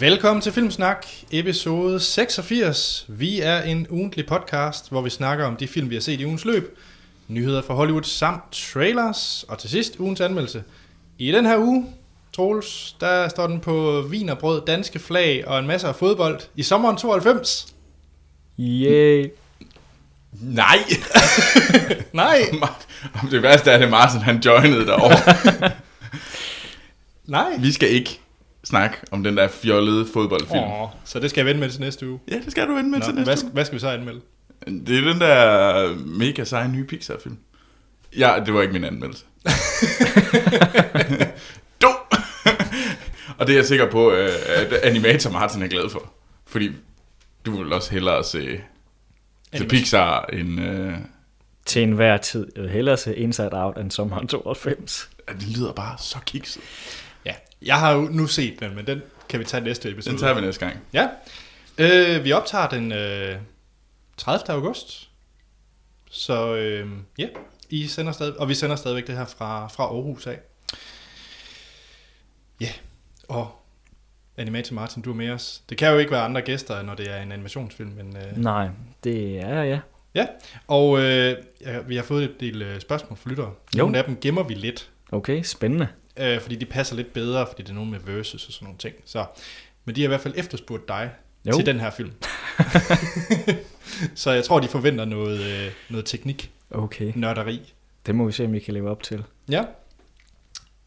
Velkommen til Filmsnak, episode 86. Vi er en ugentlig podcast, hvor vi snakker om de film, vi har set i ugens løb, nyheder fra Hollywood samt trailers, og til sidst ugens anmeldelse. I den her uge, Troels, der står den på vin og brød, danske flag og en masse af fodbold i sommeren 92. Yay. Nej! Nej, det værste er, at det er Martin, han joinede derovre. nej. Vi skal ikke snakke om den der fjollede fodboldfilm. Åh, så det skal jeg vende med til næste uge. Ja, det skal du vende med Nå, til hvad, næste hvad skal vi så anmelde? uge. Det er den der mega seje nye Pixar-film. Ja, det var ikke min anmeldelse. du! Og det er jeg sikker på, øh, at animator Martin er glad for. Fordi du vil også hellere se, Animation. Pixar end... Øh, Til enhver tid. Jeg vil hellere se Inside Out end sommeren 92. at det lyder bare så kikset. Ja, jeg har jo nu set den, men den kan vi tage næste episode. Den tager vi næste gang. Ja. Øh, vi optager den øh, 30. august. Så øh, ja, I sender stadig, og vi sender stadigvæk det her fra, fra Aarhus af. Ja, og Animator Martin, du er med os. Det kan jo ikke være andre gæster, når det er en animationsfilm, men øh, Nej, det er jeg, ja. og øh, ja, vi har fået et del øh, spørgsmål fra lyttere. Jo. Nogle af dem gemmer vi lidt, Okay, spændende. Øh, fordi de passer lidt bedre, fordi det er nogle med versus og sådan nogle ting. Så, men de har i hvert fald efterspurgt dig Jo. til den her film. så jeg tror, de forventer noget, øh, noget teknik, Okay, nørderi. det må vi se, om vi kan leve op til. Ja.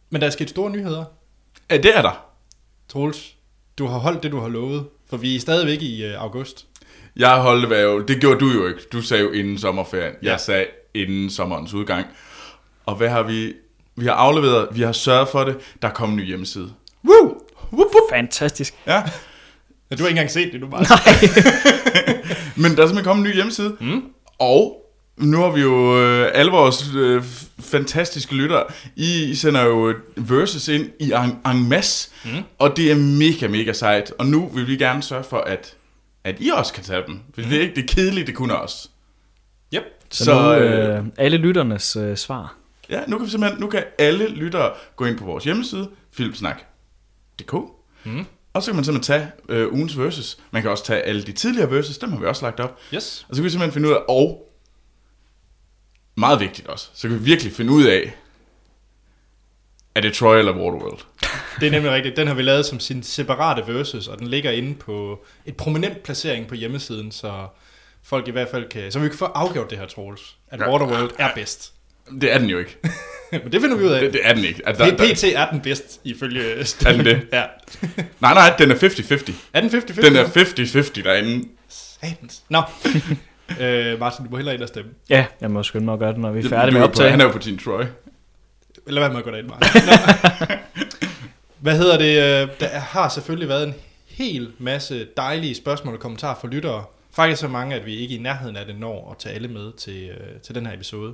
Men der er sket store nyheder. Ja, det er der. Troels, du har holdt det, du har lovet, for vi er stadigvæk i øh, august. Jeg holdt hvad jo, det gjorde du jo ikke. Du sagde jo inden sommerferien. Ja. Jeg sagde inden sommerens udgang. Og hvad har vi? Vi har afleveret, vi har sørget for det. Der er kommet en ny hjemmeside. Woo! Wup, wup. Fantastisk. Ja, Ja, du har ikke engang set det, du bare men der er simpelthen kommet en ny hjemmeside. Mm. Og nu har vi jo øh, alle vores øh, fantastiske lyttere. I, I sender jo et versus ind i en, en masse. Mm. Og det er mega, mega sejt. Og nu vil vi gerne sørge for, at, at I også kan tage dem. For det er ikke det kedelige, det kunne også. Yep. Så, Så, så nu, øh, øh, alle lytternes øh, svar. Ja, nu kan vi simpelthen, nu kan alle lyttere gå ind på vores hjemmeside, filmsnak.dk, Mm. og så kan man simpelthen tage øh, ugens versus. Man kan også tage alle de tidligere versus, dem har vi også lagt op. Yes. Og så kan vi simpelthen finde ud af, og meget vigtigt også, så kan vi virkelig finde ud af, er det Troy eller Waterworld? Det er nemlig rigtigt. Den har vi lavet som sin separate versus, og den ligger inde på et prominent placering på hjemmesiden, så folk i hvert fald kan... Så vi kan få afgjort det her, Troels. At. Waterworld er bedst. Det er den jo ikke. Men det finder vi ud af. Det, det er den ikke. Altså, der, der, PT er den bedst, ifølge Er den det? Ja. nej, nej, den er 50-50. Er den 50-50? Den er 50-50 derinde. Satans. Nå. øh, Martin, du må hellere ind og stemme. Ja, jeg må skynde mig at gøre det, når vi er færdige med er at på- Han er jo på Team Troy. Eller hvad med at gå derind, Martin? Hvad hedder det? øh, Der har selvfølgelig været en hel masse dejlige spørgsmål og kommentarer fra lyttere. Faktisk så mange, at vi ikke er i nærheden af det når at tage alle med til, øh, til den her episode.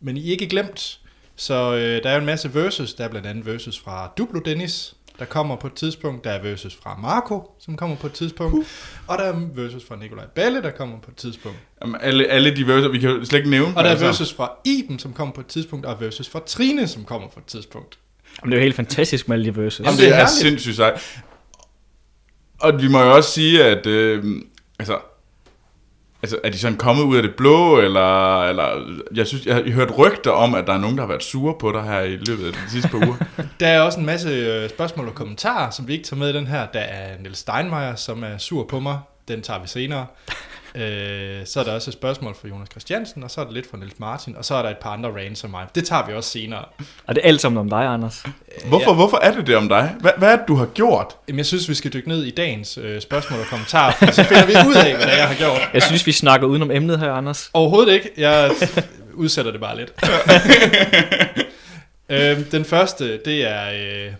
Men I er ikke glemt, så øh, der er en masse versus. Der er blandt andet versus fra Duplo Dennis, der kommer på et tidspunkt. Der er versus fra Marco, som kommer på et tidspunkt. Og der er versus fra Nikolaj Balle, der kommer på et tidspunkt. Jamen, alle, alle de verser, vi kan jo slet ikke nævne. Og der er altså. versus fra Iben, som kommer på et tidspunkt, og versus fra Trine, som kommer på et tidspunkt. Jamen, det er jo helt fantastisk med alle de verses. Jamen, det det er er herligt. sindssygt sejt. Og vi må jo også sige, at... Øh, altså, altså, er de sådan kommet ud af det blå, eller... eller jeg synes, jeg har hørt rygter om, at der er nogen, der har været sure på dig her i løbet af de sidste par uger. Der er også en masse øh, spørgsmål og kommentarer, som vi ikke tager med i den her. Der er Niels Steinmeier, som er sur på mig. Den tager vi senere. Øh, så er der også et spørgsmål fra Jonas Christiansen, og så er der lidt fra Niels Martin, og så er der et par andre rants af mig. Det tager vi også senere. Og det er alt sammen om dig, Anders. Hvorfor, hvorfor er det det om dig? Hvad, hvad er det, du har gjort? Jamen, jeg synes, vi skal dykke ned i dagens øh, spørgsmål og kommentarer, for så finder vi ud af, hvad jeg har gjort. Jeg synes, vi snakker udenom emnet her, Anders. Overhovedet ikke. Jeg udsætter det bare lidt. øhm, den første, det er... Øh,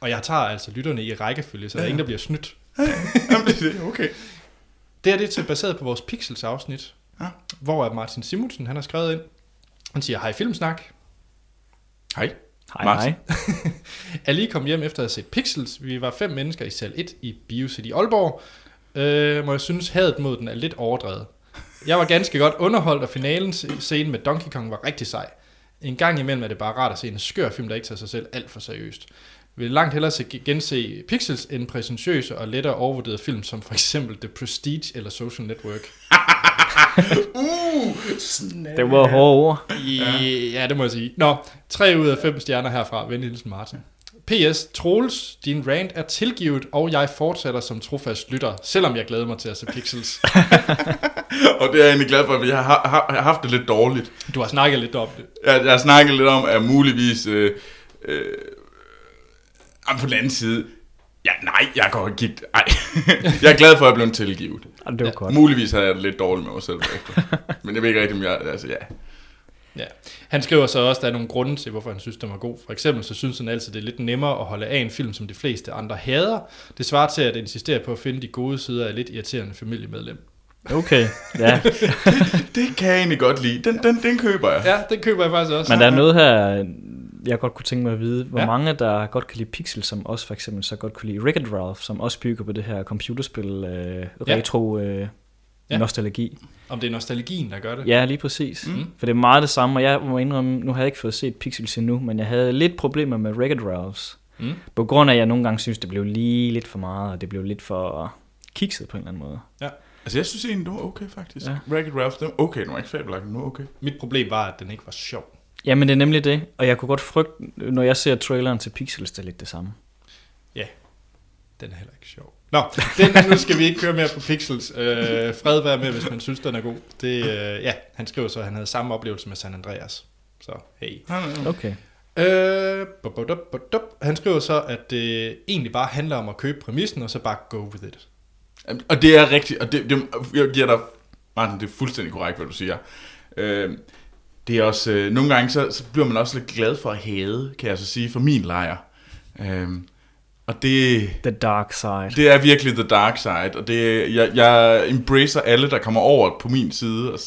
og jeg tager altså lytterne i rækkefølge, så der er ingen, der bliver snydt. Jamen, det er okay. Det er det til baseret på vores Pixels afsnit, Ja. hvor er Martin Simonsen han har skrevet ind. Han siger, hej Filmsnak. Hej. Hej, Martin. hej. Er lige kommet hjem efter at have set Pixels. Vi var fem mennesker i sal 1 i BioCity Aalborg. Øh, må jeg synes, hadet mod den er lidt overdrevet. Jeg var ganske godt underholdt, og finalens scene med Donkey Kong var rigtig sej. En gang imellem er det bare rart at se en skør film, der ikke tager sig selv alt for seriøst. Vil langt hellere se, gense Pixels end præsentøse og lettere overvurderede film, som for eksempel The Prestige eller Social Network. Uh, snap. Det var hårde ord. Ja. ja, det må jeg sige. Nå, 3 ud af 5 stjerner herfra. Venlig hilsen Martin. P.S. Troels, din rant er tilgivet, og jeg fortsætter som trofast lytter, selvom jeg glæder mig til at se Pixels. Og det er jeg egentlig glad for, at vi har, har, har haft det lidt dårligt. Du har snakket lidt om det. Jeg, jeg har snakket lidt om, at muligvis... Øh, øh, jamen, på den anden side... Ja, nej, jeg går ikke gik... Ej. jeg er glad for, at jeg blev tilgivet. Og det var Ja. godt. Muligvis havde jeg det lidt dårligt med mig selv efter. Men jeg ved ikke rigtig, om jeg... Altså, ja. Ja. Han skriver så også, at der er nogle grunde til, hvorfor han synes, den var god. For eksempel så synes han altid, det er lidt nemmere at holde af en film, som de fleste andre hader. Det svarer til at insistere på at finde de gode sider af et lidt irriterende familiemedlem. Okay, ja. Det kan jeg egentlig godt lide. Den, den, den køber jeg. Ja, den køber jeg faktisk også. Men der er noget her, jeg godt kunne tænke mig at vide. Hvor Ja. ja. mange, der godt kan lide Pixel, som også for eksempel så godt kunne lide Wreck-It Ralph, som også bygger på det her computerspil, øh, Ja. retro øh, Ja. ja. nostalgi. Om det er nostalgien, der gør det. Ja, lige præcis. Mm. For det er meget det samme, og jeg må indrømme, nu har jeg ikke fået set Pixels endnu, men jeg havde lidt problemer med Wreck-It Ralphs. Mm. På grund af, at jeg nogle gange synes, det blev lige lidt for meget, og det blev lidt for kikset på en eller anden måde. Altså, jeg synes egentlig, det var okay, faktisk. Ja. Ja. Wreck-It Ralph, det var okay. Det var ikke fabelagt, men var okay. Mit problem var, at den ikke var sjov. Jamen, det er nemlig det, og jeg kunne godt frygte, når jeg ser traileren til Pixels, det er lidt det samme. Den er heller ikke sjov. Nå, den, nu skal vi ikke køre mere på Pixels. Øh, fred være med, hvis man synes, den er god. Det, øh, ja, han skriver så, at han havde samme oplevelse med San Andreas. Så hey. Okay. Øh, bup, bup, bup, bup. han skriver så, at det egentlig bare handler om at købe præmissen, og så bare go with it. Og det er rigtigt, og det, det, jeg giver dig, Martin, det er fuldstændig korrekt, hvad du siger. Øh, det er også, øh, nogle gange så, så bliver man også lidt glad for at hade, kan jeg så sige, for min lejr. Øh, og det, The Dark Side. det er virkelig the dark side, og det, jeg, jeg embracer alle, der kommer over på min side, og,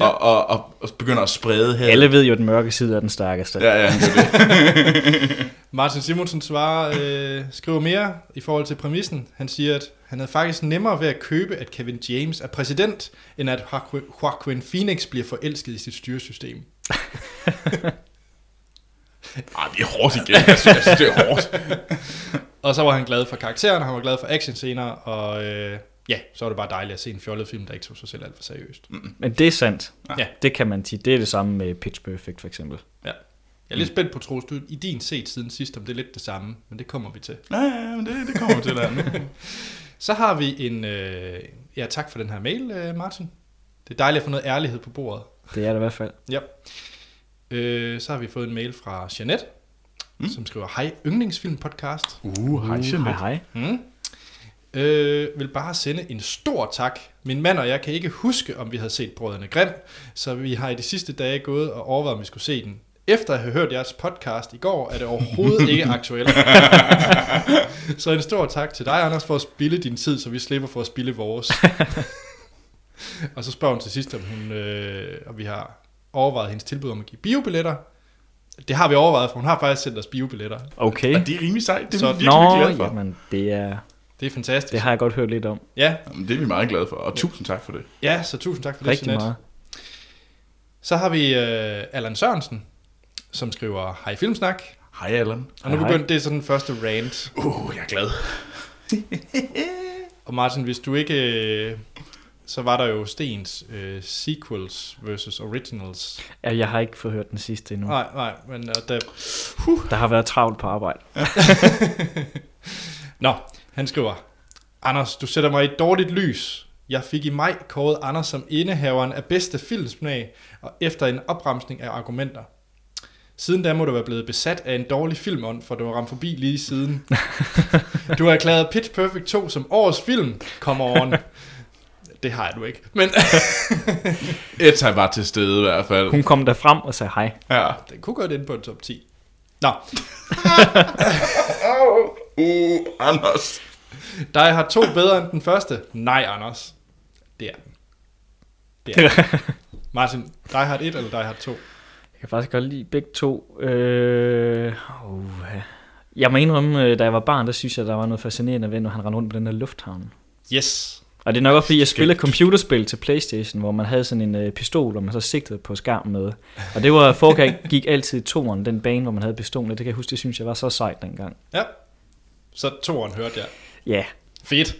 Ja. og, og, og, og begynder at sprede her. Alle ved jo, at den mørke side er den stærkeste. Ja, ja, det er det. Martin Simonsen svarer, øh, skriver mere i forhold til præmissen. Han siger, at han havde faktisk nemmere ved at købe, at Kevin James er præsident, end at Joaquin- Joaquin Phoenix bliver forelsket i sit styresystem. Ej, det er hårdt igen. Jeg synes, jeg synes, det er hårdt. Og så var han glad for karaktererne, han var glad for actionscener, og øh, ja, så var det bare dejligt at se en fjollet film, der ikke tog sig selv alt for seriøst. Men det er sandt. Ja. Det kan man sige. Det er det samme med Pitch Perfect for eksempel. Jeg er lidt spændt på, Troels, du i din set siden sidst, om det er lidt det samme, men det kommer vi til. Ja, ja, ja, men det, det kommer vi til der nu. Så har vi en, øh, ja tak for den her mail, øh, Martin. Det er dejligt at få noget ærlighed på bordet. Det er det i hvert fald. Ja. Øh, så har vi fået en mail fra Jeanette, mm. Mm. som skriver, hej yndlingsfilm podcast. Uh, hej, hej, Jeanette. hej. Mm. Øh, vil bare sende en stor tak. Min mand og jeg kan ikke huske, om vi havde set Brødrene Grimm, så vi har i de sidste dage gået og overvejet, om vi skulle se den. Efter at have hørt jeres podcast i går, er det overhovedet ikke aktuelt. så en stor tak til dig, Anders, for at spille din tid, så vi slipper for at spille vores. og så spørger hun til sidst, om, hun, øh, om vi har overvejet hendes tilbud om at give biobilletter. Det har vi overvejet, for hun har faktisk sendt os biobilletter. Okay. Og det er rimelig sejt. Det er Så- vi virkelig Nå, glade for. jamen, det, er, Det er fantastisk. det har jeg godt hørt lidt om. Ja, Jamen, det er vi meget glade for, og tusind tak for det. ja, så tusind tak for det, Rigtig meget. Så har vi øh, Allan Sørensen, som skriver, hej Filmsnak. Hej, Allan. Og nu begyndte det er så den første rant. Uh, jeg er glad. Og Martin, hvis du ikke... Øh, så var der jo Stens øh, sequels versus originals. Ja, jeg har ikke fået hørt den sidste endnu. Nej, nej, men øh, der, Der har været travlt på arbejde. Nå, han skriver, Anders, du sætter mig i et dårligt lys. Jeg fik i maj kåret Anders som indehaveren af bedste filmsmag, og efter en opremsning af argumenter. Siden da må du være blevet besat af en dårlig filmånd, for du har ramt forbi lige siden. Du har erklæret Pitch Perfect 2 som årets film. Come on. Det har jeg du ikke. Men Etta var til stede i hvert fald. Hun kom der frem og sagde hej. Ja. den kunne godt ind på en top 10. Nå, Uh, Anders. dig har to bedre end den første. Nej, Anders. Det er den. Det er den. Martin, dig har et eller dig har to? Jeg kan faktisk godt lide begge to. Øh, uh, jeg må indrømme, øh, da jeg var barn, der synes jeg, der var noget fascinerende ved, når han rendte rundt på den der lufthavn. Yes. Og det er nok også fordi, jeg spillede computerspil til Playstation, hvor man havde sådan en øh, pistol, hvor man så sigtede på skærmen med. Og det var, foregik gik altid i toeren, den bane, hvor man havde pistolen. Det kan jeg huske, det synes jeg var så sejt dengang. Ja. Så toeren hørte jeg. Ja, Fedt.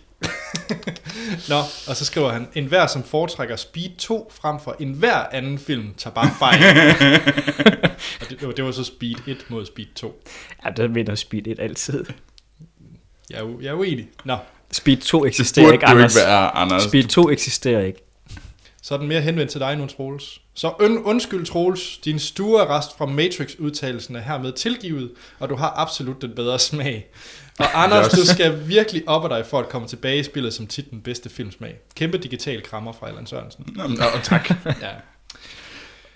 Nå, og så skriver han, en hver som foretrækker Speed 2 frem for en hver anden film, tager bare fejl. og det, det, var, så Speed 1 mod Speed 2. ja der vinder Speed 1 altid. Jeg er, u- jeg er uenig. Nå, Speed 2 Det eksisterer ikke, jo ikke Anders. være, Anders. Speed 2 eksisterer ikke. så er den mere henvendt til dig nu, Troels. Så und, undskyld, Troels. Din stuerrest fra Matrix-udtalelsen er hermed tilgivet, og du har absolut den bedre smag. Og Anders, du skal virkelig op dig for at komme tilbage i spillet som tit den bedste filmsmag. Kæmpe digital krammer fra Allan Sørensen. Nå, nå, tak. Ja.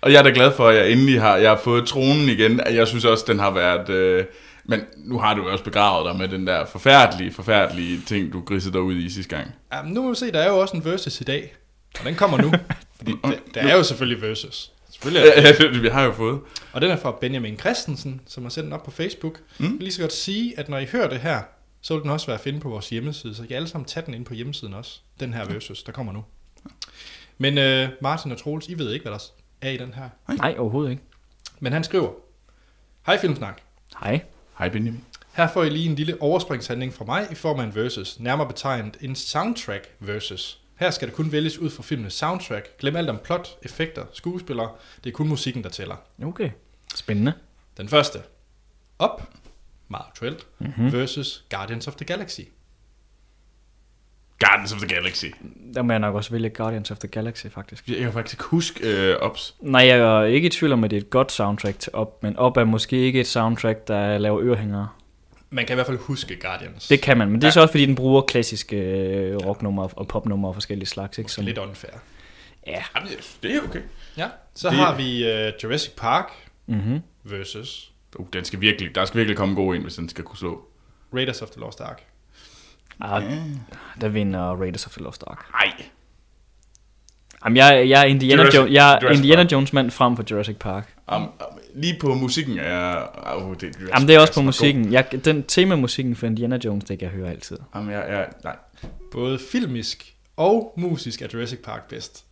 Og jeg er da glad for, at jeg endelig har, jeg har fået tronen igen. Jeg synes også, den har været... Øh, men nu har du også begravet dig med den der forfærdelige, forfærdelige ting, du grisede dig ud i sidste gang. Ja, men nu må vi se, der er jo også en versus i dag. Og den kommer nu. Fordi der, der er jo selvfølgelig versus. Selvfølgelig er der. Ja, det, vi har jo fået. Og den er fra Benjamin Christensen, som har sendt den op på Facebook. Mm. Jeg vil lige så godt sige, at når I hører det her, så vil den også være at finde på vores hjemmeside. Så I kan alle sammen tage den ind på hjemmesiden også. Den her versus, der kommer nu. Men øh, Martin og Troels, I ved ikke, hvad der er i den her. Nej, overhovedet ikke. Men han skriver, Hej Filmsnak. Hej. Hej Benjamin. Her får I lige en lille overspringshandling fra mig i form af en versus, nærmere betegnet en soundtrack versus. Her skal det kun vælges ud fra filmens soundtrack. Glem alt om plot, effekter, skuespillere. Det er kun musikken, der tæller. Okay. Spændende. Den første. Up, meget aktuelt, mm-hmm. versus Guardians of the Galaxy. Guardians of the Galaxy. Der må jeg nok også vælge Guardians of the Galaxy, faktisk. Jeg kan faktisk ikke huske øh, Ops. Nej, jeg er ikke i tvivl om, at det er et godt soundtrack til op, men op er måske ikke et soundtrack, der laver ørehængere. Man kan i hvert fald huske Guardians. Det kan man, men det er Ja. så også, fordi den bruger klassiske øh, rocknumre og popnumre og forskellige slags. Ikke? Som, lidt unfair. ja. Jamen, det er okay. Ja. Så Det- har vi uh, Jurassic Park Mm-hmm. versus Uh, den skal virkelig, der skal virkelig komme god ind, hvis den skal kunne slå. Raiders of the Lost Ark. Ah, der vinder Raiders of the Lost Ark. Nej. Jamen, jeg, jeg er Indiana, Jurassic- Jones, jeg er Jurassic Indiana Park. Jones mand frem for Jurassic Park. Um, um, lige på musikken er... Uh, det, er Jamen, det er også på musikken. Jeg, den temamusikken for Indiana Jones, det kan jeg høre altid. Jamen, jeg, jeg, nej. Både filmisk og musisk er Jurassic Park bedst.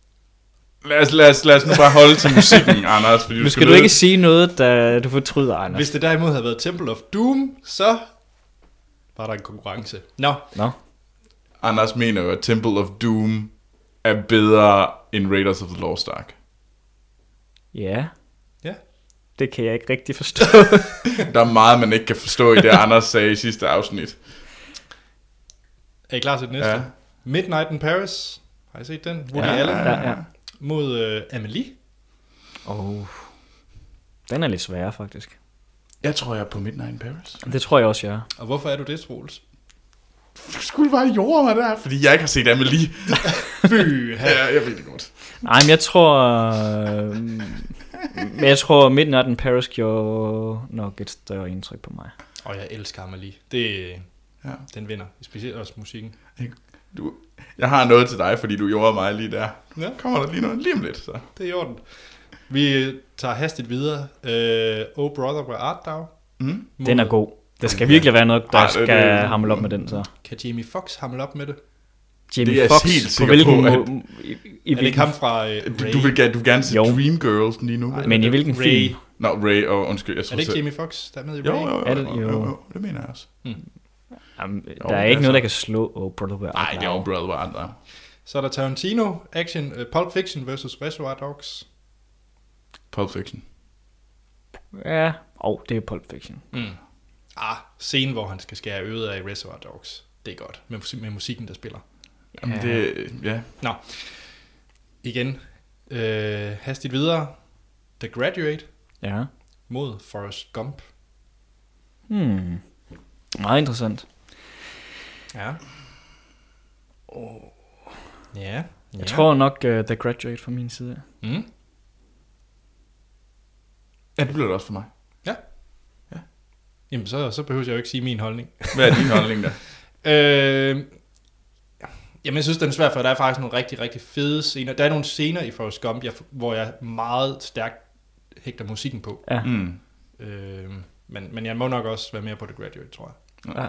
Lad os, lad, os, lad os nu bare holde til musikken, Anders. Fordi Nu skal du vide- ikke sige noget, der du fortryder, Anders. Hvis det derimod havde været Temple of Doom, så var der en konkurrence. Nå, Nå, Anders mener jo, at Temple of Doom er bedre end Raiders of the Lost Ark. Ja. Det kan jeg ikke rigtig forstå. Der er meget, man ikke kan forstå i det, Anders sagde i sidste afsnit. er I klar til det næste? Ja. Midnight in Paris. Har I set den? Woody Ja. Allen ja, ja. mod uh, Amelie. Oh. Den er lidt sværere, faktisk. Jeg tror, jeg er på Midnight in Paris. Det tror jeg også, jeg er. Og hvorfor er du det, Troels? Du skulle bare jorde mig der, fordi jeg ikke har set Amelie. Fy, Ja, jeg ved det godt. Nej, men jeg tror... Øh, men jeg tror Midnight in Paris gjorde nok et større indtryk på mig. Og jeg elsker Amelie. Det, Ja. den vinder. Specielt også musikken. Du, jeg har noget til dig, fordi du gjorde mig lige der. Ja. Kommer der lige noget lige om lidt, så. Det er i orden. Vi tager hastigt videre. Uh, oh Brother, Where Art Thou? Mm. Den er god. Der skal virkelig være noget, der Ej, det- skal det- hamle op med den, så. Kan Jamie Foxx hamle op med det? Jamie Det er Foxx, helt på sikker hvilken på, at- må- i, i Er det ikke ham fra uh, Du, Ray? du, vil, du vil gerne se Jo. Dreamgirls lige nu. Nej, Men i hvilken Ray. film? Nå, Ray, og undskyld, jeg Er det ikke Jamie Foxx, der er med i Jo, Ray? jo, jo, Er det- jo, jo, jo. jo, det mener jeg også. Jamen, Jo, der er det ikke er noget, der kan slå Oh Brother Where Nej, det er jo Brother Where Art. Så er der Tarantino, Action, uh, Pulp Fiction versus Reservoir Dogs. Pulp Fiction. Ja, og det er Pulp Fiction. Mm. Ah, scenen, hvor han skal skære øret af i Reservoir Dogs. Det er godt, med, musik- med musikken, der spiller. Jamen, Ja. det, ja. Nå, igen, øh, hastigt videre. The Graduate Ja. mod Forrest Gump. Hmm. Meget interessant. Ja. Ja. Jeg tror nok uh, The Graduate fra min side. Mm. Ja, det bliver det også for mig. Jamen, så, så behøver jeg jo ikke sige min holdning. Hvad er din holdning der? Øh, jamen, jeg synes, den er svær, for der er faktisk nogle rigtig, rigtig fede scener. Der er nogle scener i Forrest Gump, jeg, hvor jeg meget stærkt hægter musikken på. Ja. Mm. Øh, men, men jeg må nok også være mere på The Graduate, tror jeg. Ja.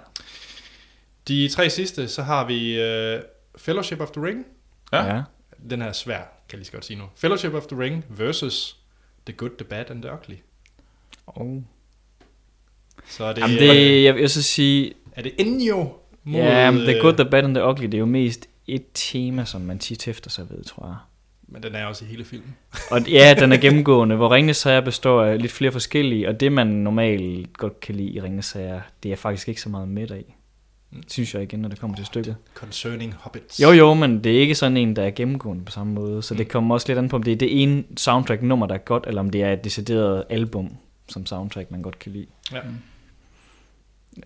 De tre sidste, så har vi øh, Fellowship of the Ring. Ja. ja. Den her er svær, kan jeg lige så godt sige nu. Fellowship of the Ring versus The Good, The Bad and The Ugly. Oh. Så er det, Jamen det, jeg vil så sige, er det Ennio mod... ja, men The øh, Good, The Bad and The Ugly, det er jo mest et tema, som man tit hæfter sig ved, tror jeg. Men den er også i hele filmen. Og ja, den er gennemgående, hvor Ringnes Sager består af lidt flere forskellige, og det man normalt godt kan lide i Ringnes Sager, det er faktisk ikke så meget midt af. Synes jeg igen, når det kommer til stykket. Concerning Hobbits. Jo jo, men det er ikke sådan en, der er gennemgående på samme måde, så det kommer også lidt an på, om det er det ene soundtrack-nummer, der er godt, eller om det er et decideret album som soundtrack, man godt kan lide. Ja.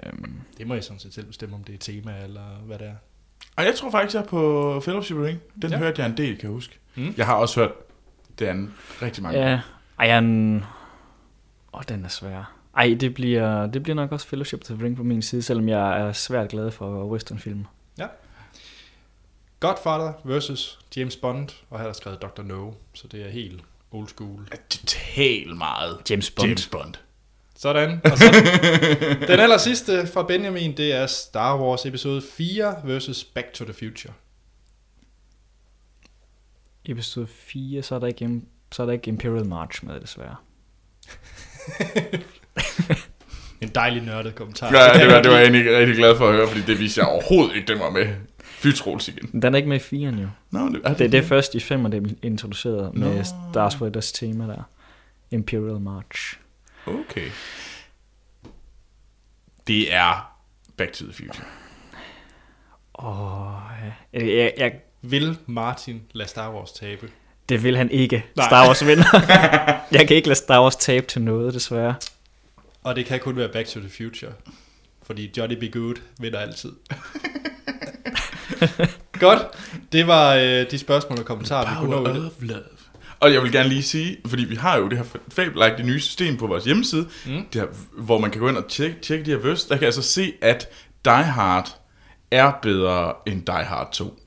Øhm, Det må jeg sådan set selv bestemme, om det er tema eller hvad det er. Og jeg tror faktisk, jeg er på Fellowship Ring. Den Ja. ja. hørte jeg en del, kan jeg huske. Mm. Jeg har også hørt det andet rigtig mange. ja, ej, er en... Åh, den er svær. Ej, det bliver, det bliver nok også Fellowship of the Ring på min side, selvom jeg er svært glad for westernfilm. Godfather versus James Bond, og her er der skrevet Dr. No, så det er helt old school. Totalt meget James Bond. James Bond. Sådan. Og så den aller sidste fra Benjamin, det er Star Wars episode 4 versus Back to the Future. Episode 4, så er der ikke, så er der ikke Imperial March med, desværre. En dejlig nørdet kommentar. Ja, det var, det var jeg egentlig rigtig glad for at høre, fordi det viste jeg overhovedet ikke, den var med. Fy Troels igen. Den er ikke med i 4'eren jo. Nå, det, er Det er det først i 5'eren, det er introduceret med Nå. Darth Vader's tema der. Imperial March. Okay. Det er Back to the Future. Åh, jeg, jeg, jeg, Vil Martin lade Star Wars tabe? det vil han ikke. Nej. Star Wars vinder. jeg kan ikke lade Star Wars tabe til noget, desværre. Og det kan kun være Back to the Future. Fordi Johnny B. Good vinder altid. Godt. Det var øh, de spørgsmål og kommentarer, vi kunne nå i of love. Og jeg vil gerne lige sige, fordi vi har jo det her fabelagtige nye system på vores hjemmeside, Mm. det her, hvor man kan gå ind og tjekke, tjekke de her verses, der kan jeg altså se, at Die Hard er bedre end Die Hard 2.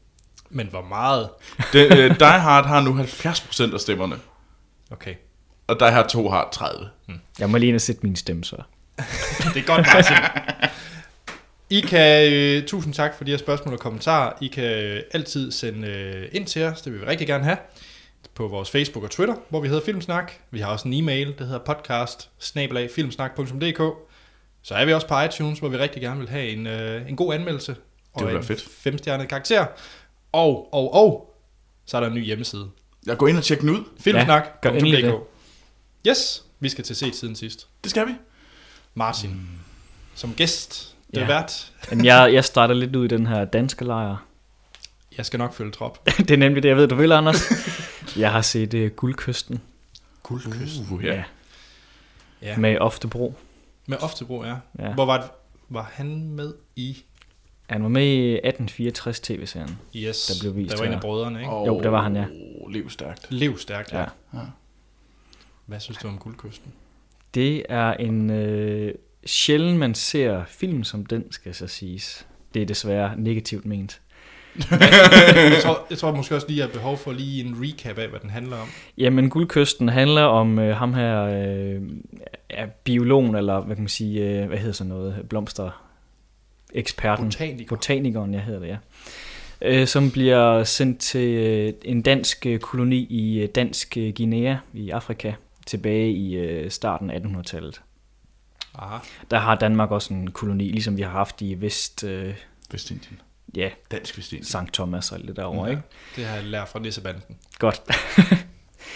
Men hvor meget? Den, uh, Die Hard har nu 70% af stemmerne, Okay. og Die Hard 2 har 30. Jeg må lige ind og sætte min stemme så. Det er godt, Martin. I kan, øh, tusind tak for de her spørgsmål og kommentarer. I kan øh, altid sende øh, ind til os, det vil vi rigtig gerne have, på vores Facebook og Twitter, hvor vi hedder Filmsnak. Vi har også en e-mail, der hedder podcast filmsnak.dk. Så er vi også på iTunes, hvor vi rigtig gerne vil have en, øh, en god anmeldelse. Og være en fedt. femstjernet karakter. Og, og, og, så er der en ny hjemmeside. Jeg går ind og tjekker den ud. Filmsnak.dk. Yes, vi skal til set siden sidst. Det skal vi. Martin, mm. som gæst, det er Ja. vært. Men jeg, jeg starter lidt ud i den her danske lejr. Jeg skal nok følge trop. det er nemlig det, jeg ved, du vil, Anders. jeg har set uh, Guldkysten Guldkysten. Uh, ja. Ja. med Oftebro. Med Oftebro, ja. Ja. Hvor var, det, var han med i? Han var med i 1864 tv-serien. Yes, Der blev vist der var en af brødrene, ikke? Og Jo, det var han, ja. Lev stærkt. Lev stærkt, ja. Ja. ja. Hvad synes du om Guldkysten? Det er en øh, sjældent, man ser film som den, skal så siges. Det er desværre negativt ment. Jeg, tror, jeg tror måske også lige, at jeg har behov for lige en recap af, hvad den handler om. Jamen, Guldkysten handler om øh, ham her, øh, er biologen, eller hvad kan man sige, øh, hvad hedder sådan noget, blomster, eksperten, Botaniker. botanikeren, jeg hedder det, ja. Øh, som bliver sendt til øh, en dansk øh, koloni i øh, dansk øh, Guinea i Afrika, tilbage i øh, starten af 1800-tallet. Aha. Der har Danmark også en koloni, ligesom vi har haft i Vest, øh, Vestindien. Ja, Dansk Vestindien. Sankt Thomas og alt det derovre, ikke? Det har jeg lært fra Nissebanden. Godt.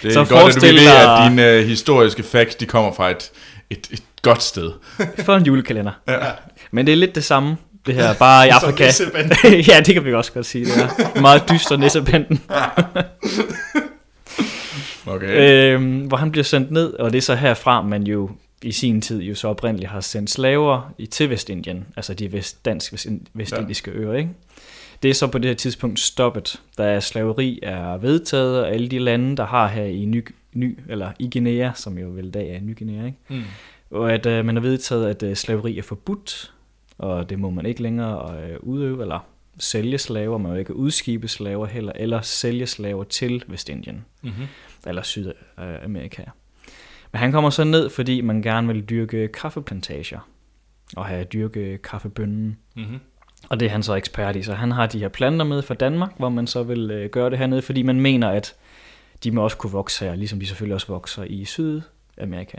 Det er Så godt, at du ved, at dine uh, historiske facts, de kommer fra et, et, et godt sted. For en julekalender. Ja. Men det er lidt det samme, det her, bare i Afrika. Ja, det kan vi også godt sige, det er. Meget dyster nissebanden. Okay. øhm, hvor han bliver sendt ned, og det er så herfra, man jo i sin tid jo så oprindeligt har sendt slaver i, til Vestindien, altså de vest, dansk vestin- vestindiske øer, ikke? Det er så på det her tidspunkt stoppet, da slaveri er vedtaget, og alle de lande, der har her i Ny, Ny eller i Guinea, som jo vel i dag er Ny Guinea, ikke? Mm. Og at øh, man har vedtaget, at øh, slaveri er forbudt, og det må man ikke længere øh, udøve, eller sælge slaver, man må ikke udskibe slaver heller, eller sælge slaver til Vestindien, Mm-hmm. eller Sydamerika. Men han kommer så ned, fordi man gerne vil dyrke kaffeplantager, og have dyrke kaffebønnen. Mm-hmm. Og det er han så ekspert i, så han har de her planter med fra Danmark, hvor man så vil øh, gøre det hernede, fordi man mener, at de må også kunne vokse her, ligesom de selvfølgelig også vokser i Sydamerika.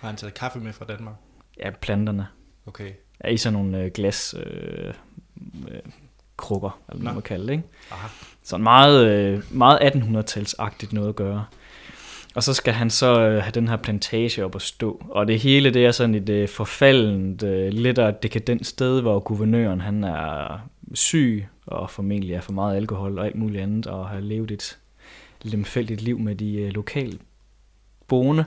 Har han taget kaffe med fra Danmark? Ja, planterne Okay. er i sådan nogle øh, glas øh, øh, krukker, eller hvad man Nå. må kalde det, ikke? Aha. Sådan meget, øh, meget 1800-talsagtigt noget at gøre. Og så skal han så øh, have den her plantage op at stå. Og det hele det er sådan et øh, forfaldent, øh, lidt af dekadent sted, hvor guvernøren han er syg, og formentlig er for meget alkohol og alt muligt andet, og har levet et lemfældigt liv med de øh, lokale boende.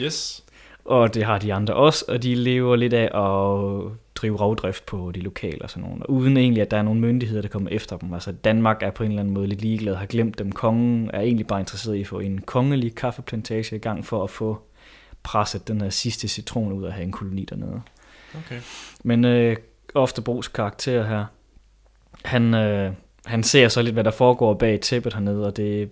Yes. Og det har de andre også, og de lever lidt af at drive rovdrift på de lokale og sådan nogle. Og uden egentlig, at der er nogle myndigheder, der kommer efter dem. Altså Danmark er på en eller anden måde lidt ligeglad, har glemt dem. Kongen er egentlig bare interesseret i at få en kongelig kaffeplantage i gang for at få presset den her sidste citron ud af have en koloni dernede. Okay. Men øh, ofte Brugs karakter her, han, øh, han ser så lidt, hvad der foregår bag tæppet hernede, og det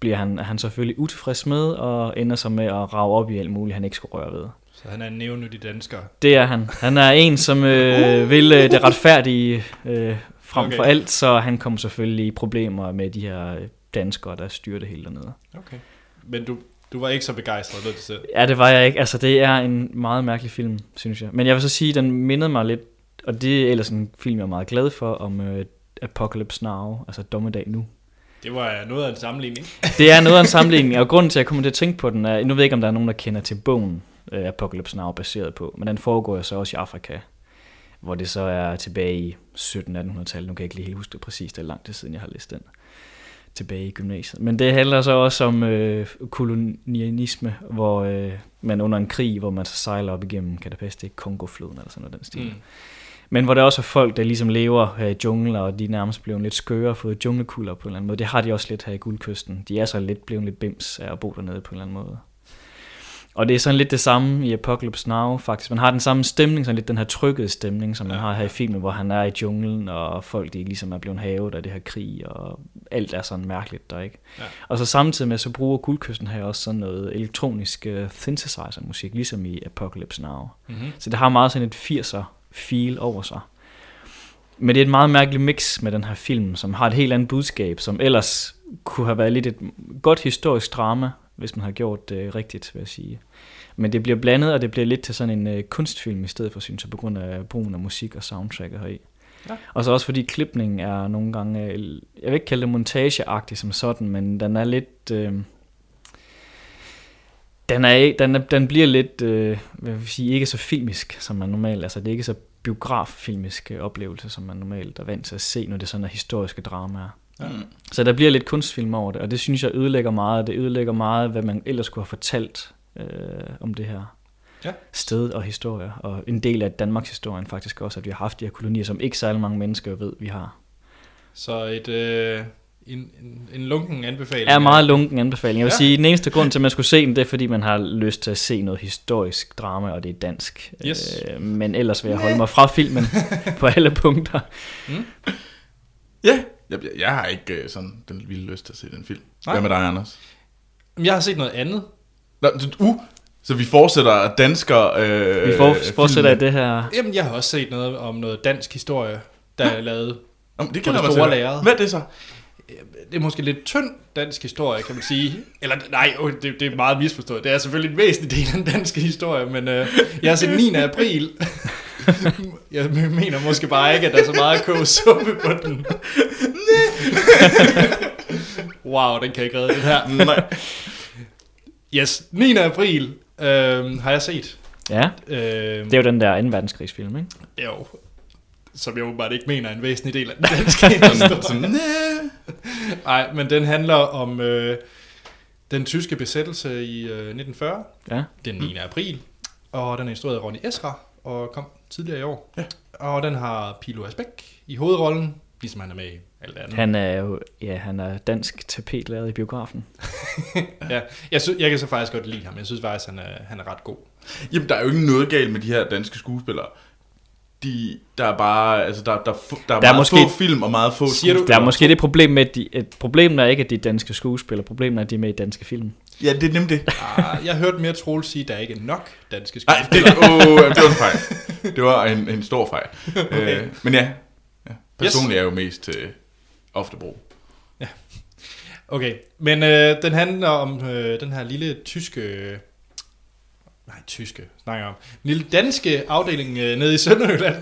bliver han, han selvfølgelig utilfreds med, og ender så med at rave op i alt muligt, han ikke skulle røre ved. Så han er en nævnyttig dansker. Det er han. Han er en, som øh, vil øh, det retfærdige øh, frem Okay. for alt, så han kommer selvfølgelig i problemer med de her øh, danskere, der styrer det hele dernede. Okay. Men du, du var ikke så begejstret, lød det til. Ja, det var jeg ikke. Altså, det er en meget mærkelig film, synes jeg. Men jeg vil så sige, den mindede mig lidt, og det er ellers en film, jeg er meget glad for, om øh, Apocalypse Now, altså Dommedag Nu. Det var noget af en sammenligning. Det er noget af en sammenligning, og grunden til, at jeg kommer til at tænke på den, er, nu ved jeg ikke, om der er nogen, der kender til bogen, øh, Apocalypse Now er baseret på, men den foregår jo så også i Afrika, hvor det så er tilbage i 1700-1800-tallet. Nu kan jeg ikke lige helt huske det præcis, det er lang tid siden, jeg har læst den tilbage i gymnasiet. Men det handler så også om øh, kolonialisme, hvor øh, man under en krig, hvor man så sejler op igennem, kan det passe, det er Kongo-floden eller sådan noget den stil. Mm. Men hvor der også er folk, der ligesom lever her i jungler, og de er nærmest blevet lidt skøre og fået junglekuller på en eller anden måde. Det har de også lidt her i Guldkysten. De er så lidt blevet lidt bims af at bo dernede på en eller anden måde. Og det er sådan lidt det samme i Apocalypse Now, faktisk. Man har den samme stemning, sådan lidt den her trykkede stemning, som man Ja. har her i filmen, hvor han er i junglen, og folk de ligesom er blevet havet af det her krig, og alt er sådan mærkeligt der, ikke? Ja. Og så samtidig med, så bruger Guldkysten her også sådan noget elektronisk uh, synthesizer-musik, ligesom i Apocalypse Now. Mm-hmm. Så det har meget sådan et 80'er feel over sig. Men det er et meget mærkeligt mix med den her film, som har et helt andet budskab, som ellers kunne have været lidt et godt historisk drama, hvis man har gjort det rigtigt, vil jeg sige. Men det bliver blandet, og det bliver lidt til sådan en øh, kunstfilm i stedet for, synes jeg, på grund af brugen af musik og soundtrack heri. Ja. Og så også fordi klipningen er nogle gange, øh, jeg vil ikke kalde det montageagtig som sådan, men den er lidt... Øh, den, er, den, er, den bliver lidt, øh, hvad vil jeg sige, ikke så filmisk, som man normalt, altså det er ikke så biograffilmisk øh, oplevelse, som man normalt er vant til at se, når det sådan er historiske dramaer. Mm. Så der bliver lidt kunstfilm over det, og det synes jeg ødelægger meget. Det ødelægger meget, hvad man ellers kunne have fortalt øh, om det her Ja. sted og historie. Og en del af Danmarks historien faktisk også, at vi har haft de her kolonier, som ikke særlig mange mennesker ved, vi har. Så et, øh, en, en, en lunken anbefaling. er meget lunken anbefaling. Jeg vil Ja. sige, den eneste grund til, at man skulle se den, det er, fordi man har lyst til at se noget historisk drama, og det er dansk. Yes. Øh, men ellers vil jeg holde mig fra filmen på alle punkter. Ja, jeg, jeg, jeg har ikke øh, sådan den vilde lyst til at se den film. Nej. Hvad med dig, Anders? Jeg har set noget andet. Nå, du- uh, så vi fortsætter dansker øh, Vi får, fortsætter i filmen. det her. Jamen, jeg har også set noget om noget dansk historie, der er lavet. Jamen, det på gælder det store lærred. Hvad er det så? Det er måske lidt tynd dansk historie, kan man sige. Eller nej, det, det er meget misforstået. Det er selvfølgelig en væsentlig del af den danske historie, men øh, jeg har set 9. april. jeg mener måske bare ikke, at der er så meget kogsuppe på den. wow, den kan ikke redde det her. Nej. Yes, 9. april øh, har jeg set. Ja, Øh, det er jo den der 2. verdenskrigsfilm, ikke? Jo, som jeg åbenbart ikke mener er en væsentlig del af den danske historie. Nej, men den handler om øh, den tyske besættelse i øh, 1940, Ja. den 9. april, og den er instrueret af Ronny Esra, og kom tidligere i år. Ja. Og den har Pilo Asbæk i hovedrollen, ligesom han er med i alt andet. Han er jo ja, han er dansk tapetlærer i biografen. Ja, jeg, sy- jeg kan så faktisk godt lide ham, jeg synes faktisk, han er, han er ret god. Jamen, der er jo ikke noget galt med de her danske skuespillere. De, der er bare, altså, der, der, er få- der er, Der er meget måske- få film og meget få Siger du- skuespillere. Der er måske det problem med, at de, et problem er ikke, at de er danske skuespillere. Problemet er, at de er med i danske film. Ja, det er nemt det. Ah, jeg hørte mere Troels sige, at der ikke er nok danske Nej, det, skuespillere. oh, det var en fejl. Det var en, en stor fejl. Okay. Øh, men ja, Personligt er jeg jo mest til Oftebro. Okay, men øh, den handler om øh, den her lille tyske... Øh, nej, tyske snakker om. En lille danske afdeling øh, nede i Sønderjylland.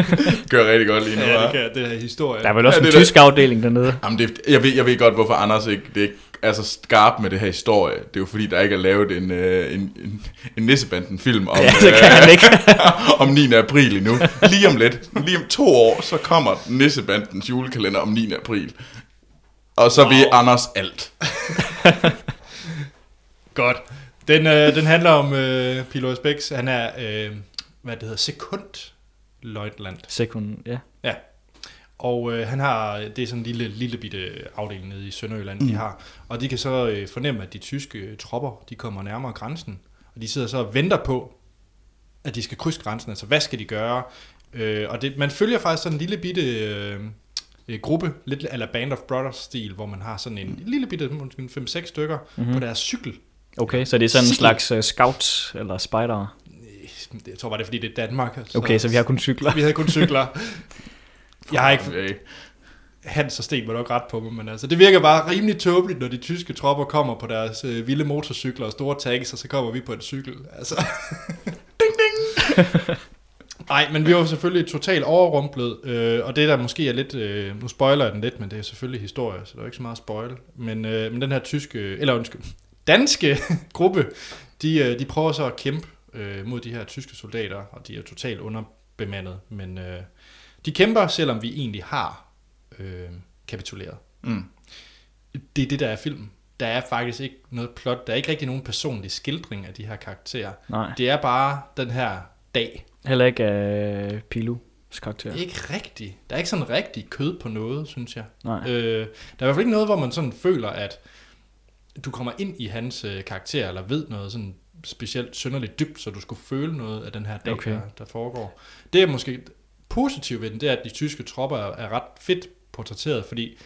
Gør rigtig godt lige nu, ja, det, kan, det her historie. Der er vel også Ja, en det er tysk afdeling dernede. Jamen det, jeg, ved, jeg ved godt, hvorfor Anders ikke, det ikke er så skarp med det her historie. Det er jo fordi, der ikke er lavet en, øh, en, en, en Nissebanden-film om, Ja, det kan han ikke. om 9. april endnu. Lige om lidt, lige om to år, så kommer Nissebandens julekalender om 9. april. Og så ved Anders alt. Godt. Den, øh, den handler om øh, Pilo Spex. Han er, øh, hvad det hedder, sekundløjtnant. Sekund, ja. Ja. Og øh, han har, det er sådan en lille, lille bitte afdeling nede i Sønderjylland, mm. de har. Og de kan så øh, fornemme, at de tyske øh, tropper, de kommer nærmere grænsen. Og de sidder så og venter på, at de skal krydse grænsen. Altså, hvad skal de gøre? Øh, og det, man følger faktisk sådan en lille bitte øh, øh, gruppe, lidt eller Band of Brothers-stil, hvor man har sådan en mm. lille bitte, måske en 5-6 stykker, mm-hmm. på deres cykel. Okay, så det er sådan en slags uh, scout eller spider. Jeg tror bare, det er fordi, det er Danmark. Okay, så vi har kun cykler. Vi havde kun cykler. Jeg har ikke Øh, Hans og Sten var nok ret på mig, men altså, det virker bare rimelig tåbeligt, når de tyske tropper kommer på deres øh, vilde motorcykler og store tanks, og så kommer vi på en cykel. Altså. ding, ding! Nej, men vi var selvfølgelig totalt overrumplet, øh, og det der måske er lidt, øh, nu spoiler jeg den lidt, men det er selvfølgelig historie, så der er ikke så meget spoil. Men, øh, men den her tyske, eller undskyld, danske gruppe, de, øh, de prøver så at kæmpe øh, mod de her tyske soldater, og de er totalt underbemandet, men øh, de kæmper, selvom vi egentlig har øh, kapituleret. mm. Det er det, der er filmen. Der er faktisk ikke noget plot, der er ikke rigtig nogen personlig skildring af de her karakterer. Nej, Det er bare den her dag. heller ikke af uh, Pilus karakter. Det er ikke rigtigt. Der er ikke sådan rigtig kød på noget, synes jeg. Nej. Øh, der er i hvert fald ikke noget, hvor man sådan føler, at du kommer ind i hans øh, karakter, eller ved noget sådan specielt synderligt dybt, så du skulle føle noget af den her dag, Okay. der, der foregår. Det er måske positivt ved den, det er, at de tyske tropper er, er ret fedt portrætteret, fordi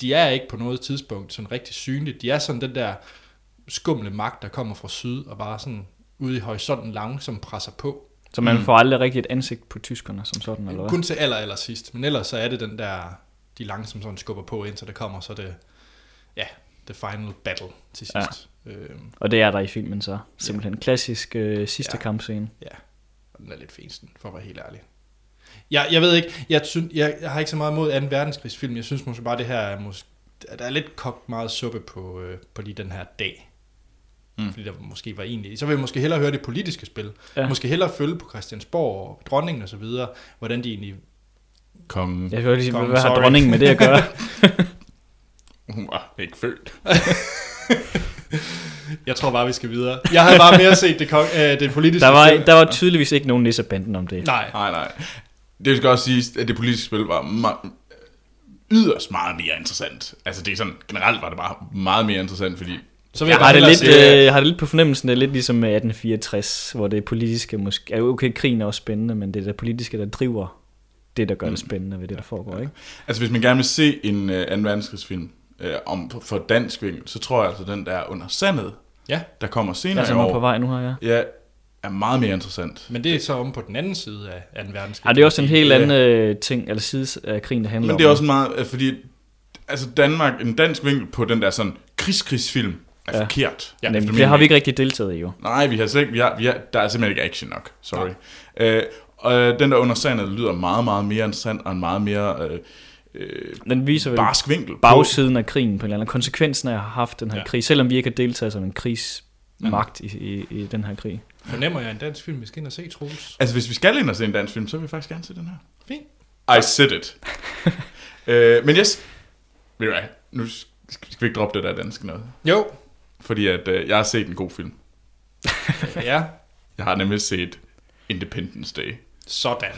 de er ikke på noget tidspunkt sådan rigtig synlige. De er sådan den der skumle magt, der kommer fra syd, og bare sådan ude i horisonten langsomt presser på. Så man Mm. får aldrig rigtig et ansigt på tyskerne som sådan, eller hvad? Kun til aller, aller sidst. Men ellers så er det den der, de langsomt sådan skubber på, indtil det kommer, så det, ja, the final battle til Ja. sidst. Ja. Øhm, Og det er der i filmen så. Simpelthen klassisk øh, sidste Ja. ja. kampscene. og den er lidt fænsen, for at være helt ærlig. Jeg, jeg ved ikke, jeg, synes, jeg, jeg har ikke så meget imod 2. verdenskrigsfilm. Jeg synes måske bare, det her er, mås- at der er lidt kogt meget suppe på, øh, på lige den her dag. Mm. Fordi der måske var egentlig... Så vil jeg måske hellere høre det politiske spil. Ja. Ja. Måske hellere følge på Christiansborg og dronningen og så videre, hvordan de egentlig... Kongen. Jeg vil lige hvad har dronningen med det at gøre? Hun var ikke født. Jeg tror bare, vi skal videre. Jeg havde bare mere set det, kong, øh, det politiske Der var, spil. der var tydeligvis ikke nogen nissebanden om det. Nej, Nej, nej. Det skal også sige, at det politiske spil var me- yderst meget mere interessant. Altså det er sådan, generelt var det bare meget mere interessant, fordi så vil Jeg jeg, har bare det, lidt, se... øh, har det lidt på fornemmelsen, det er lidt ligesom med 1864, hvor det politiske måske... Okay, krigen er også spændende, men det er det politiske, der driver det, der gør det spændende ved det, der foregår, ikke? Altså hvis man gerne vil se en uh, 2. verdenskrigsfilm uh, om for dansk vinkel, så tror jeg altså, den der under sandet, Ja, der kommer senere Altså, i er på år, vej nu her, ja. ja, er meget mere interessant. men det er så om på den anden side af 2. verdenskrig. Ja, det er også en helt anden øh, ting, eller side af krigen, der handler Men det er om. også meget, øh, fordi altså Danmark, en dansk vinkel på den der sådan krigskrigsfilm er Ja. forkert. Ja, Men efter det har vi ikke rigtig deltaget i, jo. Nej, vi har slet ikke, vi har, vi har, der er simpelthen ikke action nok. Sorry. Øh, og øh, den der under sandet lyder meget, meget mere interessant og en meget mere øh, øh, Den viser vel barsk vinkel. på- bagsiden af krigen på en eller anden konsekvensen af at have haft den her Ja. krig, selvom vi ikke har deltaget som en krigsmagt i, i, i den her krig. Fornemmer jeg en dansk film, vi skal ind og se, Troels? Altså, hvis vi skal ind og se en dansk film, så vil vi faktisk gerne se den her. Fint. I said it. øh, men yes, ved du hvad, nu skal vi ikke droppe det der danske noget. Jo. Fordi at øh, jeg har set en god film. Ja, Jeg har nemlig set Independence Day. sådan.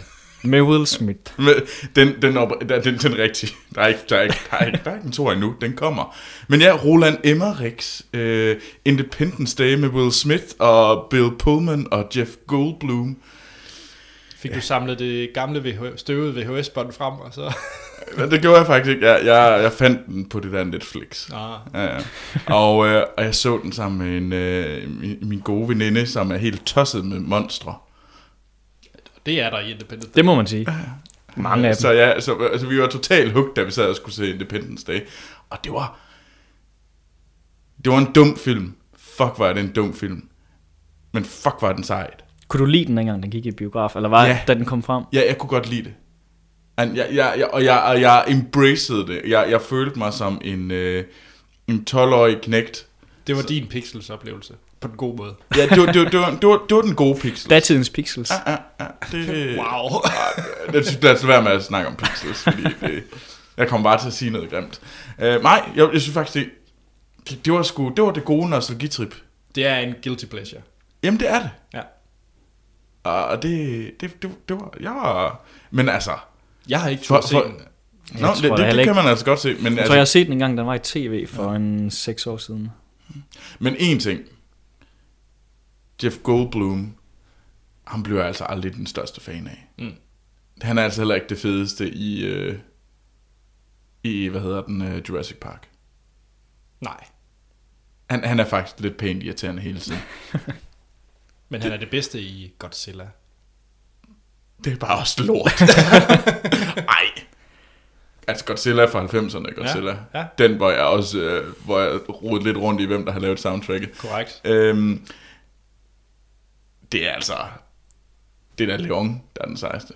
Med Will Smith. Men den, den, op, den, den, den er rigtig. Der er ikke, der er ikke, der er ikke, der er ikke en to endnu. Den kommer. Men ja, Roland Emmerichs uh, Independence Day med Will Smith og Bill Pullman og Jeff Goldblum. Fik du samlet det gamle VH, støvede VHS-bånd frem, og så... Det gjorde jeg faktisk ikke. Jeg, jeg, jeg fandt den på det der Netflix. Ah, Ja, ja. Og, øh, og jeg så den sammen med en, øh, min, min gode veninde, som er helt tosset med monstre. Det er der i Independent. Det må man sige. Mange af dem. Så ja, så, altså, vi var totalt hooked, da vi sad og skulle se Independence Day. Og det var... Det var en dum film. Fuck, var det en dum film. Men fuck, var den sejt. Kunne du lide den, dengang den gik i biograf? Eller var Ja. da den kom frem? Ja, jeg kunne godt lide det. And jeg, jeg, jeg, og, jeg, og jeg embraced det. Jeg, jeg følte mig som en, øh, en 12-årig knægt. Det var din Pixels oplevelse. På den gode måde. Ja, det var, det var, det var, det var, det var den gode pixel. Datidens Pixels. Ja, ja, det, Wow. Synes, lad os lade være med at snakke om pixels, fordi det, jeg kommer bare til at sige noget grimt. Uh, nej, jeg, jeg synes faktisk, det, det, det, var sgu, det var det gode nostalgitrip. Det er en guilty pleasure. Jamen, det er det. Ja. Og det, det, det, det var, jeg var, men altså, Jeg har ikke For- for- den. Nå, tror det, det, det kan man altså godt se. Men, Jeg tror, altså, jeg har set den engang, den var i tv for en seks år siden. men en ting. Jeff Goldblum, han jeg altså aldrig den største fan af. Mm. Han er altså heller ikke det fedeste i, øh, i hvad hedder den, øh, Jurassic Park. Nej. Han, han er faktisk lidt pænt irriterende hele tiden. Men han er det bedste i Godzilla. Det er bare også lort. Ej. Altså Godzilla fra 90'erne, Godzilla. Ja, ja. Den, hvor jeg også øh, hvor jeg rodede lidt rundt i, hvem der har lavet soundtracket. Korrekt. Øhm, det er altså... Det er da Leon, der er den sejeste.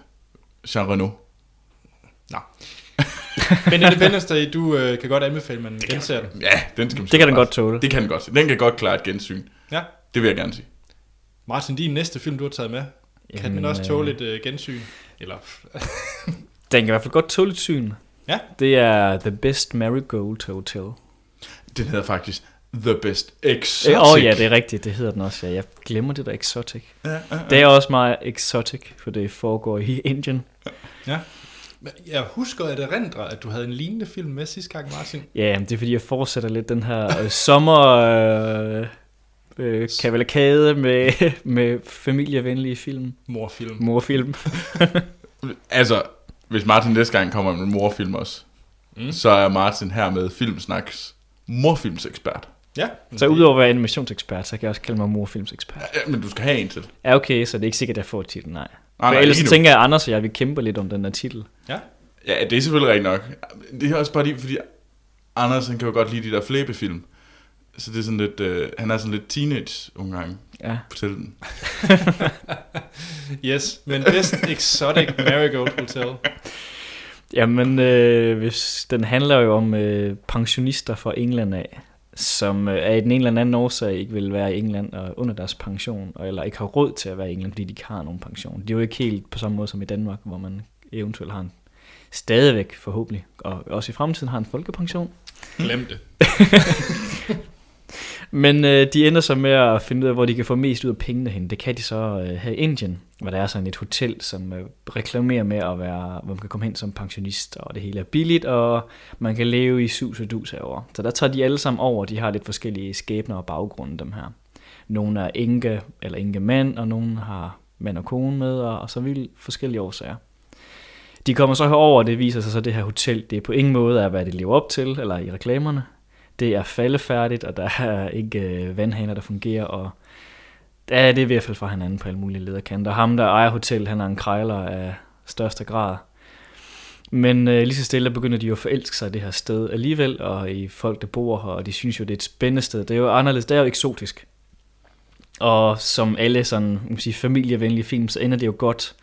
Jean Reno. Nå. Men Independence Day, du øh, kan godt anbefale, at man genser den. Ja, den skal man Det kan den godt tåle. Det kan den godt. Den kan godt klare et gensyn. Ja. Det vil jeg gerne sige. Martin, din næste film, du har taget med, kan Jamen, den også øh, tåle et øh, gensyn? Eller, Den kan i hvert fald godt tåle et syn. Ja. Det er The Best Marigold Hotel. Den hedder faktisk The Best Åh Exotic. oh, ja, det er rigtigt. Det hedder den også. Ja. Jeg glemmer det der exotic. Ja, ja, ja. Det er også meget exotic, for det foregår i Indien. ja. Jeg husker at erindre, at du havde en lignende film med sidste gang, Martin. Ja, det er fordi, jeg fortsætter lidt den her øh, sommer... Øh, øh, kavalkade med, med familievenlige film. Morfilm. Morfilm. Altså, hvis Martin næste gang kommer med morfilm også, mm. så er Martin her med Filmsnaks morfilmsekspert. Ja. Så udover at være animationsekspert, så kan jeg også kalde mig morfilmsekspert. Ja, men du skal have en til. Ja, okay, så det er ikke sikkert, at jeg får titlen, nej. Nej, For nej, ellers tænker jeg, at Anders og jeg, vi kæmper lidt om den der titel. Ja. Ja, det er selvfølgelig rigtigt nok. Det er også bare lige, fordi Anders han kan jo godt lide de der flæbefilm. Så det er sådan lidt, øh, han er sådan lidt teenage nogle gange Ja. på den. Yes, men Best Exotic Marigold Hotel. Jamen, øh, hvis, den handler jo om øh, pensionister fra England af, som øh, af den ene eller anden årsag ikke vil være i England og under deres pension, og, eller ikke har råd til at være i England, fordi de ikke har nogen pension. Det er jo ikke helt på samme måde som i Danmark, hvor man eventuelt har en stadigvæk forhåbentlig, og også i fremtiden har en folkepension. Glem det. Men øh, de ender så med at finde ud af, hvor de kan få mest ud af pengene hen. Det kan de så øh, her i Indien, hvor der er sådan et hotel, som øh, reklamerer med at være, hvor man kan komme hen som pensionist, og det hele er billigt, og man kan leve i sus og dus herovre. Så der tager de alle sammen over, de har lidt forskellige skæbner og baggrunde, dem her. Nogle er enke eller enke mand, og nogle har mand og kone med, og, og så vildt forskellige årsager. De kommer så herover, og det viser sig så, at det her hotel, det er på ingen måde er, hvad det lever op til, eller i reklamerne. Det er faldefærdigt, og der er ikke øh, vandhaner, der fungerer, og der er det i hvert fald fra hinanden på alle mulige lederkanter. Ham, der ejer hotel, han er en krejler af største grad. Men øh, lige så stille begynder de jo at forelske sig i det her sted alligevel, og i folk, der bor her, og de synes jo, det er et spændende sted. Det er jo anderledes, det er jo eksotisk. Og som alle sådan, man kan sige, familievenlige film, så ender det jo godt.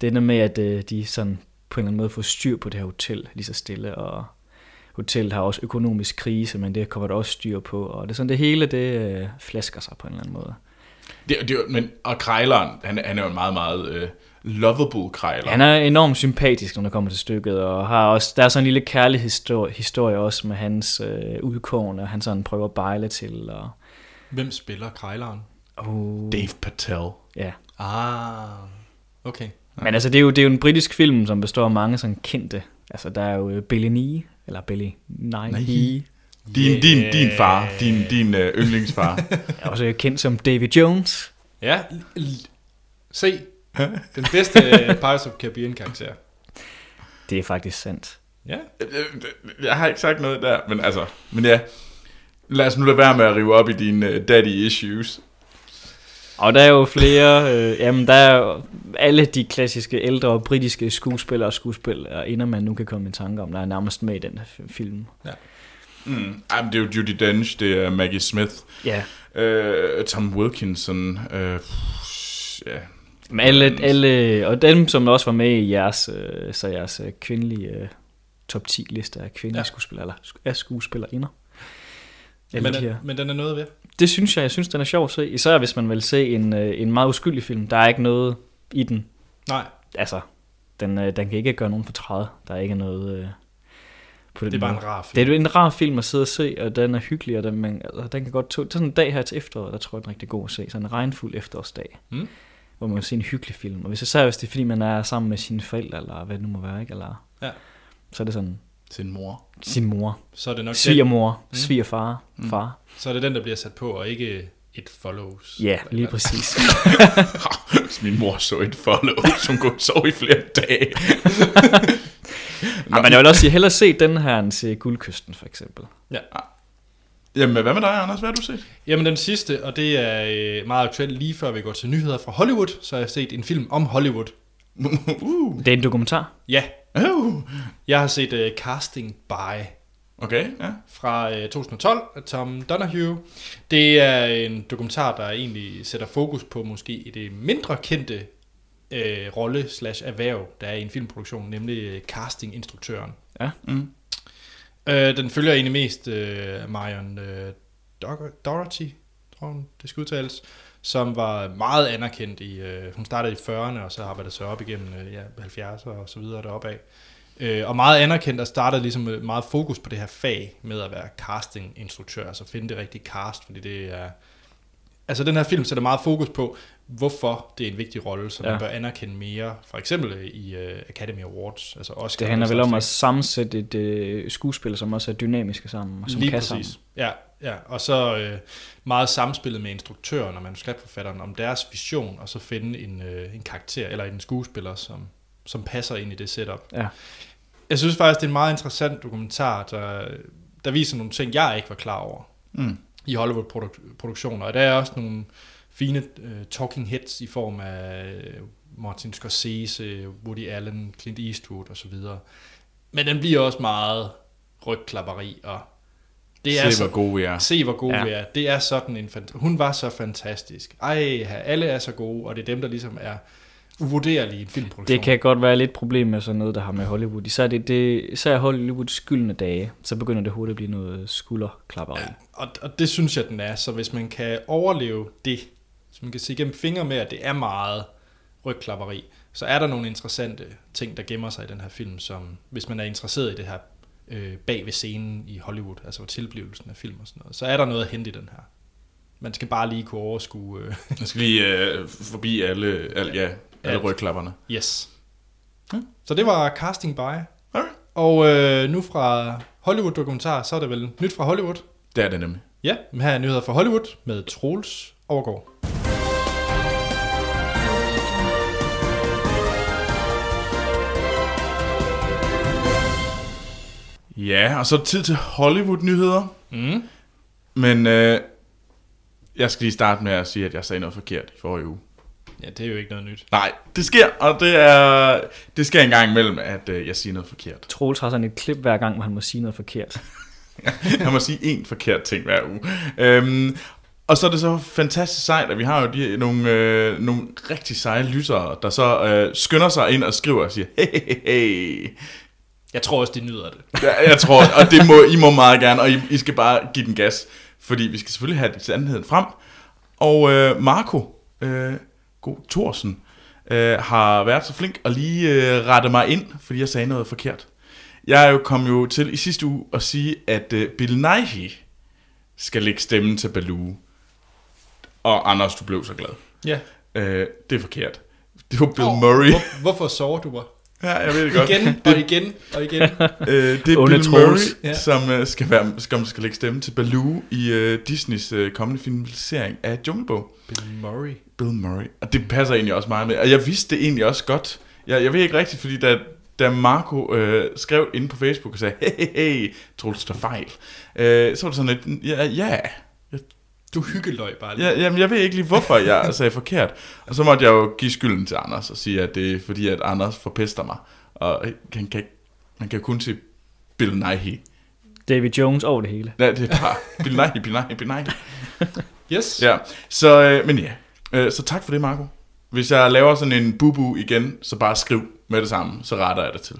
Det ender med, at øh, de sådan på en eller anden måde får styr på det her hotel lige så stille, og hotellet har også økonomisk krise, men det kommer der også styr på, og det er sådan, det hele, det øh, flasker sig på en eller anden måde. Det, det, men, og Krejleren, han, han er jo en meget, meget øh, lovable Krejler. Han er enormt sympatisk, når det kommer til stykket, og har også, der er sådan en lille kærlig historie, historie også med hans øh, udkårne, og han sådan prøver at bejle til, og Hvem spiller Krejleren? oh, Dave Patel. ja. Ah, okay. Men altså, det er, jo, det er jo en britisk film, som består af mange sådan kendte, altså der er jo øh, Billy Nye, eller Billy Nye, Nye. Nye. Din, din, din far, din, din øh, yndlingsfar. er også kendt som Davy Jones. Ja, l- se. Den bedste øh, Pirates of Caribbean karakter. Det er faktisk sandt. Ja. Jeg har ikke sagt noget der, men altså, men ja. Lad os nu lade være med at rive op i dine daddy issues. Og der er jo flere, øh, jamen der er jo alle de klassiske ældre britiske skuespillere og skuespillere, inden man nu kan komme i tanke om, der er nærmest med i den her fi- film. Mm. Ej, men det er jo Judy Dench, det er Maggie Smith, Ja, øh, Tom Wilkinson, øh, ja, men alle, alle, og dem, som også var med i jeres, øh, så jeres øh, kvindelige øh, top 10 liste af kvindelige Ja. ja. skuespillere, eller af skuespillerinder. Alle Men, de her. men den er noget ved. Det synes jeg, jeg synes, den er sjov at se. Især hvis man vil se en, øh, en meget uskyldig film. Der er ikke noget i den. Nej, Altså, den, øh, den kan ikke gøre nogen fortræd. Der er ikke noget øh, på den det er bare måde. en rar film. Det er en rar film at sidde og se, og den er hyggelig, og den, man, altså, den kan godt tåle. Det er sådan en dag her til efteråret, der tror jeg, den er rigtig god at se. Sådan en regnfuld efterårsdag, Mm. hvor man kan se en hyggelig film. Og hvis især hvis det er, fordi man er sammen med sine forældre, eller hvad det nu må være, ikke? Eller, Ja. så er det sådan sin mor. sin mor, Så er det nok den, svigermor, Mm. svigerfar, Mm. far. så er det den, der bliver sat på, og ikke et follows. Ja, lige præcis. Min mor så et follow, som kunne sove i flere dage. Nå, men jeg vil også sige, hellere se den her end se Guldkysten, for eksempel. Jamen, hvad med dig, Anders? Hvad har du set? Jamen den sidste, og det er øh, meget aktuelt lige før vi går til nyheder fra Hollywood, så har jeg set en film om Hollywood. uh. Det er en dokumentar. Ja, Uh. jeg har set uh, Casting By Okay, ja. fra øh, 2012 af Tom Donahue. Det er en dokumentar, der egentlig sætter fokus på måske det mindre kendte øh, rolle slash erhverv, der er i en filmproduktion, nemlig øh, castinginstruktøren. Mm. Øh, den følger egentlig mest øh, Marion øh, Dog- Doherty, tror hun, det skal udtales, som var meget anerkendt i, øh, hun startede i 40'erne, og så arbejdede sig op igennem øh, ja, 70'erne og så videre deroppe af. Øh, og meget anerkendt, og startede ligesom meget fokus på det her fag med at være castinginstruktør, altså finde det rigtige cast, fordi det er... Altså den her film sætter meget fokus på, hvorfor det er en vigtig rolle, som ja. Man bør anerkende mere, for eksempel i uh, Academy Awards, altså Oscar. Det handler vel om at sammensætte et øh, skuespil, som også er dynamiske sammen, og som Lige kan præcis. sammen. Ja, ja. Og så øh, meget samspillet med instruktøren og manuskriptforfatteren om deres vision, og så finde en, øh, en karakter eller en skuespiller, som, som passer ind i det setup. Ja. Jeg synes faktisk, det er en meget interessant dokumentar, der, der viser nogle ting, jeg ikke var klar over Mm. i Hollywood-produktioner. Og der er også nogle fine uh, talking heads i form af øh, Martin Scorsese, Woody Allen, Clint Eastwood osv. Men den bliver også meget rygklapperi, og det er Se, så, hvor gode vi er. se hvor gode Ja. vi er. Det er sådan en fant- Hun var så fantastisk. Ej, alle er så gode, og det er dem, der ligesom er uvurderlige i en filmproduktion. Det kan godt være lidt problem med sådan noget, der har med Hollywood. Især, det, det, især Hollywoods skyldne dage, så begynder det hurtigt at blive noget skulderklapperi. Ja, og, og det synes jeg, den er. Så hvis man kan overleve det, så man kan se gennem fingre med, at det er meget rygklapperi, så er der nogle interessante ting, der gemmer sig i den her film, som hvis man er interesseret i det her øh, bag ved scenen i Hollywood, altså tilblivelsen af film og sådan noget, så er der noget at hente i den her. Man skal bare lige kunne overskue... Øh, Jeg skal lige øh, forbi alle, alle, ja, alle Alt. rygklapperne. yes. Ja. Så det var Casting By. Okay. Og øh, nu fra Hollywood-dokumentar, så er det vel nyt fra Hollywood. Det er det nemlig. Ja, men her er nyheder fra Hollywood med Troels Overgaard. Ja, og så er det tid til Hollywood-nyheder. Mm. Men øh, jeg skal lige starte med at sige, at jeg sagde noget forkert i forrige uge. Ja, det er jo ikke noget nyt. Nej, det sker, og det er det sker en gang imellem, at øh, jeg siger noget forkert. Troels har sådan et klip hver gang, hvor han må sige noget forkert. Jeg må sige én forkert ting hver uge. Øhm, og så er det så fantastisk sejt, at vi har jo de, nogle, øh, nogle rigtig seje lyttere, der så øh, skynder sig ind og skriver og siger, hey, hey, hey. Jeg tror også, de nyder det. Ja, jeg tror, og det må I må meget gerne, og I, I skal bare give den gas, fordi vi skal selvfølgelig have sandheden frem. Og øh, Marco, øh, god Thorsen, øh, har været så flink at lige øh, rette mig ind, fordi jeg sagde noget forkert. Jeg er jo kom jo til i sidste uge at sige, at øh, Bill Nighy skal lægge stemmen til Baloo. Og Anders, du blev så glad. Ja. Øh, det er forkert. Det var Bill Åh, Murray. Hvor, hvorfor sover du mig? Ja, jeg ved det godt. Igen og igen og igen. Øh, det er Bill. Murray, Ja. som, øh, skal være, skal, skal lægge stemme til Baloo i øh, Disneys øh, kommende filmatisering af Junglebog. Bill Murray. Bill Murray. Og det passer egentlig også meget med. Og jeg vidste det egentlig også godt. Jeg, jeg ved ikke rigtigt, fordi da, da Marco øh, skrev inde på Facebook og sagde, hey, hey, hey, Troels, der fejl. Øh, så var det sådan lidt, ja, ja. Du hyggeløg bare lige. Ja, jamen, jeg ved ikke lige, hvorfor jeg sagde forkert. Og så måtte jeg jo give skylden til Anders og sige, at det er fordi, at Anders forpester mig. Og han kan, man kan kun se Bill Nighy. David Jones over det hele. Ja, det er bare Bill Nighy, Bill Nighy, Bill Nighy. Yes. Ja, så, øh, men ja. Øh, så tak for det, Marco. Hvis jeg laver sådan en bubu igen, så bare skriv med det samme, så retter jeg det til.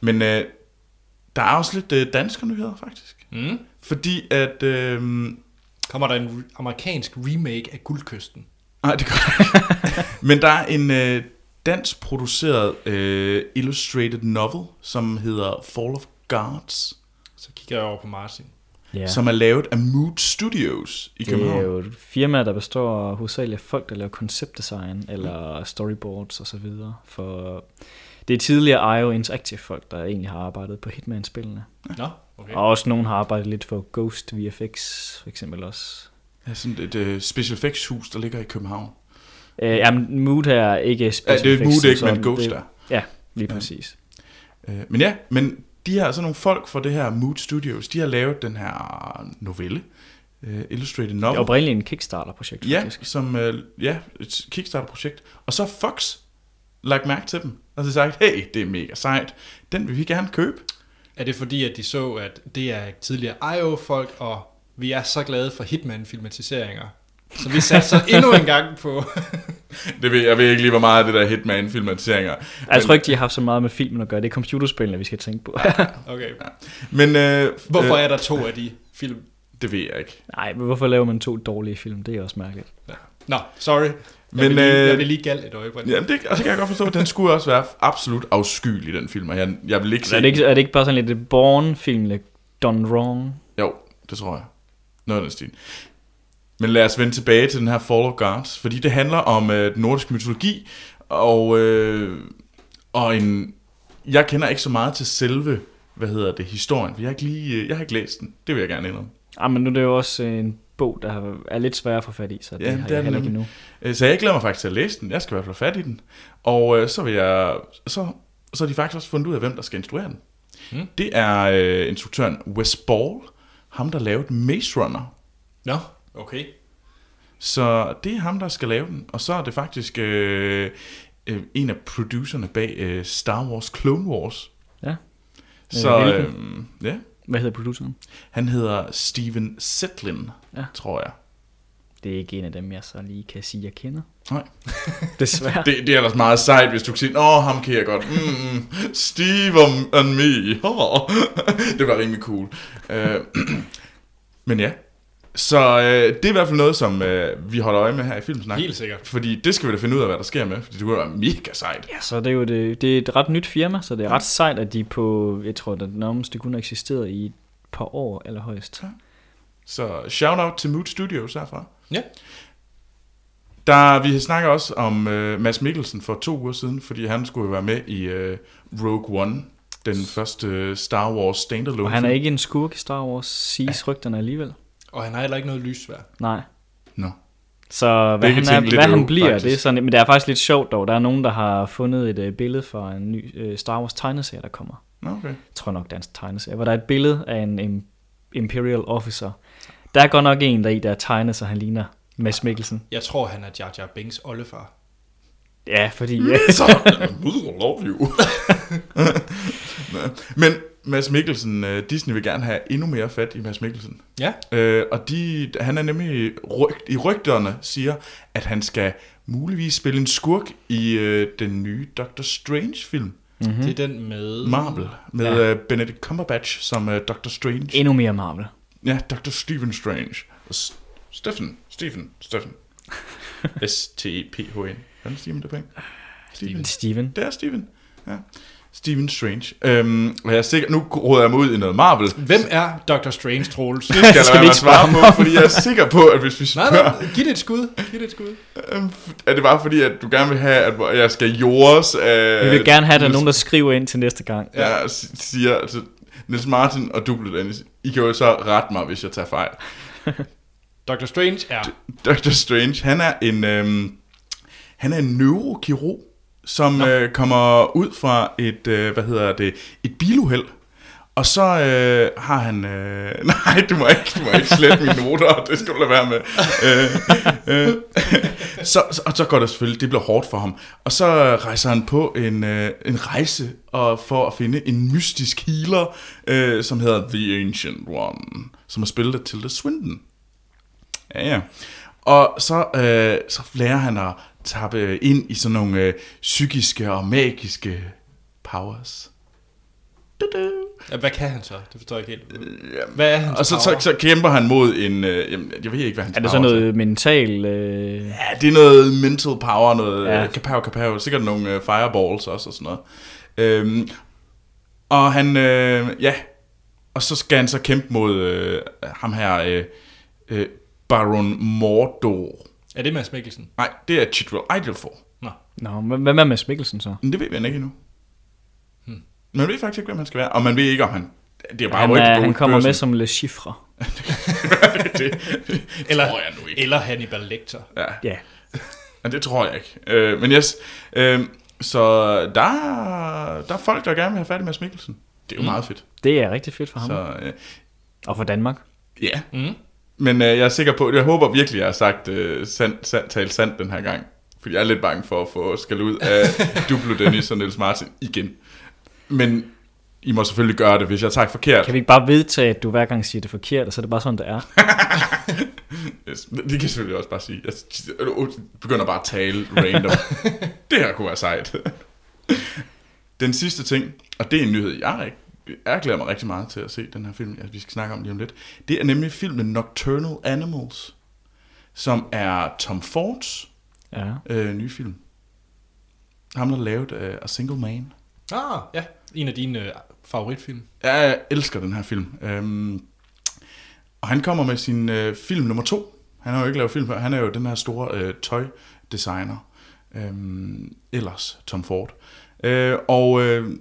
Men øh, der er også lidt øh, danske nyheder, faktisk. Mm. Fordi at... Øh, Kommer der en re- amerikansk remake af Guldkysten? nej, det gør ikke. Men der er en øh, dansk produceret øh, illustrated novel, som hedder Fall of Gods, Så kigger jeg over på Martin. Ja. som er lavet af Mood Studios i det er København. jo et firma, der består hovedsageligt af folk, der laver konceptdesign eller storyboards og så videre. For det er tidligere IO Interactive folk, der egentlig har arbejdet på Hitman-spillene. Nå, okay. Og også nogen har arbejdet lidt for Ghost VFX, for eksempel også. Ja, sådan et øh, special effects hus, der ligger i København. Øh, jamen, Mood er ikke Ja, special det er effects Mood ikke, som men sådan. Ghost Det- der. Ja, lige Ja. præcis. Øh, men ja, men de her altså nogle folk fra det her Mood Studios, de har lavet den her novelle, uh, Illustrated Det er Novel. oprindeligt en Kickstarter-projekt, Ja, faktisk. som uh, ja, et Kickstarter-projekt. Og så Fox lagt mærke til dem, og så sagt, hey, det er mega sejt, den vil vi gerne købe. Er det fordi, at de så, at det er tidligere IO-folk, og vi er så glade for Hitman-filmatiseringer? Så vi satser endnu en gang på... Det ved, jeg ved ikke lige, hvor meget af det der Hitman-filmatiseringer. Jeg tror ikke, de har haft så meget med filmen at gøre. Det er computerspillene, vi skal tænke på. Okay. Men uh, Hvorfor øh, er der to af de film? det ved jeg ikke. Nej, men hvorfor laver man to dårlige film? Det er også mærkeligt. Nå, sorry. Jeg, Men, men, vil, lige, øh, jeg vil lige galt et øjeblik. Jamen, det, og så kan jeg godt forstå, at den skulle også være absolut afskyelig, den film. Og jeg, jeg vil ikke se Er det, ikke, er det ikke bare sådan lidt Born-film, lidt done wrong? Jo, det tror jeg. Noget af den stil. Men lad os vende tilbage til den her Fall of Gods, fordi det handler om øh, den nordiske mytologi, og, øh, og en... Jeg kender ikke så meget til selve, hvad hedder det, historien, for jeg har ikke, lige, øh, jeg har ikke læst den. Det vil jeg gerne indrømme. Ah, men nu er det jo også en bog, der er lidt svær at få fat i, så det Ja, har det er jeg heller ikke nemlig. endnu. Øh, Så jeg glæder mig faktisk til at læse den. Jeg skal i hvert fald fat i den. Og øh, så vil jeg... Så, så har de faktisk også fundet ud af, hvem der skal instruere den. Hmm. Det er øh, instruktøren Wes Ball, ham der lavede Maze Runner. Nå, okay. Så det er ham, der skal lave den. Og så er det faktisk øh, øh, en af producerne bag øh, Star Wars Clone Wars. Ja. Så Øh, øh, hvilken? ja, Hvad hedder produceren? han hedder Steven Setlin, Ja. tror jeg. Det er ikke en af dem, jeg så lige kan sige, jeg kender. Nej. Desværre. Det, det er ellers meget sejt, hvis du kan sige, åh, ham kan jeg godt. Mm, mm, Steve and me. Det var rimelig cool. Øh, men ja, så øh, det er i hvert fald noget, som øh, vi holder øje med her i Filmsnak. Helt sikkert. Fordi det skal vi da finde ud af, hvad der sker med, fordi det kunne være mega sejt. Ja, så det er jo det, det er et ret nyt firma, så det er ret sejt, at de på, jeg tror, at nærmest det kun har eksisteret i et par år eller højst. Så shout out til Mood Studios herfra. Ja. Der, vi snakker også om øh, Mads Mikkelsen for to uger siden, fordi han skulle være med i øh, Rogue One, den første øh, Star Wars standalone Og han er ikke en skurk i Star Wars, siges rygterne alligevel. Og han har heller ikke noget lysvær. Nej. Nå. Så hvad, Begge han, er, hvad han øv, bliver, faktisk. det er sådan, men det er faktisk lidt sjovt dog. Der er nogen, der har fundet et øh, billede fra en ny øh, Star Wars tegneserie, der kommer. Okay. Jeg tror nok dansk tegneserie, hvor der er et billede af en, en Imperial Officer. Der er godt nok en der i, der er tegnet, så han ligner Mads Mikkelsen. Jeg tror, han er Jar Jar Binks oldefar. Ja, fordi... Ja, Så, love you. Men Mads Mikkelsen, øh, Disney vil gerne have endnu mere fat i Mads Mikkelsen. Ja. Øh, og de, han er nemlig rygt, i rygterne siger, at han skal muligvis spille en skurk i øh, den nye Doctor Strange-film. mm-hmm. Det er den med... Marvel, med Ja. uh, Benedict Cumberbatch som uh, Doctor Strange. Endnu mere Marvel. Ja, Dr. Stephen Strange. Og S- Stephen, Stephen, Stephen. S-T-E-P-H-N. Hvordan siger man det på engelsk? Stephen. Steven. Det er Stephen. Ja. Stephen Strange. Øhm, og jeg er sikker, nu råder jeg mig ud i noget Marvel. Hvem er Dr. Strange, Troels? Det skal jeg skal vi ikke svare på, fordi jeg er sikker på, at hvis vi nej, spørger, nej, giv det et skud. Giv det et skud. øhm, er det bare fordi, at du gerne vil have, at jeg skal jordes af... Vi vil gerne have, at der er nogen, der skriver ind til næste gang. Ja, siger, altså, Niels Martin og du, Dennis, I kan jo så rette mig, hvis jeg tager fejl. Dr. Strange er... Dr. Strange, han er en, øhm, han er en neurokirurg, som øh, kommer ud fra et, øh, hvad hedder det, et biluheld. Og så øh, har han... Øh, nej, du må ikke, du må ikke slette mine noter, det skal du lade være med. Øh, øh, så, så, og så går det selvfølgelig, det bliver hårdt for ham. Og så rejser han på en, øh, en rejse og for at finde en mystisk healer, øh, som hedder The Ancient One, som har spillet af Tilda Swinton. Ja, ja. Og så, øh, så lærer han at tappe ind i sådan nogle øh, psykiske og magiske powers. Du-du. Ja, hvad kan han så? Det forstår jeg ikke helt. Hvad er hans Og så, så, power? så kæmper han mod en... Øh, jamen, jeg ved ikke, hvad hans Er det sådan noget mental... Øh... Ja, det er noget mental power, noget Ja. ja. kapow, kapow, sikkert nogle øh, fireballs også og sådan noget. Øhm, og han, øh, ja, og så skal han så kæmpe mod øh, ham her, øh, øh, Baron Mordor. Er det Mads Mikkelsen? Nej, det er Chitwell Ejiofor. Nå. Nå, men hvad med Mads Mikkelsen så? Men det ved vi ikke endnu. Hmm. Man ved faktisk ikke, hvem han skal være, og man ved ikke, om han... Det er bare Han, er, på han kommer med som Le Chiffre. det, det Eller, tror jeg nu ikke. eller Hannibal Lecter. Ja. Ja. Men det tror jeg ikke. Øh, men yes, øh, så der, der er folk, der gerne vil have fat i Mads Mikkelsen. Det er jo mm. meget fedt. Det er rigtig fedt for ham. Så øh, Og for Danmark. ja, Mm. Men øh, jeg er sikker på, jeg håber virkelig, jeg har sagt øh, sand, sand, talt sandt den her gang. Fordi jeg er lidt bange for at få skal ud af Duplo Dennis og Niels Martin igen. Men I må selvfølgelig gøre det, hvis jeg sagt forkert. Kan vi ikke bare vedtage, at du hver gang siger det forkert, og så er det bare sådan, det er? Yes, det kan jeg selvfølgelig også bare sige. Jeg begynder bare at tale random. det her kunne være sejt. Den sidste ting, og det er en nyhed, jeg, rig- jeg glæder mig rigtig meget til at se den her film, at vi skal snakke om lige om lidt. Det er nemlig filmen Nocturnal Animals, som er Tom Fords Ja. øh, nye film. Ham, der lavede uh, A Single Man. Ah, ja. En af dine øh, favoritfilm. Jeg elsker den her film. Øhm, og han kommer med sin øh, film nummer to. Han har jo ikke lavet film før. Han er jo den her store øh, tøjdesigner. Øhm, ellers Tom Ford. Øh, og øh,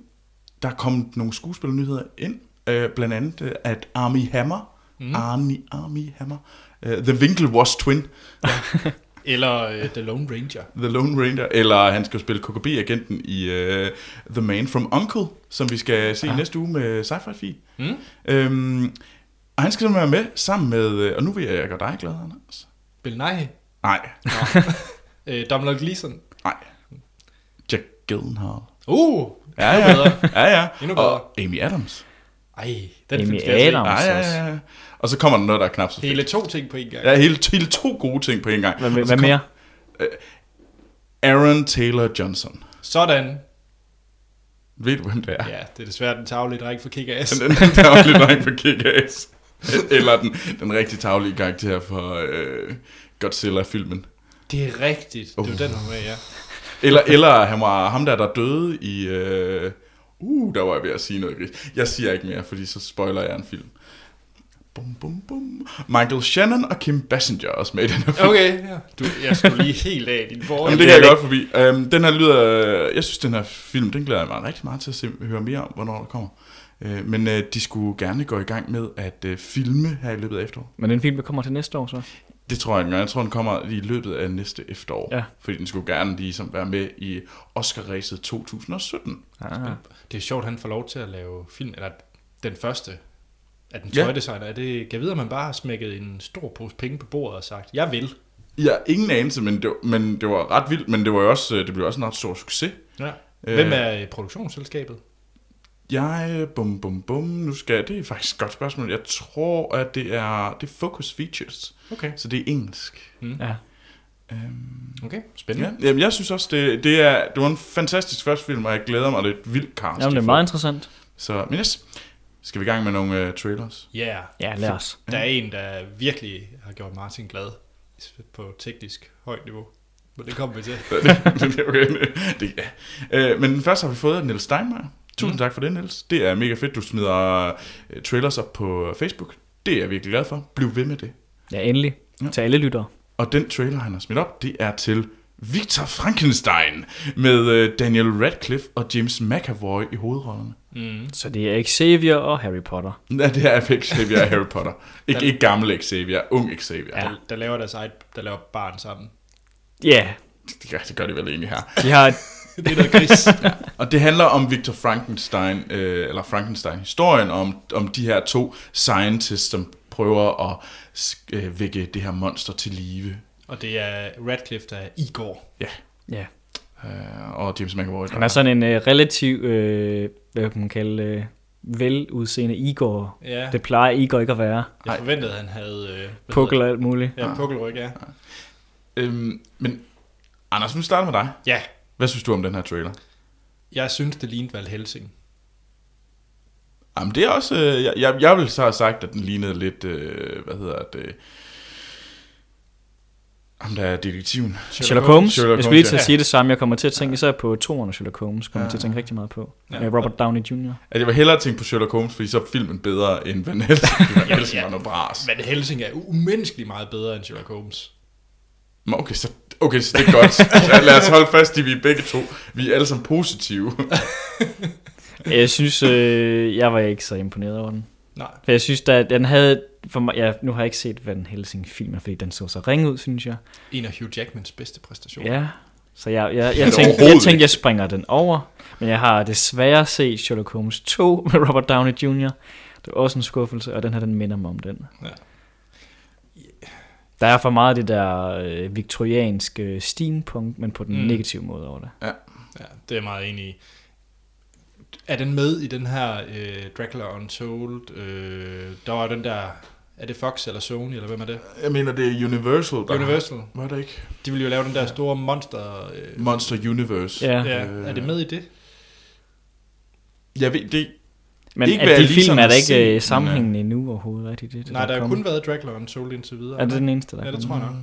der er kommet nogle skuespillernyheder ind. Øh, blandt andet, øh, at Army Hammer, mm. Army, Army Hammer, øh, The Winklevoss Twin, Eller øh, The Lone Ranger. The Lone Ranger, eller han skal spille KGB-agenten i uh, The Man from Uncle, som vi skal se ja. næste uge med Sci-Fi Fi. Mm. Øhm, og han skal simpelthen være med sammen med, og nu vil jeg, gøre dig glad, Anders. Bill Nighy. Nej, Øh, Domhnall Gleeson. nej. Jack Gyllenhaal. Uh, Ja, ja. bedre. Ja, ja. Endnu bedre. Og Amy Adams. Ej, den Amy film skal jeg se. Adams. Ja, ja, ja. Og så kommer der noget, der er knap så fedt. Hele to ting på en gang. Ja, hele, hele to gode ting på en gang. Hvad, hvad kom mere? Aaron Taylor Johnson. Sådan. Ved du, hvem det er? Ja, det er desværre den tavlige dreng for Kick-Ass. Den, den tavlige dreng for Kick-Ass. Eller den, den rigtig tavlige karakter for øh, Godzilla-filmen. Det er rigtigt. Det er jo den, hun med, ja. Eller, eller han var ham der, der døde i... Øh, uh, der var jeg ved at sige noget gris. Jeg siger ikke mere, fordi så spoiler jeg en film. Bum, bum, bum. Michael Shannon og Kim Basinger er også med i den her film. Okay, ja. Du, jeg skulle lige helt af din forrige. Jamen, det kan jeg godt forbi. Um, den her lyder... Jeg synes, den her film, den glæder jeg mig rigtig meget til at se, høre mere om, hvornår der kommer. Uh, men uh, de skulle gerne gå i gang med at uh, filme her i løbet af efteråret. Men den film, der kommer til næste år så? Det tror jeg ikke. Jeg tror, den kommer i løbet af næste efterår. Ja. Fordi den skulle gerne ligesom være med i Oscar-ræset 2017. Ah. Det er sjovt, at han får lov til at lave film, eller den første af den Ja. tøjdesigner. Er det, kan jeg vide, at man bare har smækket en stor pose penge på bordet og sagt, jeg vil. Ja, ingen anelse, men det, var- men det var ret vildt, men det var jo også, øh, det blev også en ret stor succes. Ja. Øh. Hvem er øh, produktionsselskabet? Jeg, bum bum bum, nu skal jeg, det er faktisk et godt spørgsmål. Jeg tror, at det er, det er Focus Features, Okay. så det er engelsk. Ja. Øhm, Okay, ja, spændende. jamen, jeg synes også, det, det, er, det var en fantastisk første film, og jeg glæder mig, det er et vildt cast. Jamen, det de er meget interessant. Så, men yes, skal vi i gang med nogle uh, trailers? Ja, yeah. Ja, lad os. der er en, der virkelig har gjort Martin glad på teknisk højt niveau. Men det kommer vi til. det er okay. Det, ja. øh, men den første har vi fået af Niels Steinmeier. Tusind Mm. tak for det, Niels. Det er mega fedt, du smider øh, trailers op på Facebook. Det er jeg virkelig glad for. Bliv ved med det. Ja, endelig. Ja. Til alle lyttere. Og den trailer, han har smidt op, det er til Victor Frankenstein med øh, Daniel Radcliffe og James McAvoy i hovedrollerne. Mm. Så det er Xavier og Harry Potter. Ja, det er Xavier og Harry Potter. Ikke, ikke gammel Xavier, ung Xavier. Ja. Der, der laver deres eget, der laver barn sammen. Ja, Det, gør, det gør de vel egentlig her. de har, det er noget gris. Og det handler om Victor Frankenstein, øh, eller Frankenstein-historien, om, om de her to scientists, som prøver at øh, vække det her monster til live. Og det er Radcliffe, der er Igor. Ja. Ja. Øh, og James McAvoy. Han er sådan en øh, relativ, øh, hvad kan man kalde, øh, veludseende Igor. Ja, Det plejer Igor ikke at være. jeg forventede, at han havde... Øh, Pukkel og alt muligt. Ja, pukkelryg, ja. Øhm, men Anders, vi starter med dig. Ja, Hvad synes du om den her trailer? jeg synes, det lignede Val Helsing. Jamen det er også, øh, jeg, jeg, jeg vil så have sagt, at den lignede lidt, øh, hvad hedder det, ham der er detektiven. Sherlock Holmes. Sherlock jeg skulle lige til at ja. sige det samme. Jeg kommer til at tænke især på toeren af Sherlock Holmes. Kommer Ja. til at tænke rigtig meget på. Ja. Ja. Robert Downey Jr. At jeg vil hellere tænke på Sherlock Holmes, fordi så er filmen bedre end Van Helsing. Van Helsing var noget bras. Val Helsing er umenneskeligt meget bedre end Sherlock Holmes. Okay, så, okay, så det er godt. Så lad os holde fast i, at vi er begge to. Vi er alle sammen positive. Jeg synes, øh, jeg var ikke så imponeret over den. Nej. For jeg synes, at den havde... For mig, ja, nu har jeg ikke set Van Helsing filmen, fordi den så så ringe ud, synes jeg. En af Hugh Jackmans bedste præstationer. Ja. Så jeg, jeg, jeg, tænkte, jeg tænkte, jeg springer den over. Men jeg har desværre set Sherlock Holmes 2 med Robert Downey Jr. Det var også en skuffelse, og den her, den minder mig om den. Ja. Der er for meget det der øh, viktorianske steampunk, men på den Mm. negative måde over det. Ja, det er jeg meget enig i. Er den med i den her øh, Dracula Untold? Øh, der var den der... Er det Fox eller Sony, eller hvem er det? Jeg mener, det er Universal. Der Universal. Var det ikke? De ville jo lave den der store monster... Øh, Monster Universe. Ja. ja, Øh, er det med i det? Jeg ved, det, Men Ikke, at hvad de film er har der ikke øh, men, sammenhængende endnu overhovedet, er det det? Nej, der har jo kommet? kun været Dracula Untold indtil videre. Er det den eneste, der Ja, er det tror jeg nok.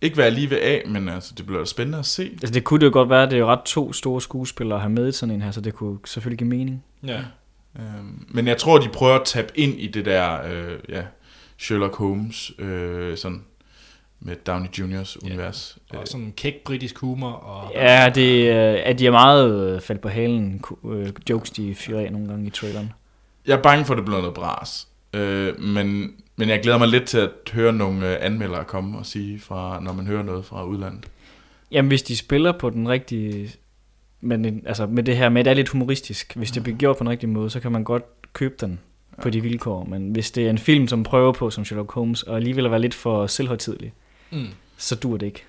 ikke hvad jeg lige vil af, men altså, det bliver da spændende at se. Altså det kunne det jo godt være, det er jo ret to store skuespillere at have med i sådan en her, så det kunne selvfølgelig give mening. Ja. Øhm, men jeg tror, de prøver at tabe ind i det der, øh, ja, Sherlock Holmes, øh, sådan, med Downey Jr.'s Ja. univers. Øh, Og sådan kæk britisk humor. Og, Ja, det, øh, at de er meget øh, faldt på halen, øh, jokes de fyrer af nogle gange i traileren. Jeg er bange for, at det bliver noget bras. Øh, men, men jeg glæder mig lidt til at høre nogle øh, anmeldere komme og sige, fra, når man hører noget fra udlandet. Jamen hvis de spiller på den rigtige, men, en- altså med det her med, at det er lidt humoristisk, hvis det bliver gjort på den rigtige måde, så kan man godt købe den på de vilkår. Men hvis det er en film, som prøver på som Sherlock Holmes, og alligevel være lidt for selvhøjtidlig, Mm. så dur det ikke.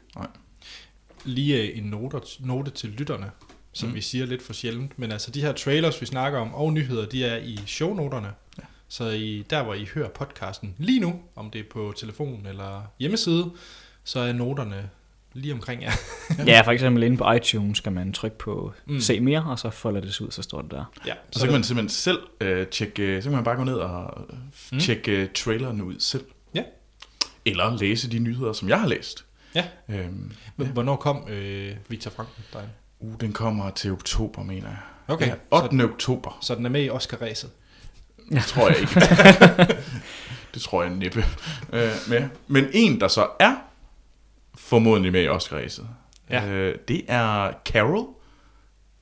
Lige øh, en note, note til lytterne, som Mm. vi siger lidt for sjældent. Men altså de her trailers, vi snakker om, og nyheder, de er i shownoterne. Ja. Så i, der, hvor I hører podcasten lige nu, om det er på telefon eller hjemmeside, så er noterne lige omkring jer. Ja, for eksempel inde på iTunes skal man trykke på Mm. se mere, og så folder det sig ud, så står det der. Ja, Så, så kan man simpelthen selv øh, tjekke, øh, så kan man bare gå ned og Mm. tjekke øh, trailerne ud selv. Eller læse de nyheder, som jeg har læst. Ja. Øhm, Hvornår kom øh, Victor Frankenstein? uh, den kommer til oktober, mener jeg. Okay, Ja, så, 8. oktober. så den er med i Oscar-ræset. Det tror jeg ikke. det tror jeg næppe. Øh, med. Men en, der så er formodentlig med i Oscar-ræset, Ja. øh, det er Carol,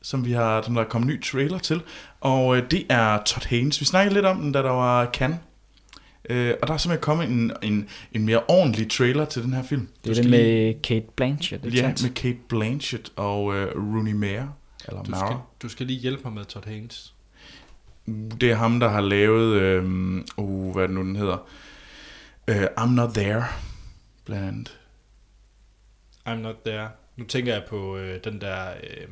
som vi har, som der er kommet en ny trailer til. Og øh, det er Todd Haynes. Vi snakkede lidt om den, da der var Cannes. Øh, og der er simpelthen kommet en, en, en mere ordentlig trailer til den her film. Det er den lige- med Kate Blanchett, ikke Ja, sandt? med Kate Blanchett og øh, Rooney Mara. Eller Du Mara. skal, du skal lige hjælpe mig med Todd Haynes. Det er ham, der har lavet, øh, uh, hvad er det nu den hedder, uh, I'm Not There, blandt andet. I'm not there. Nu tænker jeg på øh, den der øh,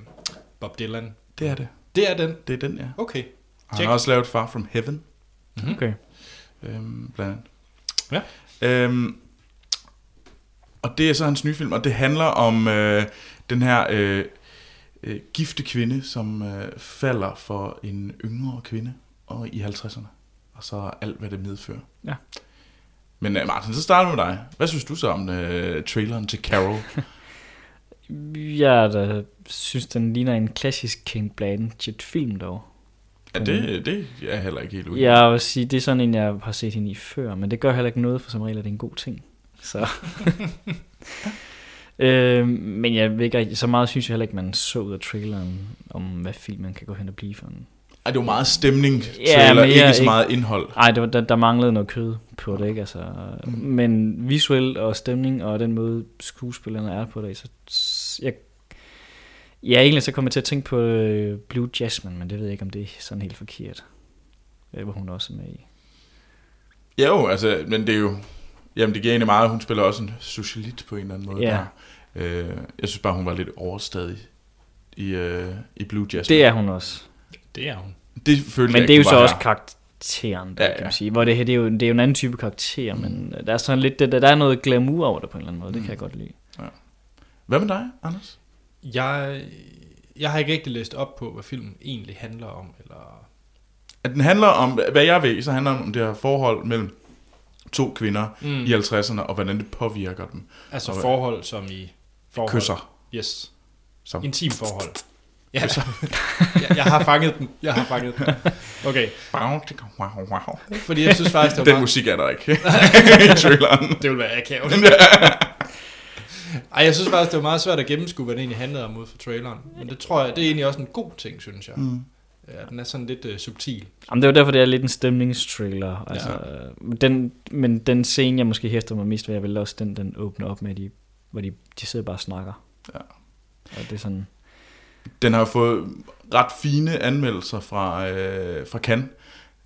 Bob Dylan. Det er det. Det er den. Det er den, ja. Okay. Han Check. har også lavet Far From Heaven, Mhm. Okay. Øhm, blandt andet. Ja. Øhm, og det er så hans nye film, og det handler om øh, den her øh, øh, gifte kvinde, som øh, falder for en yngre kvinde og i 50'erne. Og så alt, hvad det medfører. Ja. Men øh, Martin, så starter vi med dig. Hvad synes du så om øh, traileren til Carol? Jeg da synes, den ligner en klassisk Kate Blanchett-film dog. Ja, det, det er jeg heller ikke helt ude. Jeg vil sige, det er sådan en, jeg har set hende i før, men det gør heller ikke noget, for som regel er det en god ting. Så. øh, men jeg ved ikke, så meget synes jeg heller ikke, man så ud af traileren, om hvad filmen kan gå hen og blive for en. Ej, det var meget stemning, Ja, trailer, jeg ikke så ikke- meget indhold. Ej, det var, der, der manglede noget kød på det, ikke? Altså, Mm. Men visuelt og stemning og den måde skuespillerne er på det, så jeg, Ja, egentlig så kommer jeg til at tænke på øh, Blue Jasmine, men det ved jeg ikke, om det er sådan helt forkert. Øh, hvor hun også er med i. Ja jo, altså, men det er jo... Jamen, det giver egentlig meget, hun spiller også en socialit på en eller anden måde. Ja. Der. Øh, jeg synes bare, hun var lidt overstadig i, øh, i Blue Jasmine. Det er hun også. Det er hun. Det følte Men jeg det er jo så var også her. karakteren, der, Ja, ja, kan ja. man sige. Hvor det her, det er jo, det er jo en anden type karakter, men der er sådan lidt, det, der, der er noget glamour over det på en eller anden måde. Det kan jeg godt lide. Hvad med dig, Anders? Jeg, jeg har ikke rigtig læst op på, hvad filmen egentlig handler om. Eller... At den handler om, hvad jeg ved, så handler den om det her forhold mellem to kvinder Mm. i 50'erne, og hvordan det påvirker dem. Altså Og- forhold som i... Forhold. Kysser. Yes. Som. Intim forhold. Ja, jeg, jeg har fanget den. Jeg har fanget den. Okay, Wow, wow. fordi jeg synes faktisk, det var Den meget... musik er der ikke i traileren. Det ville være akavet. Ej, jeg synes faktisk, det var meget svært at gennemskue, hvad det egentlig handlede om ud fra traileren. Men det tror jeg, det er egentlig også en god ting, synes jeg. Mm. Ja, den er sådan lidt uh, subtil. Jamen, det er jo derfor, det er lidt en stemningstrailer. Altså, ja. den, men den scene, jeg måske hæfter mig mest ved, er vel også den, den åbner op med, de, hvor de, de sidder bare og snakker. Ja. Og det er sådan... Den har jo fået ret fine anmeldelser fra, øh, fra Cannes.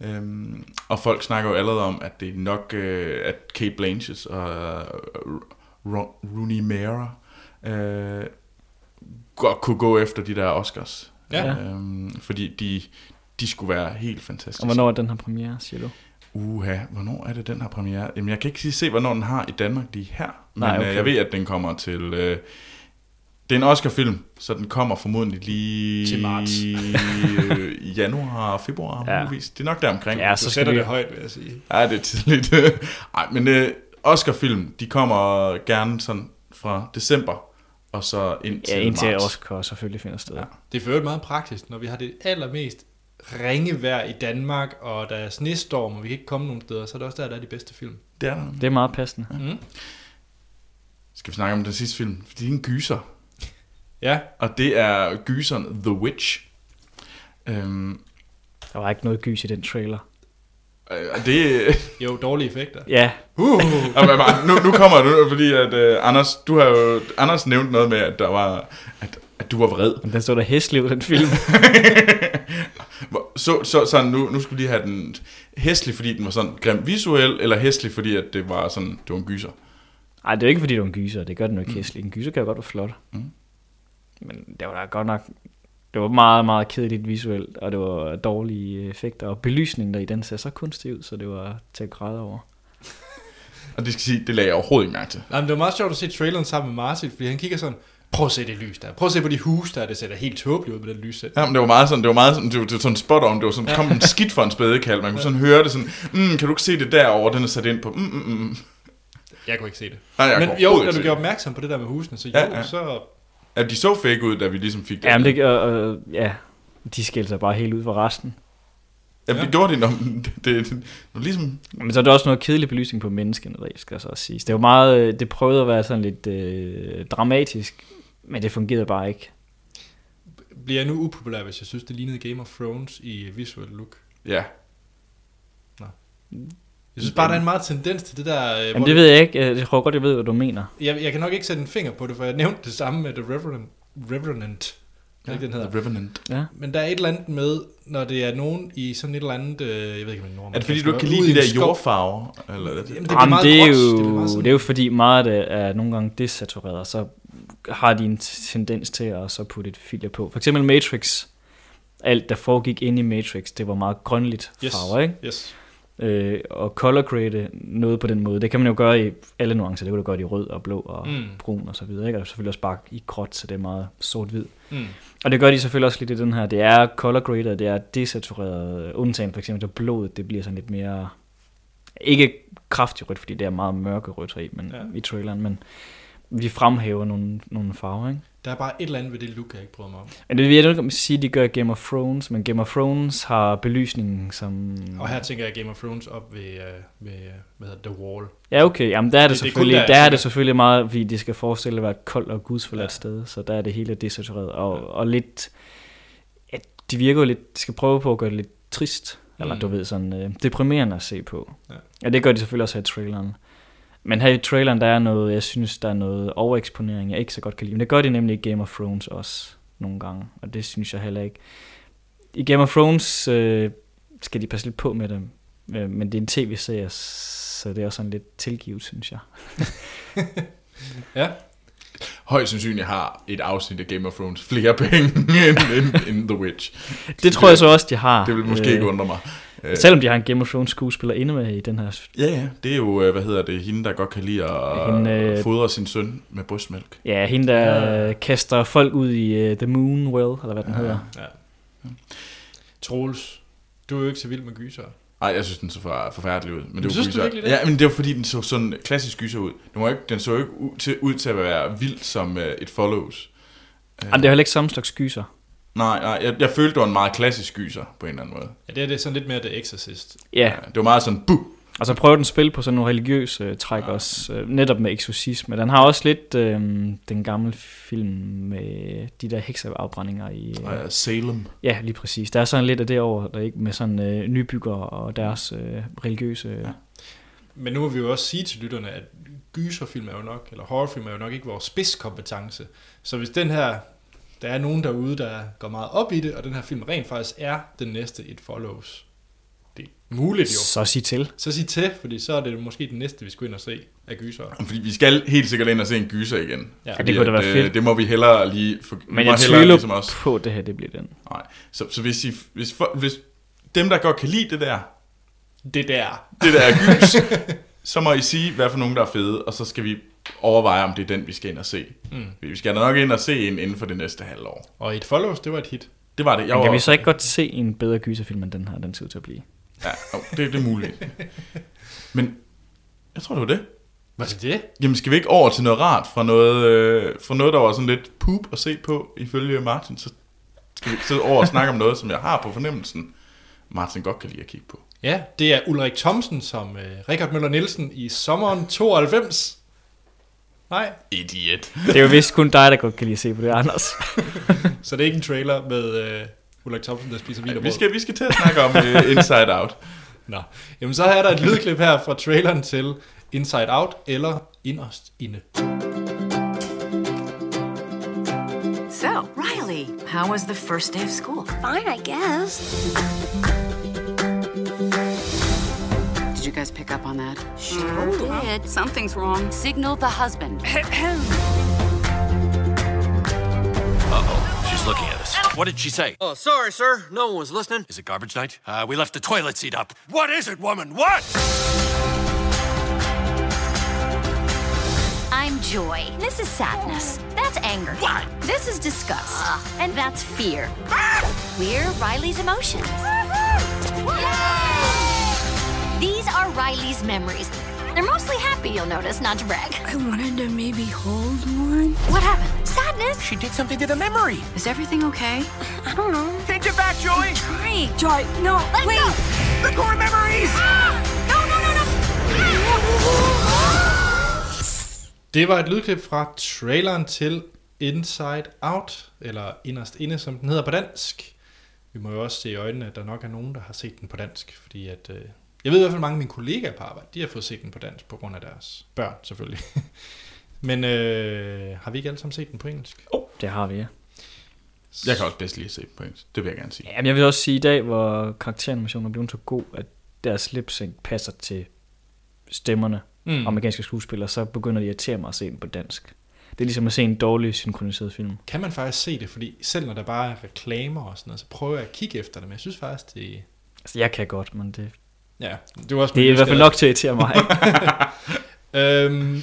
Øhm, og folk snakker jo allerede om, at det er nok, øh, at Kate Blanchett og øh, Rooney Mara øh, godt kunne gå efter de der Oscars. Ja. Øhm, fordi de, de skulle være helt fantastiske. Og hvornår er den her premiere, siger du? Uha, hvornår er det den her premiere? Jamen, jeg kan ikke sige se, hvornår den har i Danmark lige her. Men Nej, Nej, okay. jeg ved, at den kommer til... Øh, det er en Oscar-film, så den kommer formodentlig lige... Til marts. øh, i januar og februar, Ja. muligvis. Det er nok der omkring. Ja, Du så skal sætter vi... det højt, vil jeg sige. Ja, det er tidligt. Ej, men øh, Oscar-film, de kommer gerne sådan fra december, og så ind til Ja, indtil marts. Oscar selvfølgelig finder sted. Ja. Ja. Det er for øvrigt meget praktisk, når vi har det allermest ringe vejr i Danmark, og der er snestorm, og vi kan ikke komme nogen steder, så er det også der, der er de bedste film. Det er der. Det er meget passende. Mm. Skal vi snakke om den sidste film? For det er en gyser. Ja, Og det er gyseren The Witch. Øhm, Der var ikke noget gys i den trailer. Øh, det, jo, dårlige effekter. Ja, Uh, nu, nu kommer det, fordi at, uh, Anders, du har jo, Anders nævnte noget med, at der var, at, at du var vred. men den stod der hæslig ud, den film. Så, så, så nu, nu skulle de have den hæslig, fordi den var sådan grim visuel, eller hæslig, fordi at det var sådan, det var en gyser. Nej, det er ikke, fordi det var en gyser. Det gør den jo ikke hæslig. En gyser kan jo godt være flot. Mm. Men det var da godt nok... Det var meget, meget kedeligt visuelt, og det var dårlige effekter, og belysningen der i den ser så kunstig ud, så det var til at græde over. Og det skal sige, det lagde jeg overhovedet ikke mærke til. Nej, men det var meget sjovt at se traileren sammen med Martin, fordi han kigger sådan, prøv at se det lys der, prøv at se på de huse der, det ser da helt tåbeligt ud med den lyssæt. Ja, men det var meget sådan, det var meget sådan, det var, det var sådan spot on, det var sådan, Ja. kom en skidt for en spædekald, man kunne sådan høre det sådan, mm, kan du ikke se det derovre, den er sat ind på, mm, mm, mm. Jeg kunne ikke se det. Nej, jeg men jo, da du gjorde det. opmærksom på det der med husene, så jo, ja. ja. så... Ja, de så fake ud, da vi ligesom fik det. Ja, men det, og, og, ja, de skældte sig bare helt ud fra resten. Jamen, det gjorde de, når det, det, det, det, ligesom, Men så er der også noget kedelig belysning på menneskene, der skal så også siges. Det var meget, øh, det prøvede at være sådan lidt øh, dramatisk, men det fungerede bare ikke. Bliver jeg nu upopulær, hvis jeg synes, det lignede Game of Thrones i visual look? ja, Jeg synes bare, der er en meget tendens til det der... øh, Jamen det du- ved jeg ikke. Jeg tror godt, jeg ved, hvad du mener. Jeg, jeg kan nok ikke sætte en finger på det, for jeg nævnte det samme med The Revenant. Revenant. Ja, ikke den hedder. The Revenant. Ja. Men der er et eller andet med, når det er nogen i sådan et eller andet... Øh, jeg ved ikke, om det er Er det fordi, du ikke kan lide de der skov. jordfarver? Eller det? Jamen, det Jamen, meget det, er jo, Det meget sådan- det er jo fordi meget af det er nogle gange desatureret, og så har de en tendens til at så putte et filter på. For eksempel Matrix. Alt, der foregik inde i Matrix, det var meget grønligt Yes. farver, ikke? Yes. Øh, og color grade noget på den måde, det kan man jo gøre i alle nuancer. Det kan du gøre i rød og blå og Mm. brun og så videre, ikke? Og selvfølgelig også bare i gråt, så det er meget sort-hvid. Mm. Og det gør de selvfølgelig også lidt i den her. Det er color graded, det er desatureret. Undtagen for eksempel, at blodet det bliver sådan lidt mere... Ikke kraftigt rødt, fordi det er meget mørke rødt i, men, ja. i traileren, men vi fremhæver nogle, nogle farver, ikke? Der er bare et eller andet ved det look, jeg ikke bryder mig om. Men det vil jeg ikke sige, at de gør Game of Thrones, men Game of Thrones har belysningen som... Og her tænker jeg Game of Thrones op ved, uh, ved uh, hvad hedder det, The Wall. Ja, okay. Jamen, der er det, Det- det selvfølgelig, der, der, jeg er det selvfølgelig meget, fordi det skal forestille at være et koldt og gudsforladt Ja. sted, så der er det hele desatureret. Og, Ja. og lidt... Ja, de virker jo lidt... De skal prøve på at gøre det lidt trist, eller Mm. du ved, sådan øh, deprimerende at se på. Ja. Ja, det gør de selvfølgelig også her i traileren. Men her i traileren, der er noget, jeg synes, der er noget overeksponering, jeg ikke så godt kan lide. Men det gør de nemlig i Game of Thrones også. nogle gange, og det synes jeg heller ikke. I Game of Thrones øh, skal de passe lidt på med dem, øh, men det er en tv-serie, så det er også sådan lidt tilgivet, synes jeg. Ja, Højst sandsynligt har et afsnit af Game of Thrones flere penge end, end, end The Witch. Det tror jeg så også, de har. Det vil måske Øh, ikke undre mig. Øh, Selvom de har en Game of Thrones skuespiller inde med i den her... Ja, ja. Det er jo, øh, hvad hedder det, hende, der godt kan lide at Hende, øh, fodre sin søn med brystmælk. Ja, hende der ja. kaster folk ud i uh, The Moon Well, eller hvad den ja. hedder. ja. Troels, du er jo ikke så vild med gyser. Ej, jeg synes, den så for, forfærdelig ud. Men det Men synes du gyser. virkelig det? Ja, men det var fordi, den så sådan klassisk gyser ud. Den, var ikke, den så jo ikke ud til, ud til at være vild som uh, et follows. Ja. det er heller ikke samme slags gyser. Nej, nej, jeg, jeg følte, det var en meget klassisk gyser på en eller anden måde. Ja, det er det sådan lidt mere The Exorcist. Ja, Det var meget sådan, buh! og så prøver den at spille på sådan nogle religiøse uh, træk ja. også, uh, netop med eksorcisme. Den har også lidt uh, den gamle film med de der hekseafbrændinger i... Uh, Uh, Salem. ja, lige præcis. Der er sådan lidt af det over, der ikke med sådan uh, nybygger og deres uh, religiøse... Ja. Men nu vil vi jo også sige til lytterne, at gyserfilm er jo nok, eller horrorfilm er jo nok ikke vores spidskompetence. Så hvis den her, der er nogen derude, der går meget op i det, og den her film rent faktisk er den næste It Follows. Det er muligt jo. Så sig til. Så sig til, fordi så er det måske den næste, vi skal ind og se af gyser. Fordi vi skal helt sikkert ind og se en gyser igen. Ja. Fordi det kunne da være øh, fedt. Det må vi hellere lige... For, Men må jeg hellere tvivler ligesom også. på, at det her det bliver den. Nej. Så, så hvis, I, hvis, for, hvis dem, der godt kan lide det der, Det der. det der er gys, så må I sige, hvad for nogen, der er fede, og så skal vi overveje, om det er den, vi skal ind og se. Mm. Vi skal da nok ind og se en inden for det næste halvår. Og It Follows, det var et hit. Det var det. Jeg Men kan var, vi så ikke godt se en bedre gyserfilm, end den her, den ser ud til at blive? Ja, jo, det, det er muligt. Men jeg tror, det var det. Hvad er det? Jamen, skal vi ikke over til noget rart fra noget, øh, fra noget der var sådan lidt poop at se på, ifølge Martin? Så skal vi så over og snakke om noget, som jeg har på fornemmelsen, Martin godt kan lide at kigge på. Ja, det er Ulrik Thomsen som uh, Richard Møller Nielsen i sommeren 92. Nej, Idiot. Det er jo vist kun dig, der godt kan lide at se på det, Anders. så det er ikke en trailer med uh, Ulrik Thomsen, der spiser vin vi, skal, vi skal til at snakke om uh, Inside Out. Nå, jamen så er der et lydklip her fra traileren til Inside Out, eller Inderst Inde. So, Riley, how was the first day of school? Fine, I guess. Did you guys pick up on that? Sure did. Something's wrong. Signal the husband. Uh-oh, she's looking at us. What did she say? Oh, sorry, sir. No one was listening. Is it garbage night? Uh, we left the toilet seat up. What is it, woman? What? I'm joy. This is sadness. That's anger. What? This is disgust. And that's fear. We're Riley's emotions. These are Riley's memories. They're mostly happy, you'll notice, not to brag. I wanted to maybe hold one. What happened? Sadness? She did something to the memory. Is everything okay? I don't know. Take it back, Joy. Trying. Joy, no, Let wait. go. The core memories. No, no, no, no. Det var et lydklip fra traileren til Inside Out, eller Inderst Inde, som den hedder på dansk. Vi må jo også se i øjnene, at der nok er nogen, der har set den på dansk, fordi at... Øh, jeg ved i hvert fald, mange af mine kollegaer på arbejde, de har fået set den på dansk, på grund af deres børn, selvfølgelig. Men øh, har vi ikke alle sammen set den på engelsk? Det har vi, ja. Jeg kan også bedst lige at se på engelsk. Det vil jeg gerne sige. Jamen, jeg vil også sige i dag, hvor karakteranimationen er blevet så god, at deres lip sync passer til stemmerne, Mm. mm. amerikanske skuespillere, så begynder de at irritere mig at se den på dansk. Det er ligesom at se en dårlig synkroniseret film. Kan man faktisk se det, fordi selv når der bare er reklamer og sådan noget, så prøver jeg at kigge efter det, men jeg synes faktisk, det... Altså, jeg kan godt, men det, Ja, det var også det er i hvert fald nok til at irritere mig. Øhm,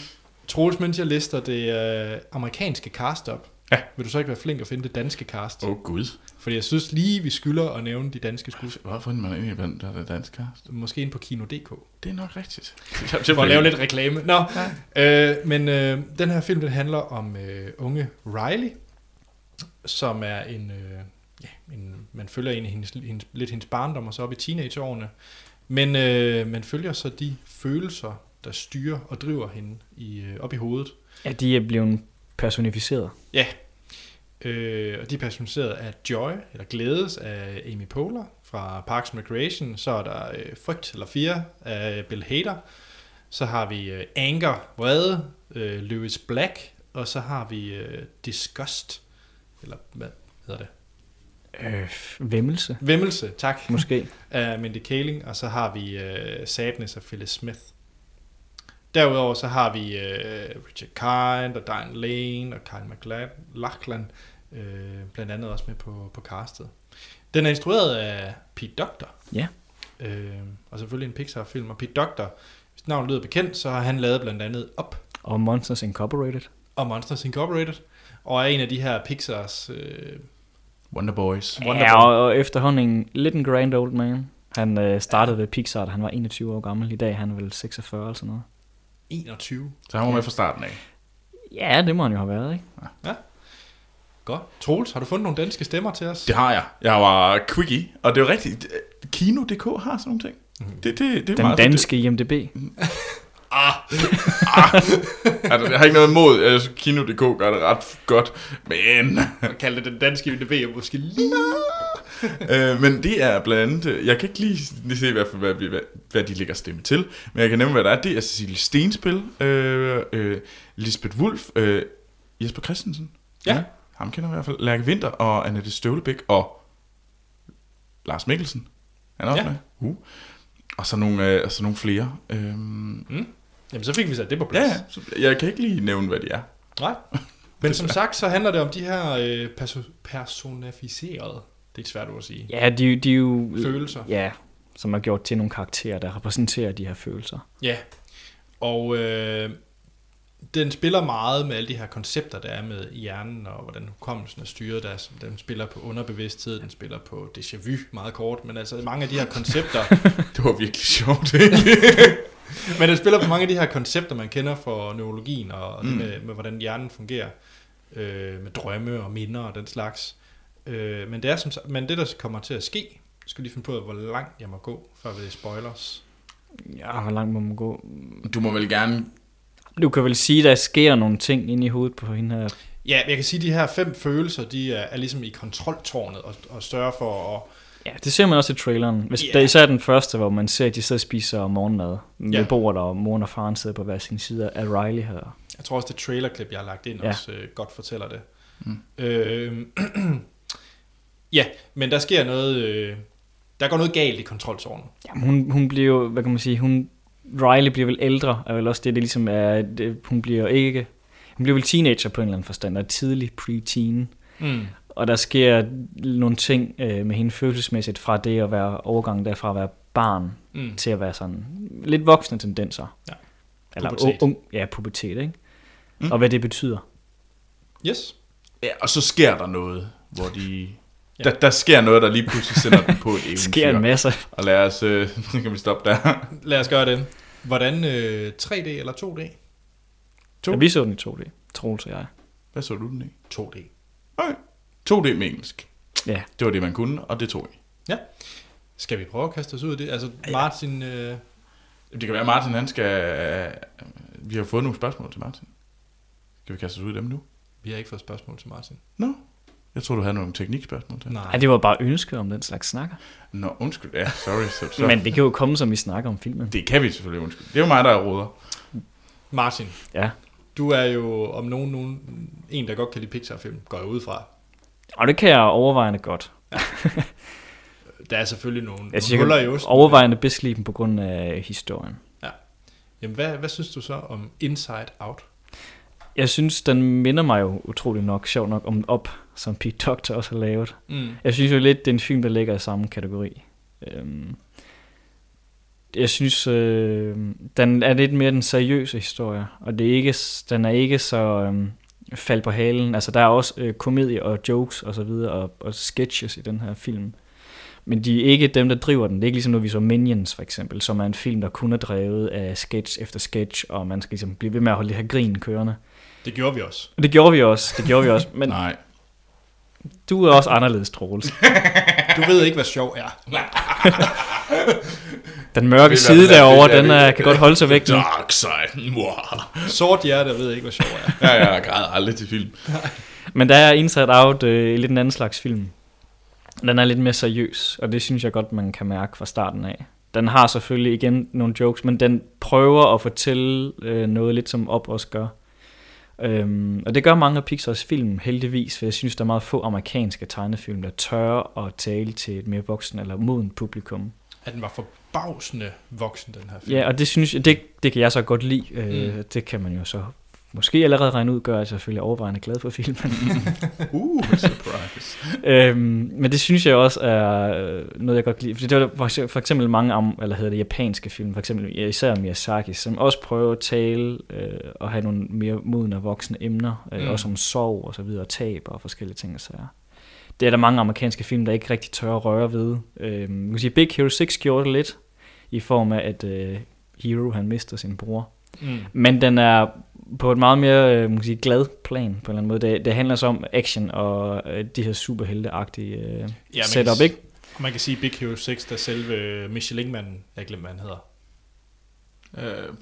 Troels, mens jeg lister det øh, amerikanske cast op, Ja. vil du så ikke være flink at finde det danske cast? Åh, oh, gud. Fordi jeg synes lige, vi skylder at nævne de danske skuespillere. Hvorfor er man egentlig vandt, der er det dansk cast? Måske ind på Kino.dk. Det er nok rigtigt. For at lave lidt reklame. Nå, ja. øh, men øh, den her film, den handler om øh, unge Riley, som er en, øh, ja, en man følger egentlig hendes, hendes, lidt hendes barndom og så op i teenageårene. Men øh, man følger så de følelser, der styrer og driver hende i, øh, op i hovedet. ja, de er blevet personificeret. Ja, øh, og de er personificeret af Joy, eller Glædes af Amy Poehler fra Parks and Recreation. Så er der øh, Frygt eller Fear af Bill Hader. Så har vi øh, Anger, Vrede, øh, Lewis Black. Og så har vi øh, Disgust, eller hvad, hedder det. Øh, Vemmelse, Vemmelse, tak. måske. af Mindy Kaling, og så har vi uh, Sadness af Phyllis Smith. Derudover så har vi uh, Richard Kind og Diane Lane og Kyle MacLachlan, uh, blandt andet også med på, på castet. Den er instrueret af Pete Doctor, Ja. uh, og selvfølgelig en Pixar-film. Og Pete Doctor, hvis navnet lyder bekendt, så har han lavet blandt andet Up Og Monsters Incorporated. og Monsters Incorporated, og er en af de her Pixars... Uh, Wonder Boys. Wonderful. Ja, og, og efterhånden en, lidt en grand old man. Han øh, startede ja. ved Pixar, da han var 21 år gammel. I dag er han vel 46 eller sådan noget. 21. Så han var med fra starten af. Ja, det må han jo have været, ikke? Godt. Troels, har du fundet nogle danske stemmer til os? Det har jeg. Jeg var quickie, og det er jo rigtigt. Kino.dk har sådan nogle ting. Det, det, det er Den meget, danske IMDB. Altså, jeg har ikke noget imod, at Kino.dk gør det ret godt, men... Man kalder det den danske UDB, og måske lige... øh, men det er blandt andet... Jeg kan ikke lige, se, i hvert fald, hvad, hvad, hvad de lægger stemme til, men jeg kan nævne, hvad der er. Det er Cecilie Stenspil, øh, øh, Lisbeth Wulf, øh, Jesper Christensen. Ja. Ham kender jeg i hvert fald. Lærke Vinter og Annette Støvlebæk og Lars Mikkelsen. Han er også Ja. med. Uh. Og så nogle, øh, så nogle flere. Øhm, Jamen, så fik vi sat det på plads. ja. Så jeg kan ikke lige nævne, hvad de er. Nej. Men som sagt, så handler det om de her øh, perso- personificerede, det er et svært ord at sige, Ja, de, de er jo... følelser. Ja, som er gjort til nogle karakterer, der repræsenterer de her følelser. Ja. Og øh, den spiller meget med alle de her koncepter, der er med i hjernen, og hvordan hukommelsen er styret. Der, er- den spiller på underbevidsthed, den spiller på déjà vu meget kort, men altså mange af de her koncepter, Det var virkelig sjovt. men den spiller på mange af de her koncepter, man kender fra neurologien, og mm. det med, med, hvordan hjernen fungerer, øh, med drømme og minder og den slags. Øh, men, det er som, men det, der kommer til at ske, jeg skal lige finde på, hvor langt jeg må gå, før vi spoilers. Ja, hvor langt må man gå? Du må vel gerne... Du kan vel sige, der sker nogle ting inde i hovedet på hende her. Ja, jeg kan sige, at de her fem følelser, de er, er ligesom i kontroltårnet og, og større for at... Ja, det ser man også i traileren. Hvis yeah. der især den første, hvor man ser, at de sidder og spiser morgenmad med Ja. bordet, og moren og faren sidder på hver sin side af Riley her. Jeg tror også, det trailerklip, jeg har lagt ind. Ja. også øh, godt fortæller det. Mm. Øh, ja, men der sker noget... Øh, der går noget galt i kontroltårnet. Jamen, hun, hun bliver jo, hvad kan man sige, hun, Riley bliver vel ældre, er vel også det, det ligesom er, det, hun bliver ikke, hun bliver vel teenager på en eller anden forstand, og tidlig pre-teen. Mm. Og der sker nogle ting øh, med hende følelsesmæssigt fra det at være overgangen derfra at være barn Mm. til at være sådan lidt voksne tendenser. Ja. Eller Pubertet. ung, ja, pubertet, ikke? Mm. Og hvad det betyder. Yes. Ja, og så sker der noget, hvor de... Ja. Der, der sker noget, der lige pludselig sender den på et eventyr. Sker en masse. Og lad os... Øh, så kan vi stoppe der. Lad os gøre det. Hvordan øh, 3D eller 2D? To. Ja, vi så den i 2D, Troels og jeg. Hvad så du den i? 2D. Okay. 2D med engelsk. Ja, Det var det, man kunne, og det tog I. Ja. Skal vi prøve at kaste os ud i det? Altså, Martin... Øh, Det kan være, Martin han skal... øh, Vi har fået nogle spørgsmål til Martin. Skal vi kaste os ud i dem nu? vi har ikke fået spørgsmål til Martin. Nå. Jeg tror du havde nogle teknikspørgsmål til. Nej. Ej, det var bare ønske om den slags snakker. Nå, undskyld. Ja, sorry. Så, så. Men det kan jo komme, som vi snakker om filmen. det kan vi selvfølgelig undskylde. Det er jo mig, der er råder. Martin, Ja. du er jo om nogen, nogen en, der godt kan lide Pixar-film, går jeg ud fra. Og det kan jeg overvejende godt. Der er selvfølgelig nogle, Jeg nogle huller i osten. overvejende dem på grund af historien. Jamen, hvad, hvad synes du så om Inside Out? Jeg synes, den minder mig jo utrolig nok, sjov nok, om Op, som Pete Doctor også har lavet. Mm. Jeg synes jo lidt, det er en film, der ligger i samme kategori. Øhm, jeg synes, øh, den er lidt mere den seriøse historie, og det er ikke, den er ikke så øh, fald på halen. Altså, der er også øh, komedie og jokes og så videre, og, og sketches i den her film. Men de er ikke dem, der driver den. Det er ikke ligesom, når vi så Minions, for eksempel, som er en film, der kun er drevet af sketch efter sketch, og man skal ligesom blive ved med at holde det her grin kørende. Det gjorde vi også. Og det gjorde vi også, det gjorde vi også. Men Nej. du er også anderledes, Troels. Du ved ikke, hvad sjov er. Den mørke side derovre, er den er, kan godt holde sig væk. Dark side. Mwah. Sort hjerte ved ikke, hvad sjov er. Ja, jeg græder aldrig til film. Men der er Inside Out øh, lidt en anden slags film. Den er lidt mere seriøs, og det synes jeg godt, man kan mærke fra starten af. Den har selvfølgelig igen nogle jokes, men den prøver at fortælle øh, noget lidt som Op også gør. Øhm, og det gør mange af Pixars film heldigvis, for jeg synes, der er meget få amerikanske tegnefilm, der tør at tale til et mere voksen eller moden publikum. At den var forbavsende voksen, den her film. Ja, og det synes jeg, det, det kan jeg så godt lide. Øh, Mm. Det kan man jo så måske allerede regne ud, gør jeg selvfølgelig overvejende glad for filmen. Uh, surprise. øhm, men det synes jeg også er øh, noget, jeg godt kan lide. Fordi det var for eksempel, mange am, eller hedder det, japanske film, for eksempel især Miyazaki, som også prøver at tale øh, og have nogle mere modne voksne emner, øh, Mm. også om sorg og så videre, tab og forskellige ting og sager. Det er der mange amerikanske film, der ikke rigtig tør at røre ved. Øh, man kan sige, Big Hero 6 gjorde det lidt, i form af, at øh, Hero han mister sin bror. Mm. Men den er på et meget mere øh, man kan sige, glad plan på en eller anden måde. Det, det handler så om action og øh, de her superhelte-agtige øh, ja, setup, ikke? Og man kan sige Big Hero 6, der selve Michelin-manden, jeg glemmer, hvad han hedder. Øh,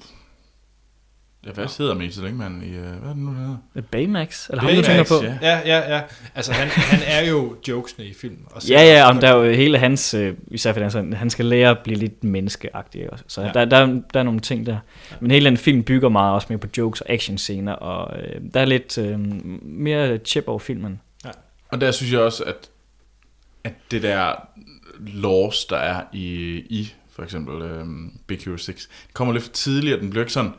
ja, hvad hedder Michelin-manden i... Uh, hvad er det nu, der hedder? Øh, Baymax? Eller ham, du Baymax, tænker på? ja. Ja, ja, ja. Altså, han, han er jo jokesene i film. Og Ja, ja, om der er jo hele hans, øh, især fordi han, sådan, han skal lære at blive lidt menneskeagtig også. Så Ja. ja. der, der, der er nogle ting der. Men hele den film bygger meget også mere på jokes og actionscener, og øh, der er lidt øh, mere chip over filmen. Og der synes jeg også, at, at det der loss, der er i, i for eksempel øhm, Big Hero 6, det kommer lidt for tidligt, og den bliver ikke sådan...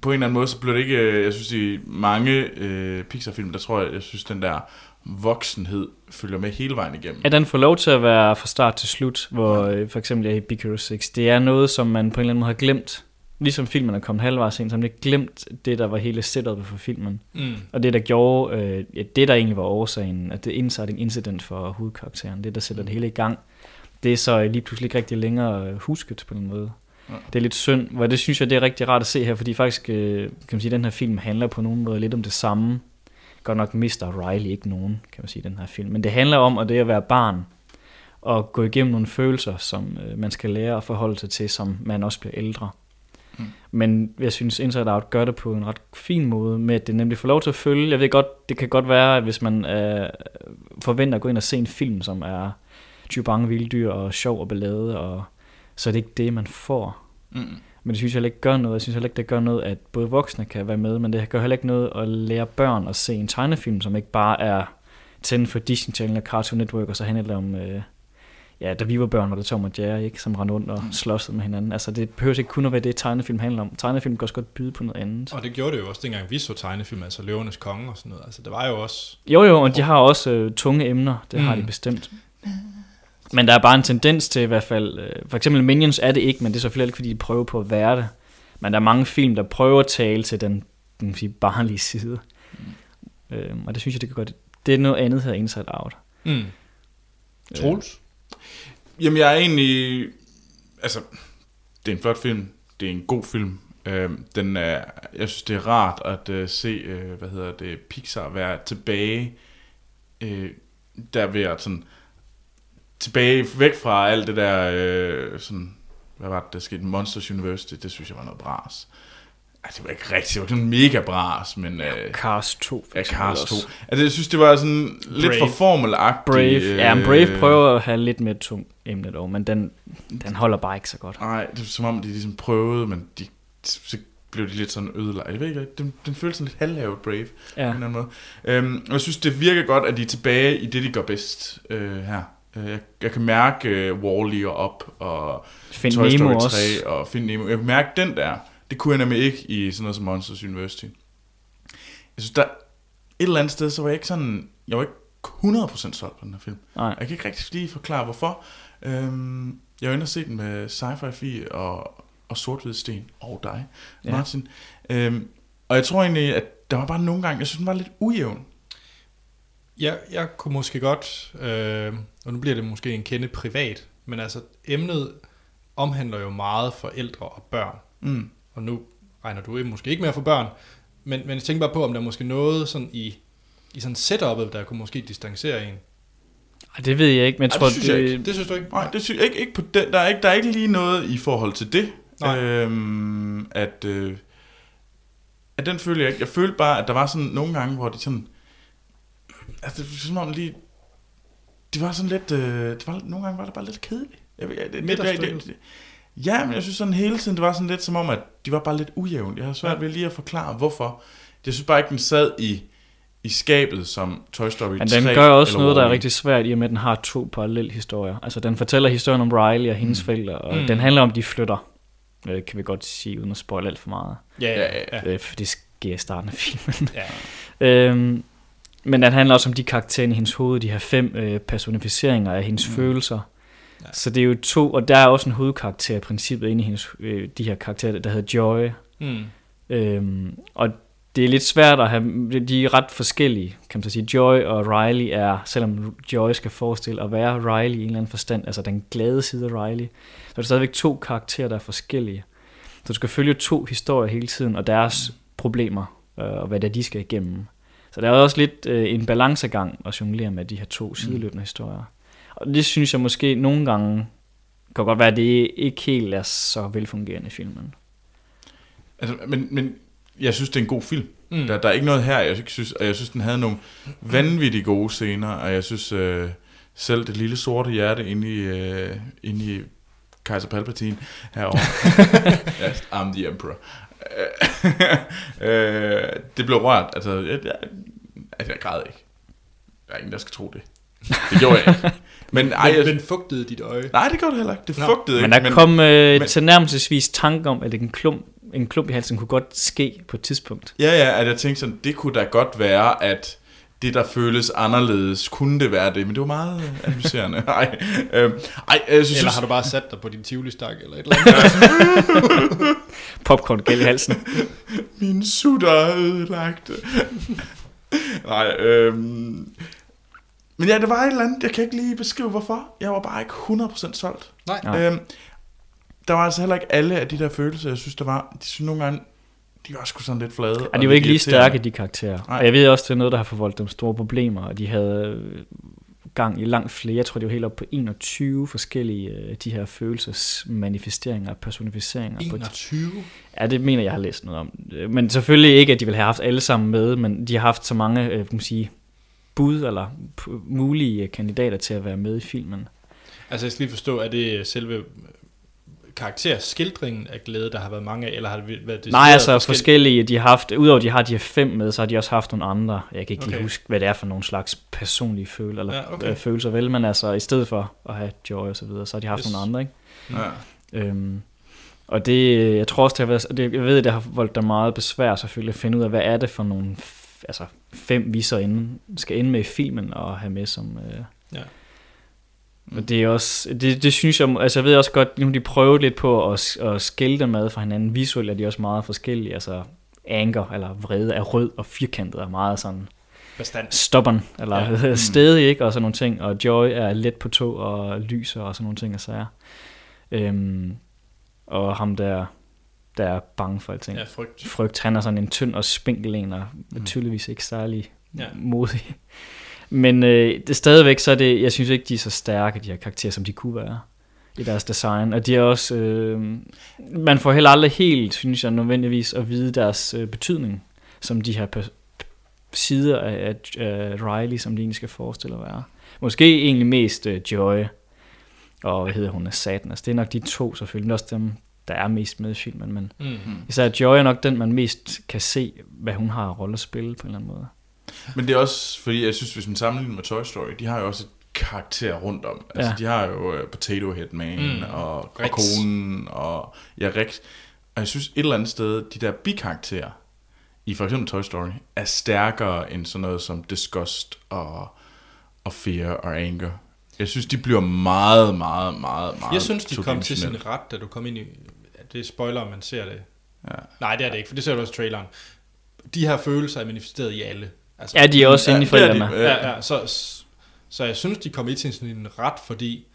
På en eller anden måde, så bliver det ikke... øh, Jeg synes, i mange øh, Pixar-film, der tror jeg, jeg synes, den der voksenhed følger med hele vejen igennem. At den får lov til at være fra start til slut, hvor øh, for eksempel i Big Hero 6, det er noget, som man på en eller anden måde har glemt. Ligesom filmen er kommet halvvejs ind, så har man ikke glemt det, der var hele setupet for filmen. Mm. Og det, der gjorde, øh, ja, det der egentlig var årsagen, at det inciting incident for hovedkarakteren, det der sætter det hele i gang, det er så lige pludselig ikke rigtig længere øh, husket på en måde. Ja. Det er lidt synd, hvor det synes jeg, det er rigtig rart at se her, fordi faktisk, øh, kan man sige, den her film handler på nogen måde lidt om det samme. Godt nok mister Riley ikke nogen, kan man sige, den her film. Men det handler om, at det at være barn, og gå igennem nogle følelser, som øh, man skal lære at forholde sig til, som man også bliver ældre. Mm. Men jeg synes, Inside Out gør det på en ret fin måde, med at det nemlig får lov til at følge. Jeg ved godt, det kan godt være, at hvis man øh, forventer at gå ind og se en film, som er 20 bange vilddyr og sjov og ballade, og så er det ikke det, man får. Mm. Men det synes jeg heller ikke gør noget. Jeg synes heller ikke, det gør noget, at både voksne kan være med, men det gør heller ikke noget at lære børn at se en tegnefilm, som ikke bare er tændt for Disney Channel og Cartoon Network, og så handler det om, øh, ja, da vi var børn, var det Tom og Jerry, ikke, som rendte rundt og slåsede med hinanden. Altså, det behøver ikke kun at være det, tegnefilm handler om. Tegnefilm kan også godt byde på noget andet. Og det gjorde det jo også, dengang vi så tegnefilm, altså Løvernes Konge og sådan noget. Altså, det var jo også... Jo, jo, og de har også øh, tunge emner, det mm. har de Mm. bestemt. Men der er bare en tendens til i hvert fald, øh, for eksempel Minions er det ikke, men det er selvfølgelig ikke, fordi de prøver på at være det. Men der er mange film, der prøver at tale til den, den sige, barnlige side. Mm. Øh, og det synes jeg, det kan godt. Det er noget andet her, Inside Out. Mm. Troels? Jamen, jeg er egentlig... Altså, det er en flot film. Det er en god film. Øh, den er, jeg synes, det er rart at øh, se, øh, hvad hedder det, Pixar være tilbage, øh, der ved at sådan, tilbage væk fra alt det der, øh, sådan, hvad var det, der skete, Monsters University, det synes jeg var noget bras. Altså, det var ikke rigtigt, det var sådan mega bras, men... Øh, Cars 2. for Ja, Cars 2. også. Altså, jeg synes, det var sådan lidt Brave. for formelagtigt. Brave. Ja, øh, Brave prøver at have lidt mere tung emne dog, men den, den holder bare ikke så godt. Nej, det er som om, de ligesom prøvede, men de, så blev de lidt sådan ødelagt. Jeg ved ikke, den, den føles sådan lidt halvlavet Brave, ja. på Ja. en eller anden måde. Øhm, og jeg synes, det virker godt, at de er tilbage i det, de gør bedst øh, her. Øh, Jeg, jeg kan mærke øh, Wall-E og Up og Find Toy Nemo Story også. 3 og Find Nemo. Jeg kan mærke den der. Det kunne jeg nemlig ikke i sådan noget som Monsters University. Jeg synes, der et eller andet sted, så var jeg ikke sådan... Jeg var ikke 100% solgt på den her film. Nej. Jeg kan ikke rigtig lige forklare, hvorfor. Øhm, jeg var inde og se den med Sci-Fi Fi og, og Sort Sten og dig, Ja. ja. Martin. Øhm, og jeg tror egentlig, at der var bare nogle gange, jeg synes, den var lidt ujævn. Jeg, jeg kunne måske godt, øh, og nu bliver det måske en kende privat, men altså emnet omhandler jo meget forældre og børn. Mm. Og nu regner du måske ikke mere for børn, men, men jeg tænker bare på, om der er måske noget sådan i, i sådan setupet, der kunne måske distancere en. Ej, det ved jeg ikke, men jeg Ej, tror, det synes jeg ikke. Det synes du ikke? Nej, det synes jeg ikke, ikke på den, der, er ikke, der er ikke lige noget i forhold til det. Nej. Øhm, at, øh, at den følte jeg ikke. Jeg følte bare, at der var sådan nogle gange, hvor det sådan... Altså, det var som om lige... Det var sådan lidt... Øh, det var, nogle gange var det bare lidt kedeligt. Jeg, ved- jeg, det, det, det, det, det, ja, men jeg synes sådan hele tiden, det var sådan lidt som om, at de var bare lidt ujævnt. Jeg har svært Ja. ved lige at forklare, hvorfor. Jeg synes bare ikke, den sad i, i skabet som Toy Story Men 3 den gør også noget, der er rigtig svært, i og med, at den har to parallelle historier. Altså, den fortæller historien om Riley og hendes mm. forældre, og Mm. den handler om, de flytter. Øh, kan vi godt sige, uden at spoil alt for meget. Ja, Ja, ja, ja. ja. Øh, for det sker i starten af filmen. ja. øhm, men den handler også om de karakterer i hendes hoved, de her fem øh, personificeringer af hendes mm. følelser. Ja. Så det er jo to, og der er også en hovedkarakter i princippet inde i hendes, øh, de her karakterer, der hedder Joy. Mm. Øhm, og det er lidt svært at have, de er ret forskellige, kan man så sige. Joy og Riley er, selvom Joy skal forestille at være Riley i en eller anden forstand, altså den glade side af Riley, så er det stadigvæk to karakterer, der er forskellige. Så du skal følge to historier hele tiden, og deres problemer, øh, og hvad det er, de skal igennem. Så der er også lidt øh, en balancegang at jonglere med de her to sideløbende historier. Og det synes jeg måske nogle gange, kan godt være, at det ikke helt er så velfungerende i filmen. Altså, men, men jeg synes, det er en god film. Mm. Mm. Der, der er ikke noget her, jeg ikke synes, og jeg synes, den havde nogle vanvittigt gode scener, og jeg synes øh, selv det lille sorte hjerte inde i, øh, inde i Kaiser Palpatine herovre. yes, I'm the Emperor. øh, det blev rørt. Altså, jeg, jeg, altså, jeg græd ikke. Der er ingen, der skal tro det. Det gjorde jeg ikke. Men, ej, Men, jeg, men fugtede dit øje. nej, det gjorde det heller ikke. Det Nå. fugtede Men ikke. der kom øh, men- tilnærmelsesvis tanke om, at en klump, en klump i halsen kunne godt ske på et tidspunkt. Ja, ja, at jeg tænkte sådan, det kunne da godt være, at det, der føles anderledes, kunne det være det, men det var meget øh, analyserende. Ej, øh, ej, jeg synes, Eller har du bare sat dig på din tivoli-stak eller et eller andet? Popcorn gæld i halsen. min sutter er ødelagt. Nej, øhm, men ja, det var et eller andet, jeg kan ikke lige beskrive hvorfor. Jeg var bare ikke 100% solgt. Nej. Øhm, der var altså heller ikke alle af de der følelser, jeg synes, der var. De synes nogle gange, de var sgu sådan lidt flade. Og de var ikke lige stærke, de karakterer. Nej. Og jeg ved også, det er noget, der har forvoldt dem store problemer, og de havde øh, gang i langt flere, jeg tror, det var helt op på 21 forskellige øh, de her følelsesmanifesteringer og personificeringer. På 21? Ja, det mener jeg har læst noget om. Øh, Men selvfølgelig ikke, at de ville have haft alle sammen med, men de har haft så mange, øh, kan man sige, bud eller p- mulige kandidater til at være med i filmen. Altså jeg skal lige forstå, er det selve karakterskildringen af glæde, der har været mange af, eller har det været det Nej, altså forskellige, de har haft, udover de har de her fem med, så har de også haft nogle andre. Jeg kan ikke lige Okay. huske, hvad det er for nogle slags personlige følelser, eller Ja, okay. øh, følelser vel, men altså i stedet for at have joy og så videre, så har de haft Yes. nogle andre, ikke? Ja. Øhm, og det, jeg tror også, det har været, det, jeg ved, det har voldt dig meget besvær selvfølgelig at finde ud af, hvad er det for nogle altså fem, vi så inde, skal ende med i filmen og have med som... Øh, Ja. Og det er også, det, det synes jeg, altså jeg ved også godt, nu de prøvet lidt på at, at skille dem ad fra hinanden. Visuelt er de også meget forskellige, altså anger eller vrede er rød og firkantet er meget sådan Bestand. stubborn eller Ja. stedig, ikke? Og sådan nogle ting. Og Joy er let på tog og lyser og sådan nogle ting og sager. Øhm, og ham der, der er bange for alting. Ja, frygt. Frygt, han er sådan en tynd og spinkel en, og mm. tydeligvis ikke særlig ja. modig. Men øh, det stadigvæk, så er det, jeg synes ikke, de er så stærke, de her karakterer, som de kunne være i deres design. Og de er også, øh, man får heller aldrig helt, synes jeg, nødvendigvis at vide deres øh, betydning, som de her sider af, af, af Riley, som de egentlig skal forestille at være. Måske egentlig mest øh, Joy, og hvad hedder hun, Satanas. Det er nok de to selvfølgelig, er også dem, der er mest med i filmen, men Mm. især Joy er nok den, man mest kan se, hvad hun har rolle at spille på en eller anden måde. Men det er også, fordi jeg synes, hvis man sammenligner med Toy Story, de har jo også et karakter rundt om. Altså, Ja. de har jo uh, Potato Head Man Mm. og, og Rex. konen og ja, Rex. Og jeg synes et eller andet sted, de der bikarakterer i for eksempel Toy Story, er stærkere end sådan noget som Disgust og, og Fear og Anger. Jeg synes, de bliver meget, meget, meget, meget Jeg synes, de kom til sin ret, da du kom ind i... Det er spoiler, om man ser det. Ja. Nej, det er det ikke, for det ser du også i traileren. De her følelser er manifesteret i alle. Altså, Ja, de er også Ja, inde i de. forældrene. Ja, ja, så, så jeg synes, de kom ind til sådan en ret, fordi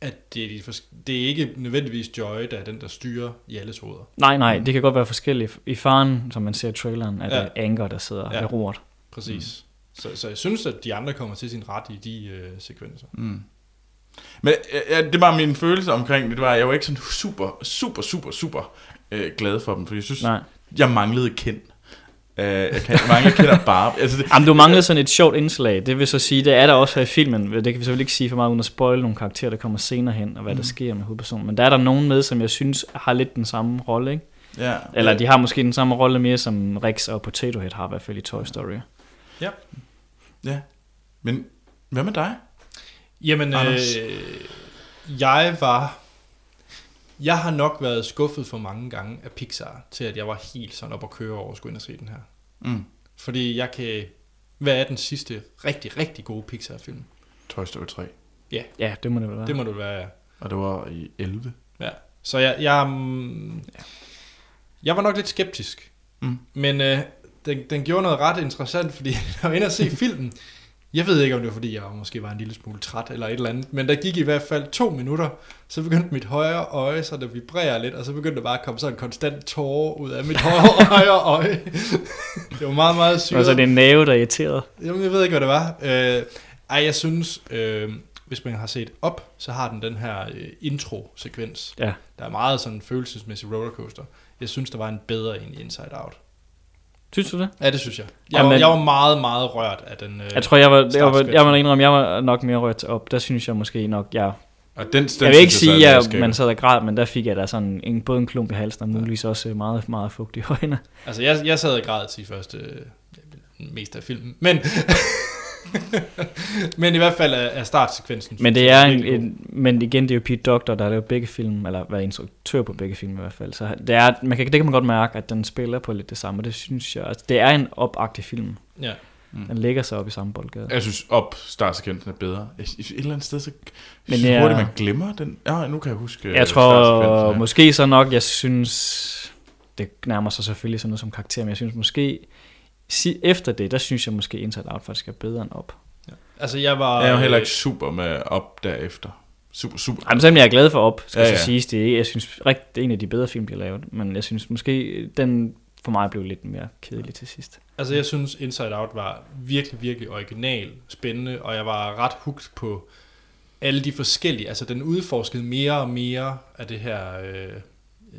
at det er, de, fors- det er ikke nødvendigvis Joy, der er den, der styrer i alles hoveder. Nej, nej, det kan godt være forskelligt. I faren, som man ser i traileren, er det Ja. Anger, der sidder Ja. ja. ved roret. Præcis. Mm. Så, så jeg synes, at de andre kommer til sin ret i de øh, sekvenser. Mm. Men ja, det var min følelse omkring det. det var, jeg var ikke sådan super, super, super, super øh, glad for dem, for jeg synes, Nej. jeg manglede kendt. Øh, jeg kan, manglede kender bare. Altså, det, Jamen, du manglede sådan et sjovt indslag. Det vil så sige, det er der også her i filmen. Det kan vi selvfølgelig ikke sige for meget uden at spoil nogle karakterer, der kommer senere hen, og hvad mm. der sker med hovedpersonen. Men der er der nogen med, som jeg synes har lidt den samme rolle, ikke? Ja. Eller de har måske den samme rolle mere, som Rex og Potato Head har i hvert fald i Toy Story. Ja. Ja. Men hvad med dig? Jamen, Anders? øh, jeg var... Jeg har nok været skuffet for mange gange af Pixar, til at jeg var helt sådan op og køre over at skulle ind og se den her. Mm. Fordi jeg kan... Hvad er den sidste rigtig, rigtig gode Pixar-film? Toy Story 3. Ja, Ja, det må det vel være. det må det være, ja. Og det var i 11. ja. Så jeg, jeg, mm, jeg var nok lidt skeptisk. Mm. Men øh, den, den gjorde noget ret interessant, fordi jeg var inde og se filmen. Jeg ved ikke, om det var, fordi jeg måske var en lille smule træt eller et eller andet, men der gik i hvert fald to minutter, så begyndte mit højre øje så at vibrere lidt, og så begyndte der bare at komme sådan en konstant tårer ud af mit højre, højre øje. det var meget, meget syret. Og så er det en næve, der er irriteret. Jamen, jeg ved ikke, hvad det var. Øh, ej, jeg synes, øh, hvis man har set op, så har den den her øh, intro-sekvens. Ja. Der er meget sådan en følelsesmæssig rollercoaster. Jeg synes, der var en bedre en i Inside Out. Synes du det? Ja, det synes jeg. Jeg, Jamen- var, jeg var meget, meget rørt af den øh, Jeg tror, jeg var, jeg var, jeg må indrømme, jeg var nok mere rørt op. Der synes jeg måske nok, jeg... Og den, den Jeg vil ikke sige, at man sad og græd, men der fik jeg da sådan en, både en klump i halsen og muligvis også øh, meget, meget fugt i øjnene. Altså, jeg, jeg sad og græd til første øh, mest af filmen. Men, men i hvert fald er, startsekvensen. Men det er en, en, men igen, det er jo Pete Doctor, der har lavet begge film, eller været instruktør på begge film i hvert fald. Så det, er, man kan, det kan man godt mærke, at den spiller på lidt det samme, og det synes jeg, altså, det er en opagtig film. Ja. Den lægger sig op i samme boldgade. Jeg synes, op startsekvensen er bedre. Et, et eller andet sted, så Men synes jeg- hurtigt, man glemmer den. Ja, nu kan jeg huske øh, Jeg tror startsekvensen her. måske så nok, jeg synes, det nærmer sig selvfølgelig sådan noget som karakter, men jeg synes måske, efter det, der synes jeg måske Inside Out faktisk er bedre end op. Altså, jeg var... Jeg er jo heller øh, ikke super med op derefter. Super, super. Jamen, selvom jeg er glad for op, skal Ja, ja, ja. så siges, det er, jeg synes rigtig, det er en af de bedre film, de har lavet, men jeg synes måske, den for mig blev lidt mere kedelig til sidst. Altså, jeg synes, Inside Out var virkelig, virkelig original, spændende, og jeg var ret hugt på alle de forskellige. Altså, den udforskede mere og mere af det her øh,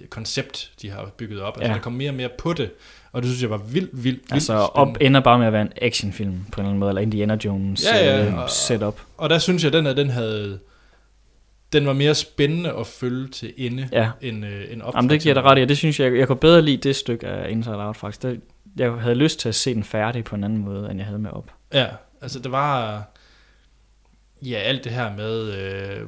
koncept, de har bygget op. Altså, Ja. der kom mere og mere på det, og det synes jeg var vildt, vildt, vildt Altså, spændende. op ender bare med at være en actionfilm på en eller anden måde, eller Indiana Jones Ja, ja, øh, og- setup. Og der synes jeg, den her, den havde... Den var mere spændende at følge til ende, Ja. end, øh, end op. Jamen, det giver dig ret i, og det synes jeg, jeg kunne bedre lide det stykke af Inside Out faktisk. Det, jeg havde lyst til at se den færdig på en anden måde, end jeg havde med op. Ja, altså det var... Ja, alt det her med, øh,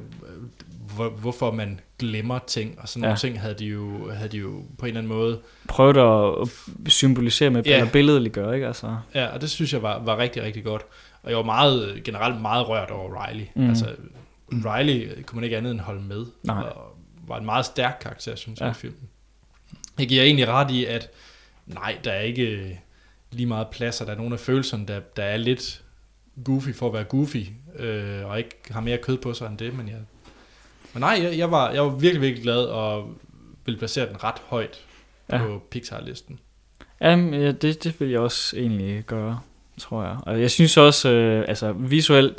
hvor, hvorfor man glemmer ting, og sådan Ja. nogle ting havde de, jo, havde de jo på en eller anden måde. Prøvede at symbolisere med, Ja. eller billedliggøre, ikke? Altså, Ja, og det synes jeg var, var rigtig, rigtig godt. Og jeg var meget, generelt meget rørt over Riley. Mm. Altså, Riley kunne man ikke andet end holde med. Nej. Og var en meget stærk karakter, synes jeg, Ja. i filmen. Jeg giver egentlig ret i, at nej, der er ikke lige meget plads, og der er nogle af følelserne, der, der er lidt goofy for at være goofy, øh, og ikke har mere kød på sig end det, men jeg... Men nej, jeg, jeg, var, jeg var virkelig, virkelig glad, og ville placere den ret højt Ja. på Pixar-listen. Jamen, ja, det, det vil jeg også egentlig gøre, tror jeg. Og jeg synes også, øh, altså visuelt,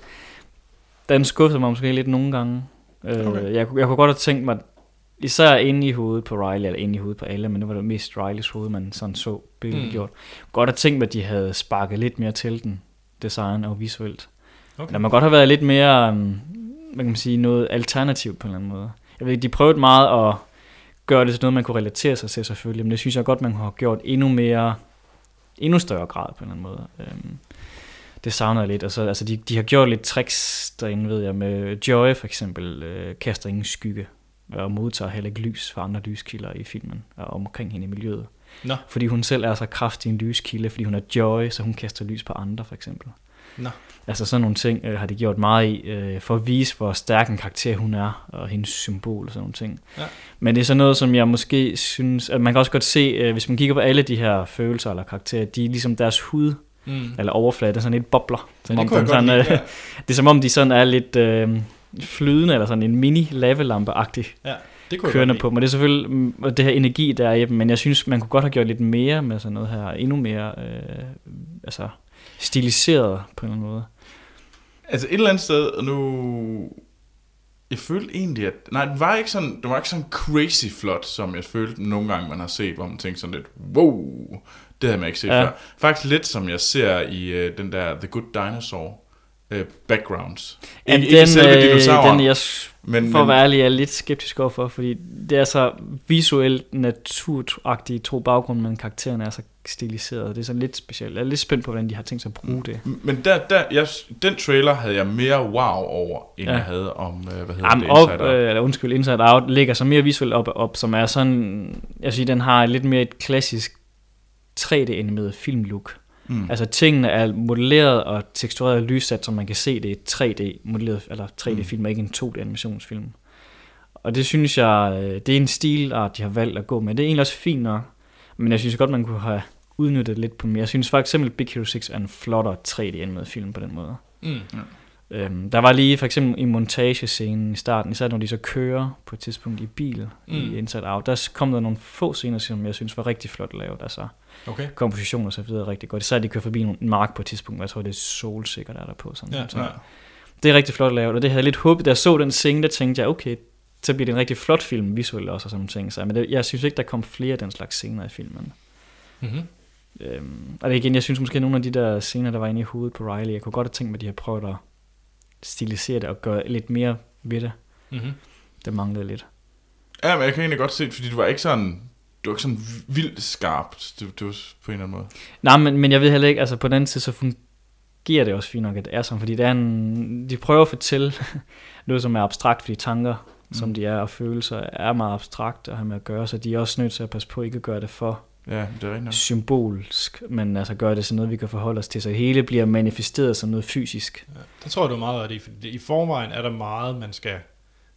den skuffede mig måske lidt nogle gange. Øh, Okay. jeg, kunne- jeg kunne godt have tænkt mig, især inde i hovedet på Riley, eller inde i hovedet på alle, men det var det mest Rileys hoved, man sådan så billedet Mm. gjort. Godt have tænkt mig, at de havde sparket lidt mere til den, design og visuelt. Okay. Der må godt have været lidt mere, um, hvad kan man sige, noget alternativt på en eller anden måde. Jeg ved ikke, de prøvede meget at gøre det til noget, man kunne relatere sig til selvfølgelig, men det synes jeg godt, man have gjort endnu mere, endnu større grad på en eller anden måde. Øhm, det savner jeg lidt. Og så, altså, de, de har gjort lidt tricks derinde, ved jeg, med Joy for eksempel, øh, kaster ingen skygge, og modtager heller ikke lys fra andre lyskilder i filmen, og omkring hende i miljøet. Nå. Fordi hun selv er så kraftig en lyskilde, fordi hun er Joy, så hun kaster lys på andre for eksempel. Nå. Altså sådan nogle ting øh, har de gjort meget i, øh, for at vise, hvor stærk en karakter hun er, og hendes symbol og sådan nogle ting. Ja. Men det er sådan noget, som jeg måske synes, at man kan også godt se, øh, hvis man kigger på alle de her følelser eller karakterer, de er ligesom deres hud, Mm. eller overflade, det er sådan lidt bobler. Som Ja, om det kunne den sådan, lide, øh, Det er som om, de sådan er lidt øh, flydende, eller sådan en mini lavelampe-agtig Ja, det kunne kørende på. Men det er selvfølgelig mm, det her energi, der er i dem, men jeg synes, man kunne godt have gjort lidt mere med sådan noget her, endnu mere øh, altså, stiliseret på en eller anden måde. Altså et eller andet sted, og nu... Jeg følte egentlig, at... Nej, det var ikke sådan, det var ikke sådan crazy flot, som jeg følte nogle gange, man har set, hvor man tænkte sådan lidt, wow, det havde man ikke set Ja. før. Faktisk lidt som jeg ser i uh, den der The Good Dinosaur uh, backgrounds. Jamen, Ikke, ikke selve øh, dinosauren. den, jeg, Men, For at være ærlig, er lidt skeptisk overfor, fordi det er så visuelt naturagtigt tro baggrund, men karaktererne er så stiliseret. Det er sådan lidt specielt. Jeg er lidt spændt på, hvordan de har tænkt sig at bruge det. men der, der, jeg, den trailer havde jeg mere wow over, end Ja. jeg havde om, øh, hvad hedder Jamen, det, op, Inside Out. øh, eller undskyld, Inside Out ligger så mere visuelt op, op, som er sådan, jeg siger, den har lidt mere et klassisk 3D-animeret filmlook. Mm. Altså tingene er modelleret og tekstureret og lyssat, så man kan se, det er et 3D-modelleret, eller 3D-film, og ikke en 2D-animationsfilm. Og det synes jeg, øh, det er en stilart, de har valgt at gå med. Det er egentlig også fint nok, men jeg synes godt, man kunne have udnyttet det lidt på mere. Jeg synes for eksempel, Big Hero 6 er en flottere 3D-animeret film på den måde. Mm. Øhm, der var lige for eksempel i montagescenen i starten, især når de så kører på et tidspunkt i bil mm. Mm. i Inside Out, der kom der nogle få scener, som jeg synes var rigtig flot lavet. Altså Okay. komposition og så videre rigtig godt. Især de kører forbi en mark på et tidspunkt, hvor jeg tror, det er solsikker, der er der på. Sådan, Ja, sådan. ja. Det er rigtig flot lavet, og det havde jeg lidt håbet, da jeg så den scene, der tænkte jeg, okay, så bliver det en rigtig flot film visuelt også og sådan nogle ting. Så, men det, jeg synes ikke, der kom flere af den slags scener i filmen. Mm-hmm. Øhm, og det igen, jeg synes måske, at nogle af de der scener, der var inde i hovedet på Riley, jeg kunne godt have tænkt mig, at de har prøvet at stilisere det og gøre lidt mere ved det. Mm-hmm. Det manglede lidt. Ja, men jeg kan egentlig godt se, det, fordi du var ikke sådan, du var ikke sådan vildt skarpt, det, det var på en eller anden måde. Nej, men, men jeg ved heller ikke, altså på den anden side, så fungerer det også fint nok, at det er sådan, fordi det er en, de prøver at fortælle noget, som er abstrakt, fordi tanker, mm. som de er, og følelser er meget abstrakt at have med at gøre, så de er også nødt til at passe på ikke at gøre det for Ja, det er rigtigt symbolsk, men altså gøre det sådan noget, vi kan forholde os til, så hele bliver manifesteret som noget fysisk. Ja, det tror jeg, du er meget ret i, fordi i forvejen er der meget, man skal,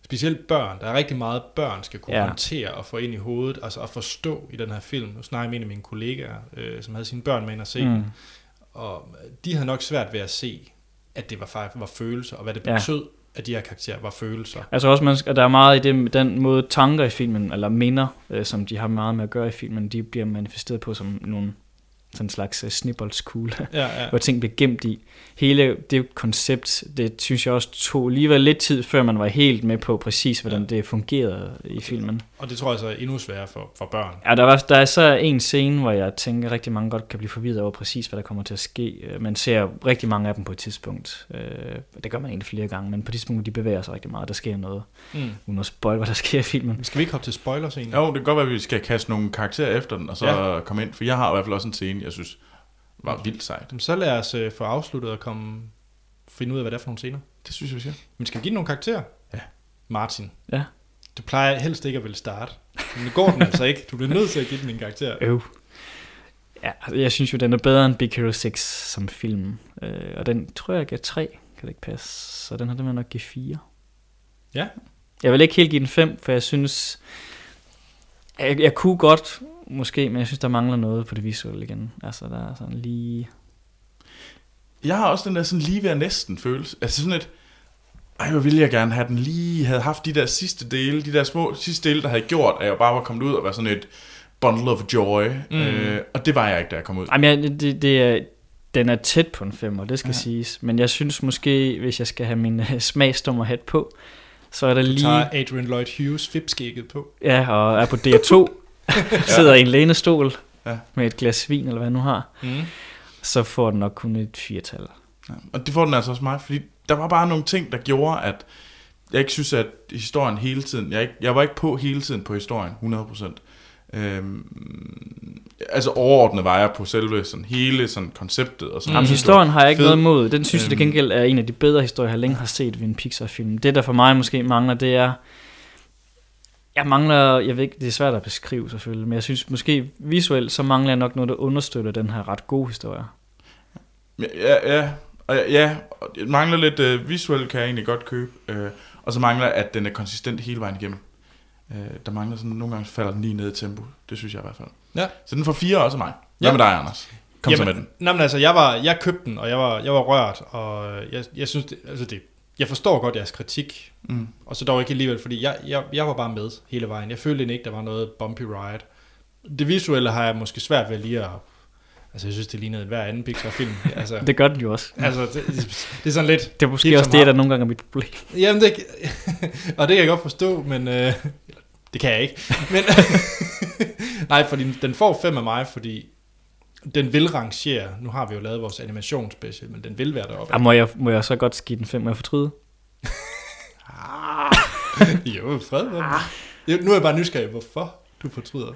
specielt børn, der er rigtig meget, børn skal kunne Ja. håndtere og få ind i hovedet, altså at forstå i den her film. Nu snakker jeg med en af mine kollegaer, øh, som havde sine børn med ind at se Mm. og de havde nok svært ved at se, at det var faktisk var følelser, og hvad det Ja. At de her karakterer var følelser. Altså også, man der er meget i det, den måde tanker i filmen, eller minder, øh, som de har meget med at gøre i filmen, de bliver manifesteret på som nogle sådan en slags øh, snibboldskugle, Ja, ja. hvor ting blev gemt i. Hele det koncept, det synes jeg også tog alligevel lidt tid, før man var helt med på præcis, hvordan det fungerede i filmen. Og det tror jeg så er endnu sværere for, for børn. Ja, der, var, der er så en scene, hvor jeg tænker, at rigtig mange godt kan blive forvirret over præcis, hvad der kommer til at ske. Øh, Man ser rigtig mange af dem på et tidspunkt. Øh, Det gør man egentlig flere gange, men på et tidspunkt, de bevæger sig rigtig meget. Der sker noget, Mm. uden at spoil, hvad der sker i filmen. Skal vi ikke hoppe til spoilers egentlig? Jo, det kan godt være, at vi skal kaste nogle karakterer efter den, og så Ja. ja. komme ind, for jeg har i hvert fald også en scene, jeg synes var vildt sejt. Jamen, Så lad os øh, få afsluttet og komme, finde ud af, hvad det er for nogle scener. Det synes jeg, vi skal. Men skal vi give den nogle karakterer? Ja. Martin, Ja. Du plejer helst ikke at ville starte. Men nu går den altså ikke. Du bliver nødt til at give den en karakter. Øv. Ja, altså, jeg synes jo, den er bedre end Big Hero 6 som film. Øh, og den tror jeg, jeg gav 3. Kan det ikke passe? Så den her, den vil nok give 4. Ja. Jeg vil ikke helt give den 5, for jeg synes... Jeg, jeg kunne godt, måske, men jeg synes, der mangler noget på det visuelle igen. Altså, der er sådan lige... Jeg har også den der sådan lige ved næsten følelse. Altså sådan et, ej, hvor ville jeg gerne have den lige, havde haft de der sidste dele, de der små sidste dele, der havde gjort, at jeg bare var kommet ud og var sådan et bundle of joy. Mm. Øh, og det var jeg ikke, da jeg kom ud. Jamen, jeg, det, det er, den er tæt på en 5, og det skal ja. Ja. siges. Men jeg synes måske, hvis jeg skal have min uh, smagsdommerhat på, så er der Du lige... tager Adrian Lloyd Hughes fipskægget på. Ja, og er på DR2, sidder i en lænestol Ja. med et glas vin, eller hvad nu har, Mm. så får den nok kun et firtal. Ja. Og det får den altså også mig, fordi der var bare nogle ting, der gjorde, at jeg ikke synes, at historien hele tiden, jeg, ikke, jeg var ikke på hele tiden på historien, 100%. Øhm, altså overordnet var jeg på selve sådan hele sådan konceptet. Og sådan, Jamen, historien har jeg ikke fed. noget imod. Den synes jeg til Øhm. gengæld er en af de bedre historier, jeg længe har set ved en Pixar-film. Det, der for mig måske mangler, det er... Jeg mangler, jeg ved ikke, det er svært at beskrive selvfølgelig, men jeg synes måske visuelt, så mangler jeg nok noget, der understøtter den her ret gode historie. Ja, ja, og ja, mangler lidt øh, visuelt, kan jeg egentlig godt købe. Øh, og så mangler, at den er konsistent hele vejen igennem. Øh, der mangler sådan, nogle gange falder den lige ned i tempo. Det synes jeg i hvert fald. Ja. Så den får fire også af mig. Hvad Ja. med dig, Anders? Kom så med den. Nå, men altså, jeg, var, jeg købte den, og jeg var, jeg var rørt, og jeg, jeg synes, det, altså det, jeg forstår godt jeres kritik, Mm. og så dog ikke alligevel, fordi jeg, jeg, jeg var bare med hele vejen. Jeg følte ikke, der var noget bumpy ride. Det visuelle har jeg måske svært ved lige at... Altså, jeg synes, det lignede hver anden Pixar-film. Altså, Det gør den jo også. altså det, det, er sådan lidt... Det er måske også det, der nogle gange er mit problem. Jamen, det, og det kan jeg godt forstå, men... Øh, det kan jeg ikke. Men, nej, fordi den, får fem af mig, fordi den vil rangere. Nu har vi jo lavet vores animationsspecial, men den vil være deroppe. Ja, må, jeg, må jeg så godt give den 5, må jeg fortryde? jo, fred ah. Nu er jeg bare nysgerrig, hvorfor du fortryder.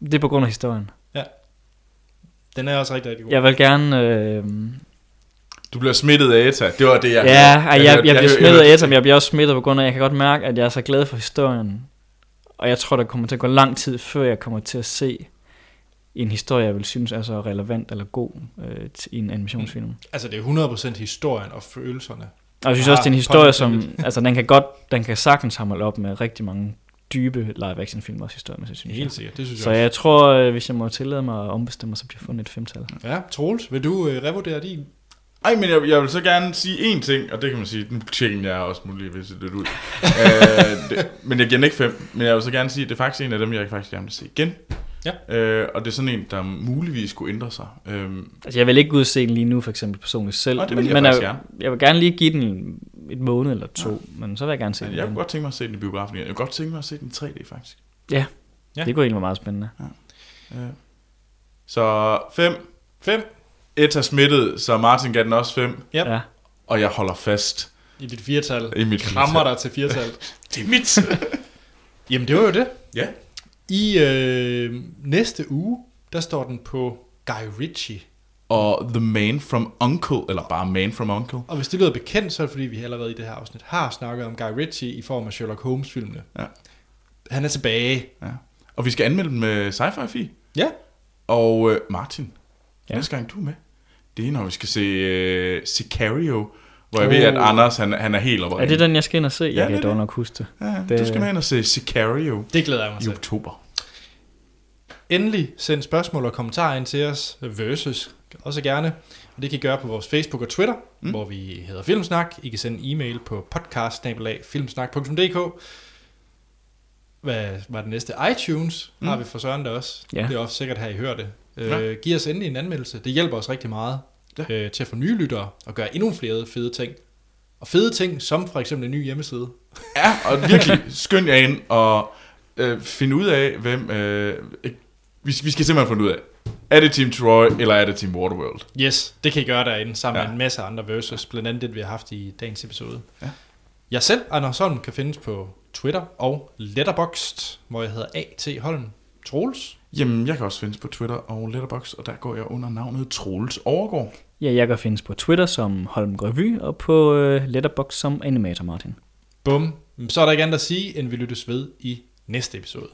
Det er på grund af historien. Den er også rigtig, rigtig god. Jeg vil gerne... Øh, Du bliver smittet af ETA. Det var det, jeg ja, jeg, jeg, jeg, jeg bliver smittet af hørte- Etam, jeg bliver også smittet på grund af, at jeg kan godt mærke, at jeg er så glad for historien. Og jeg tror, der kommer til at gå lang tid, før jeg kommer til at se en historie, jeg vil synes er så relevant eller god øh, til- i en animationsfilm. Altså, det er 100% historien og følelserne. Og jeg synes Ah, også, det er en historie, som, altså den kan godt, den kan sagtens hamle op med rigtig mange dybe live-action film også historiemæssigt, synes jeg. Helt sikkert, det synes Så jeg jeg tror, øh, hvis jeg må tillade mig at ombestemme mig, så bliver jeg fundet et femtal. også. Ja, Troels, vil du øh, revurdere din? Ej, men jeg, jeg vil så gerne sige én ting, og det kan man sige, nu tjekker jeg også muligvis lidt ud. øh, det, men jeg giver den ikke fem, men jeg vil så gerne sige, at det er faktisk en af dem, jeg faktisk gerne vil se igen. Ja. Øh, og det er sådan en, der muligvis skulle ændre sig. Øhm, Altså, jeg vil ikke gå ud og se den lige nu, for eksempel personligt selv. Nå, det vil men, jeg men faktisk jeg, jeg vil gerne lige give den et måned eller to, ja. men så vil jeg gerne se jeg den kunne igen. godt tænke mig at se den i biografen igen. Jeg kunne godt tænke mig at se den i 3D, faktisk. Ja, Ja. det kunne egentlig være meget spændende. Øh. Så 5. 5 Etta smittet, så Martin gav den også 5. Yep. Ja. Og jeg holder fast i dit firtal. i mit Krammer dig til firtal. Det er mit. Jamen, det var jo det. ja. I øh, næste uge, der står den på Guy Ritchie. Og The Man from Uncle, eller bare Man from Uncle. Og hvis det lyder bekendt, så er det fordi, vi allerede i det her afsnit har snakket om Guy Ritchie i form af Sherlock Holmes-filmene. Ja. Han er tilbage. Ja. Og vi skal anmelde med sci-fi fi. Ja, Og øh, Martin, ja. næste gang du er med, det er når vi skal se øh, Sicario, hvor jeg Oh. ved, at Anders han, han er helt oppe. Er det den, jeg skal ind og se? Jeg Ja, kan det er dog det. nok huske det. Ja, Det- du skal med ind og se Sicario det glæder jeg mig i til. oktober. Endelig send spørgsmål og kommentarer ind til os, versus også gerne. Og det kan I gøre på vores Facebook og Twitter, mm. hvor vi hedder Filmsnak. I kan sende en e-mail på podcast.filmsnak.dk Hvad var det næste? iTunes mm. har vi for Søren der også. Ja. Det er også sikkert her, I hører det. Ja. Øh, giv os endelig en anmeldelse. Det hjælper os rigtig meget Ja. øh, til at få nye lyttere og gøre endnu flere fede ting. Og fede ting, som for eksempel en ny hjemmeside. Ja, og virkelig skynd jer ind og øh, finde ud af, hvem... Øh, vi, vi skal simpelthen finde ud af, er det Team Troy, eller er det Team Waterworld? Yes, det kan I gøre derinde sammen. Ja. med en masse andre versus, blandt andet det, vi har haft i dagens episode. Ja. Jeg selv, Anders Holm, kan findes på Twitter og Letterboxd, hvor jeg hedder A.T. Holm. Troels? Jamen, jeg kan også findes på Twitter og Letterboxd, og der går jeg under navnet Troels Overgaard. Ja, jeg kan findes på Twitter som Holm Revy, og på øh, Letterboxd som Animator Martin. Bum. Så er der ikke andet at sige, end vi lyttes ved i næste episode.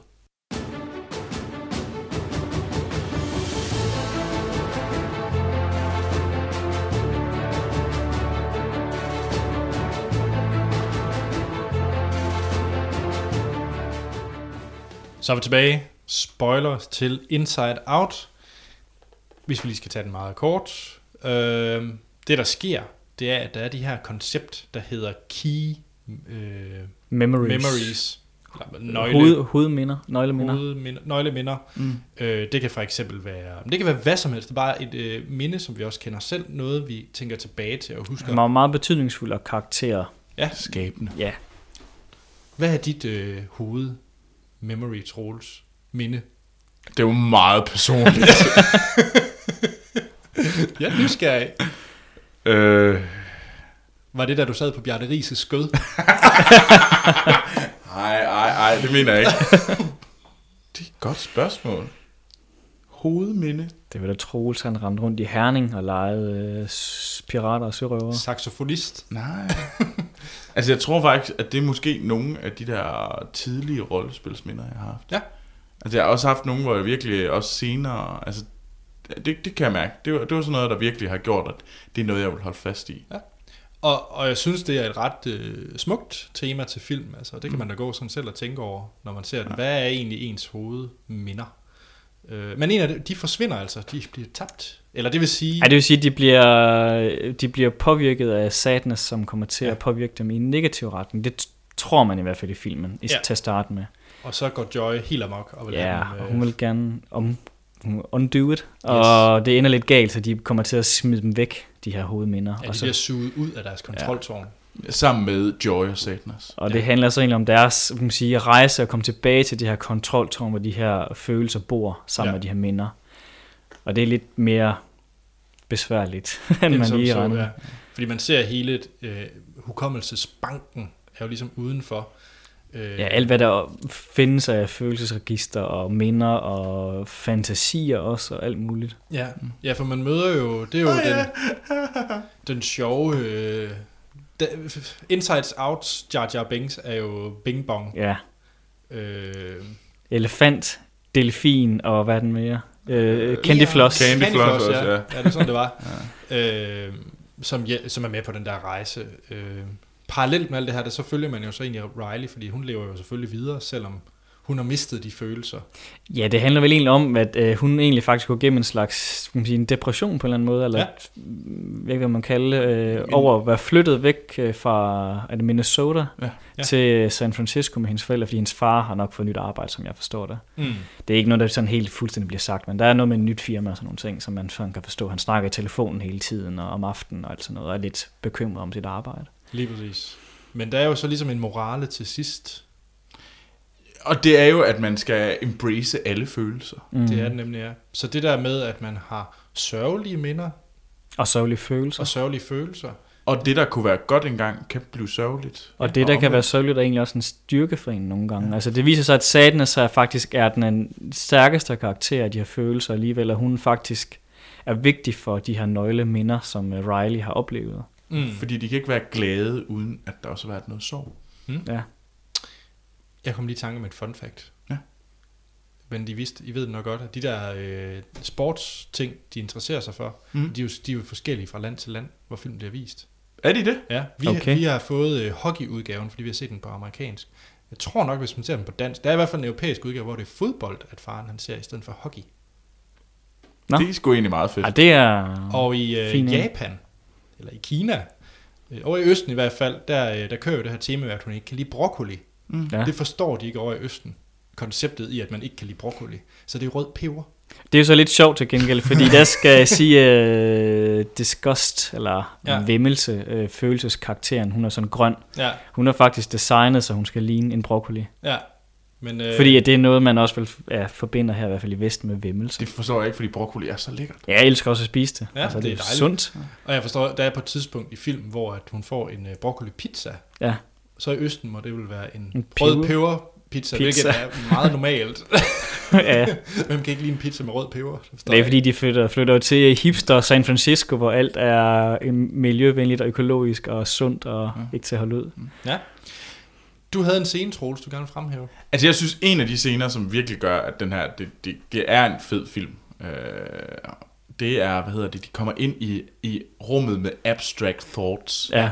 Så er vi tilbage. Spoilers til Inside Out. Hvis vi lige skal tage den meget kort. Øh, det, der sker, det er, at der er de her koncept, der hedder key øh, Memories. memories. Nøgle, Hoved, hovedminder, nøgleminder. hovedminder, nøgleminder. Mm. Øh, det kan for eksempel være, det kan være hvad som helst. Det er bare et øh, minde, som vi også kender selv. Noget, vi tænker tilbage til og husker. Meget, meget betydningsfuld og karakterer. Ja. Skabende. Ja, Hvad er dit øh, hoved memory Troels minde? Det er jo meget personligt. Ja, nysgerrig. øh, Var det, da du sad på Bjarne Rises skød? Ej, ej, ej, det mener jeg ikke. det er et godt spørgsmål. Hovedminde. det var da Troels, han rendte rundt i Herning og legede øh, pirater og sørøvere. Saxofonist? Nej. altså, jeg tror faktisk, at det er måske nogle af de der tidlige rollespilsminder, jeg har haft. Ja. Altså, jeg har også haft nogle, hvor jeg virkelig også senere... Altså, det, det kan jeg mærke. Det var, det var sådan noget, der virkelig har gjort, at det er noget, jeg vil holde fast i. Og, og jeg synes, det er et ret øh, smukt tema til film. Altså, det kan man da gå sådan selv og tænke over, når man ser den. Hvad er egentlig ens hovedminder? Øh, men en af de, de forsvinder altså. De bliver tabt. Eller det vil sige... Ej, det vil sige, at de bliver, de bliver påvirket af sadness, som kommer til Ja. at påvirke dem i en negativ retning. Det tror man i hvert fald i filmen, i, Ja. til at starte med. Og så går Joy helt amok. Og vil Ja, have dem, og øh, hun vil gerne om, undo it, og det ender lidt galt, så de kommer til at smide dem væk, de her hovedminder. Ja, og, de så, bliver suget ud af deres kontroltårn. Sammen med Joy og Sadness. og det handler så egentlig om deres kan man sige, rejse og komme tilbage til det her kontroltårn, hvor de her følelser bor sammen Ja. ja. med de her minder. Og det er lidt mere besværligt, end man lige så, ja. Fordi man ser hele øh, hukommelsesbanken er jo ligesom udenfor. Øh, Ja, alt hvad der findes af følelsesregister og minder og fantasier også og alt muligt. Ja, ja, for man møder jo, det er jo den, den sjove, øh, da, Insides Out Jar Jar Binks er jo Bing Bong. Ja, Øh, elefant, delfin og hvad er den mere? Øh, Candy Floss. Candy Candy Floss Floss, også, ja. ja. ja. det er sådan, det var. ja. øh, som, ja, som er med på den der rejse. Øh, parallelt med alt det her, der så følger man jo så egentlig Riley, fordi hun lever jo selvfølgelig videre, selvom hun har mistet de følelser. Ja, det handler vel egentlig om, at øh, hun egentlig faktisk går gennem en slags man sige, en depression på en eller anden måde, eller Ja. hvad man kalder det, øh, over at være flyttet væk øh, fra er det Minnesota Ja. Ja. til San Francisco med hendes forældre, fordi hendes far har nok fået nyt arbejde, som jeg forstår det. Mm. Det er ikke noget, der sådan helt fuldstændig bliver sagt, men der er noget med et nyt firma og sådan nogle ting, som man sådan kan forstå. Han snakker i telefonen hele tiden og om aftenen og alt sådan noget, og er lidt bekymret om sit arbejde. Lige præcis. Men der er jo så ligesom en morale til sidst. Og det er jo, at man skal embrace alle følelser. Mm. Det er det nemlig, ja. Så det der med, at man har sørgelige minder Og sørgelige følelser. og sørgelige følelser. Og det, der kunne være godt engang, kan blive sørgeligt. Og det, der kan være sørgeligt, er egentlig også en styrke for en nogle gange. Altså, det viser sig, at Sadness er faktisk er den en stærkeste karakter af de her følelser alligevel, og hun faktisk er vigtig for de her nøgle minder, som øh, Riley har oplevet. Mm. Fordi de kan ikke være glade, uden at der også har været noget sorg. Ja. Jeg kom lige i tanke om et fun fact. Ja. Men de vidste, I ved det nok godt, at de der øh, sportsting, de interesserer sig for, Mm. mm. de, er jo, de er jo forskellige fra land til land, hvor film bliver vist. Er de det? Ja, vi, Okay. vi har fået øh, hockeyudgaven, fordi vi har set den på amerikansk. Jeg tror nok, hvis man ser den på dansk, der er i hvert fald en europæisk udgave, hvor det er fodbold, at faren han ser i stedet for hockey. Nå. Det er sgu egentlig meget fedt. Ej, det er... Og i øh, ja. Japan, eller i Kina, øh, over i Østen i hvert fald, der, øh, der kører jo det her tema, med, at hun ikke kan lide broccoli. Ja. Ja. Det forstår de ikke over i Østen. Konceptet i, at man ikke kan lide broccoli. Så det er rød peber. Det er jo så lidt sjovt til gengæld, fordi der skal jeg sige uh, disgust, eller ja. Ja. vimmelse, uh, følelseskarakteren. Hun er sådan grøn. Ja, Hun er faktisk designet, så hun skal ligne en broccoli. ja. Men, øh, Fordi at det er noget, man også vil, ja, forbinder her, i hvert fald i Vesten, med vimmelse. Det forstår jeg ikke, fordi broccoli er så lækkert. Ja, jeg elsker også at spise det. Ja, altså, det, det er, dejligt. sundt. Og jeg forstår, der er på et tidspunkt i film, hvor at hun får en øh, broccoli pizza. Ja. Så i Østen må det vil være en, En rød peber pizza, pizza. hvilket er meget normalt. ja. Hvem kan ikke lide en pizza med rød peber? Det er fordi, de flytter, flytter jo til hipster San Francisco, hvor alt er øh, miljøvenligt og økologisk og sundt og ja. ikke til at holde ud. Ja. Du havde en scene, Troels, du gerne vil fremhæve. Altså, jeg synes, en af de scener, som virkelig gør, at den her, det, det, det er en fed film, øh, det er, hvad hedder det, de kommer ind i, i rummet med abstract thoughts. Ja,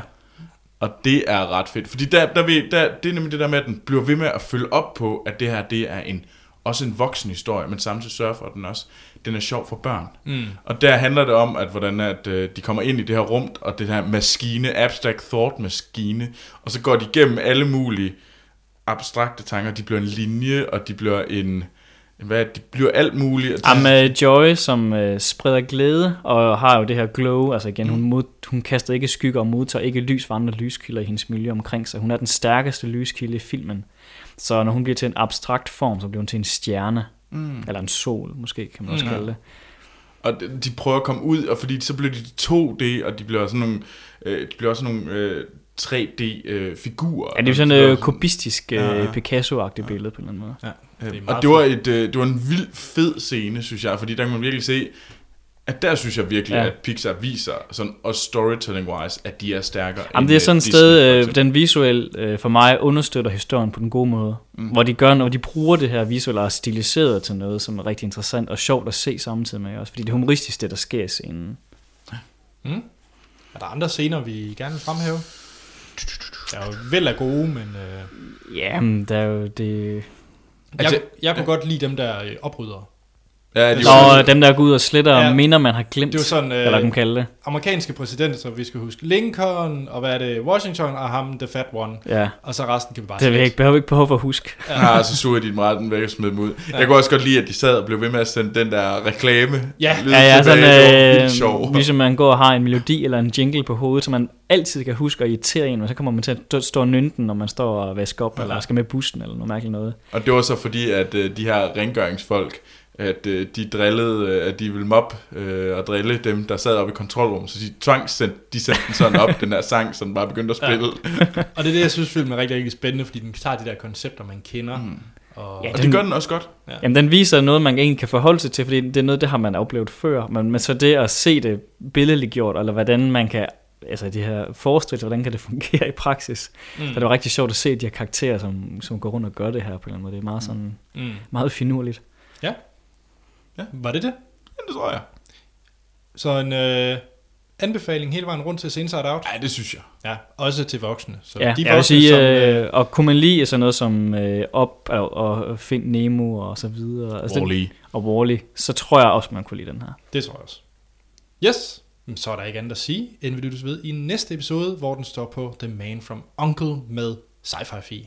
Og det er ret fedt, fordi der, der, ved, der, det er nemlig det der med, at den bliver ved med at følge op på, at det her, det er en, også en voksen historie, men samtidig sørger for, at den også den er sjov for børn. Mm. Og der handler det om, at hvordan at, øh, de kommer ind i det her rum, og det her maskine, abstract thought maskine, og så går de igennem alle mulige abstrakte tanker. De bliver en linje, og de bliver en... Hvad, de bliver alt muligt. Og de- Am uh, Joy, som uh, spreder glæde og har jo det her glow, altså igen, hun, mod, hun kaster ikke skygger og modtager ikke lys fra andre lyskilder i hendes miljø omkring sig. Hun er den stærkeste lyskilde i filmen. Så når hun bliver til en abstrakt form, så bliver hun til en stjerne. Mm. Eller en sol, måske kan man også Mm. kalde det. Og de- prøver at komme ud, og fordi så bliver de 2D, og de bliver sådan nogle, øh, de bliver også nogle øh, 3D-figurer. Ja, det er sådan et uh, kubistisk, uh, Ja, ja. Picasso-agtigt billede på en eller anden måde. Ja. Øh, Det og det var, et, øh, det var en vild fed scene, synes jeg, fordi der kan man virkelig se, at der synes jeg virkelig, Ja. at Pixar viser, sådan, og storytelling-wise, at de er stærkere Jamen, det er øh, sådan et sted, øh, den visuelle øh, for mig understøtter historien på den gode måde. Mm. Hvor de gør, når de bruger det her visuelle og er stiliseret til noget, som er rigtig interessant og sjovt at se samtidig med også. Fordi det er humoristisk, det der sker i scenen. Mm. Er der andre scener, vi gerne vil fremhæve? Der er jo vel af gode, men øh, Jamen, der er jo det... Altså, jeg, jeg kunne godt lide dem der øh, oprydere. Ja, de Så- var, Og dem, der går ud og sletter ja. Ja. minder, man har glemt. Det er jo sådan, øh, eller kan man kalde det. Amerikanske præsidenter, som vi skal huske. Lincoln, og hvad er det? Washington, og ham, the fat one. Ja, Og så resten kan vi bare det vil jeg ikke, behøver ikke behov for at huske. ja, så så jeg dit meget den væk og smed dem ud. Ja. Jeg kunne også godt lide, at de sad og blev ved med at sende den der reklame. Ja. Ja, ja, var sådan, vildt sjov. øh, ligesom man går og har en melodi eller en jingle på hovedet, som man altid kan huske at irritere en, men så kommer man til at stå- og nynde den, når man står og vasker op, eller skal med bussen, eller noget mærkeligt noget. Og det var så fordi, at øh, de her rengøringsfolk, at øh, de drillede, øh, at de ville mobbe øh, og drille dem, der sad oppe i kontrolrummet, så de tvangssendte de sendte den sådan op, den der sang, som bare begyndte at spille. Ja. Og det er det, jeg synes, filmen er rigtig, rigtig spændende, fordi den tager de der koncepter, man kender. Mm. Og, Ja, Og det gør den også godt. Jamen, den viser noget, man egentlig kan forholde sig til, fordi det er noget, det har man oplevet før. Men, men så det at se det billedligt gjort, eller hvordan man kan altså de her forestille hvordan kan det fungere i praksis. Mm. Så det var rigtig sjovt at se de her karakterer, som, som går rundt og gør det her på en eller anden måde. Det er meget sådan, Mm. meget finurligt. Ja. Ja. Var det det? Ja, det tror jeg. Så en øh, anbefaling hele vejen rundt til Inside Out. Ja, det synes jeg. Ja, også til voksne. Så Ja, de jeg vil voksne, sige, som, øh, og kunne man lide sådan noget som øh, Op og, og Find Nemo og så videre, altså Wall-E. den- og Wall-E, så tror jeg også, man kunne lide den her. Det tror jeg også. Yes, Men så er der ikke andet at sige, end vi lyttes ved i næste episode, hvor den står på The Man from Uncle med Sci-Fi Fee.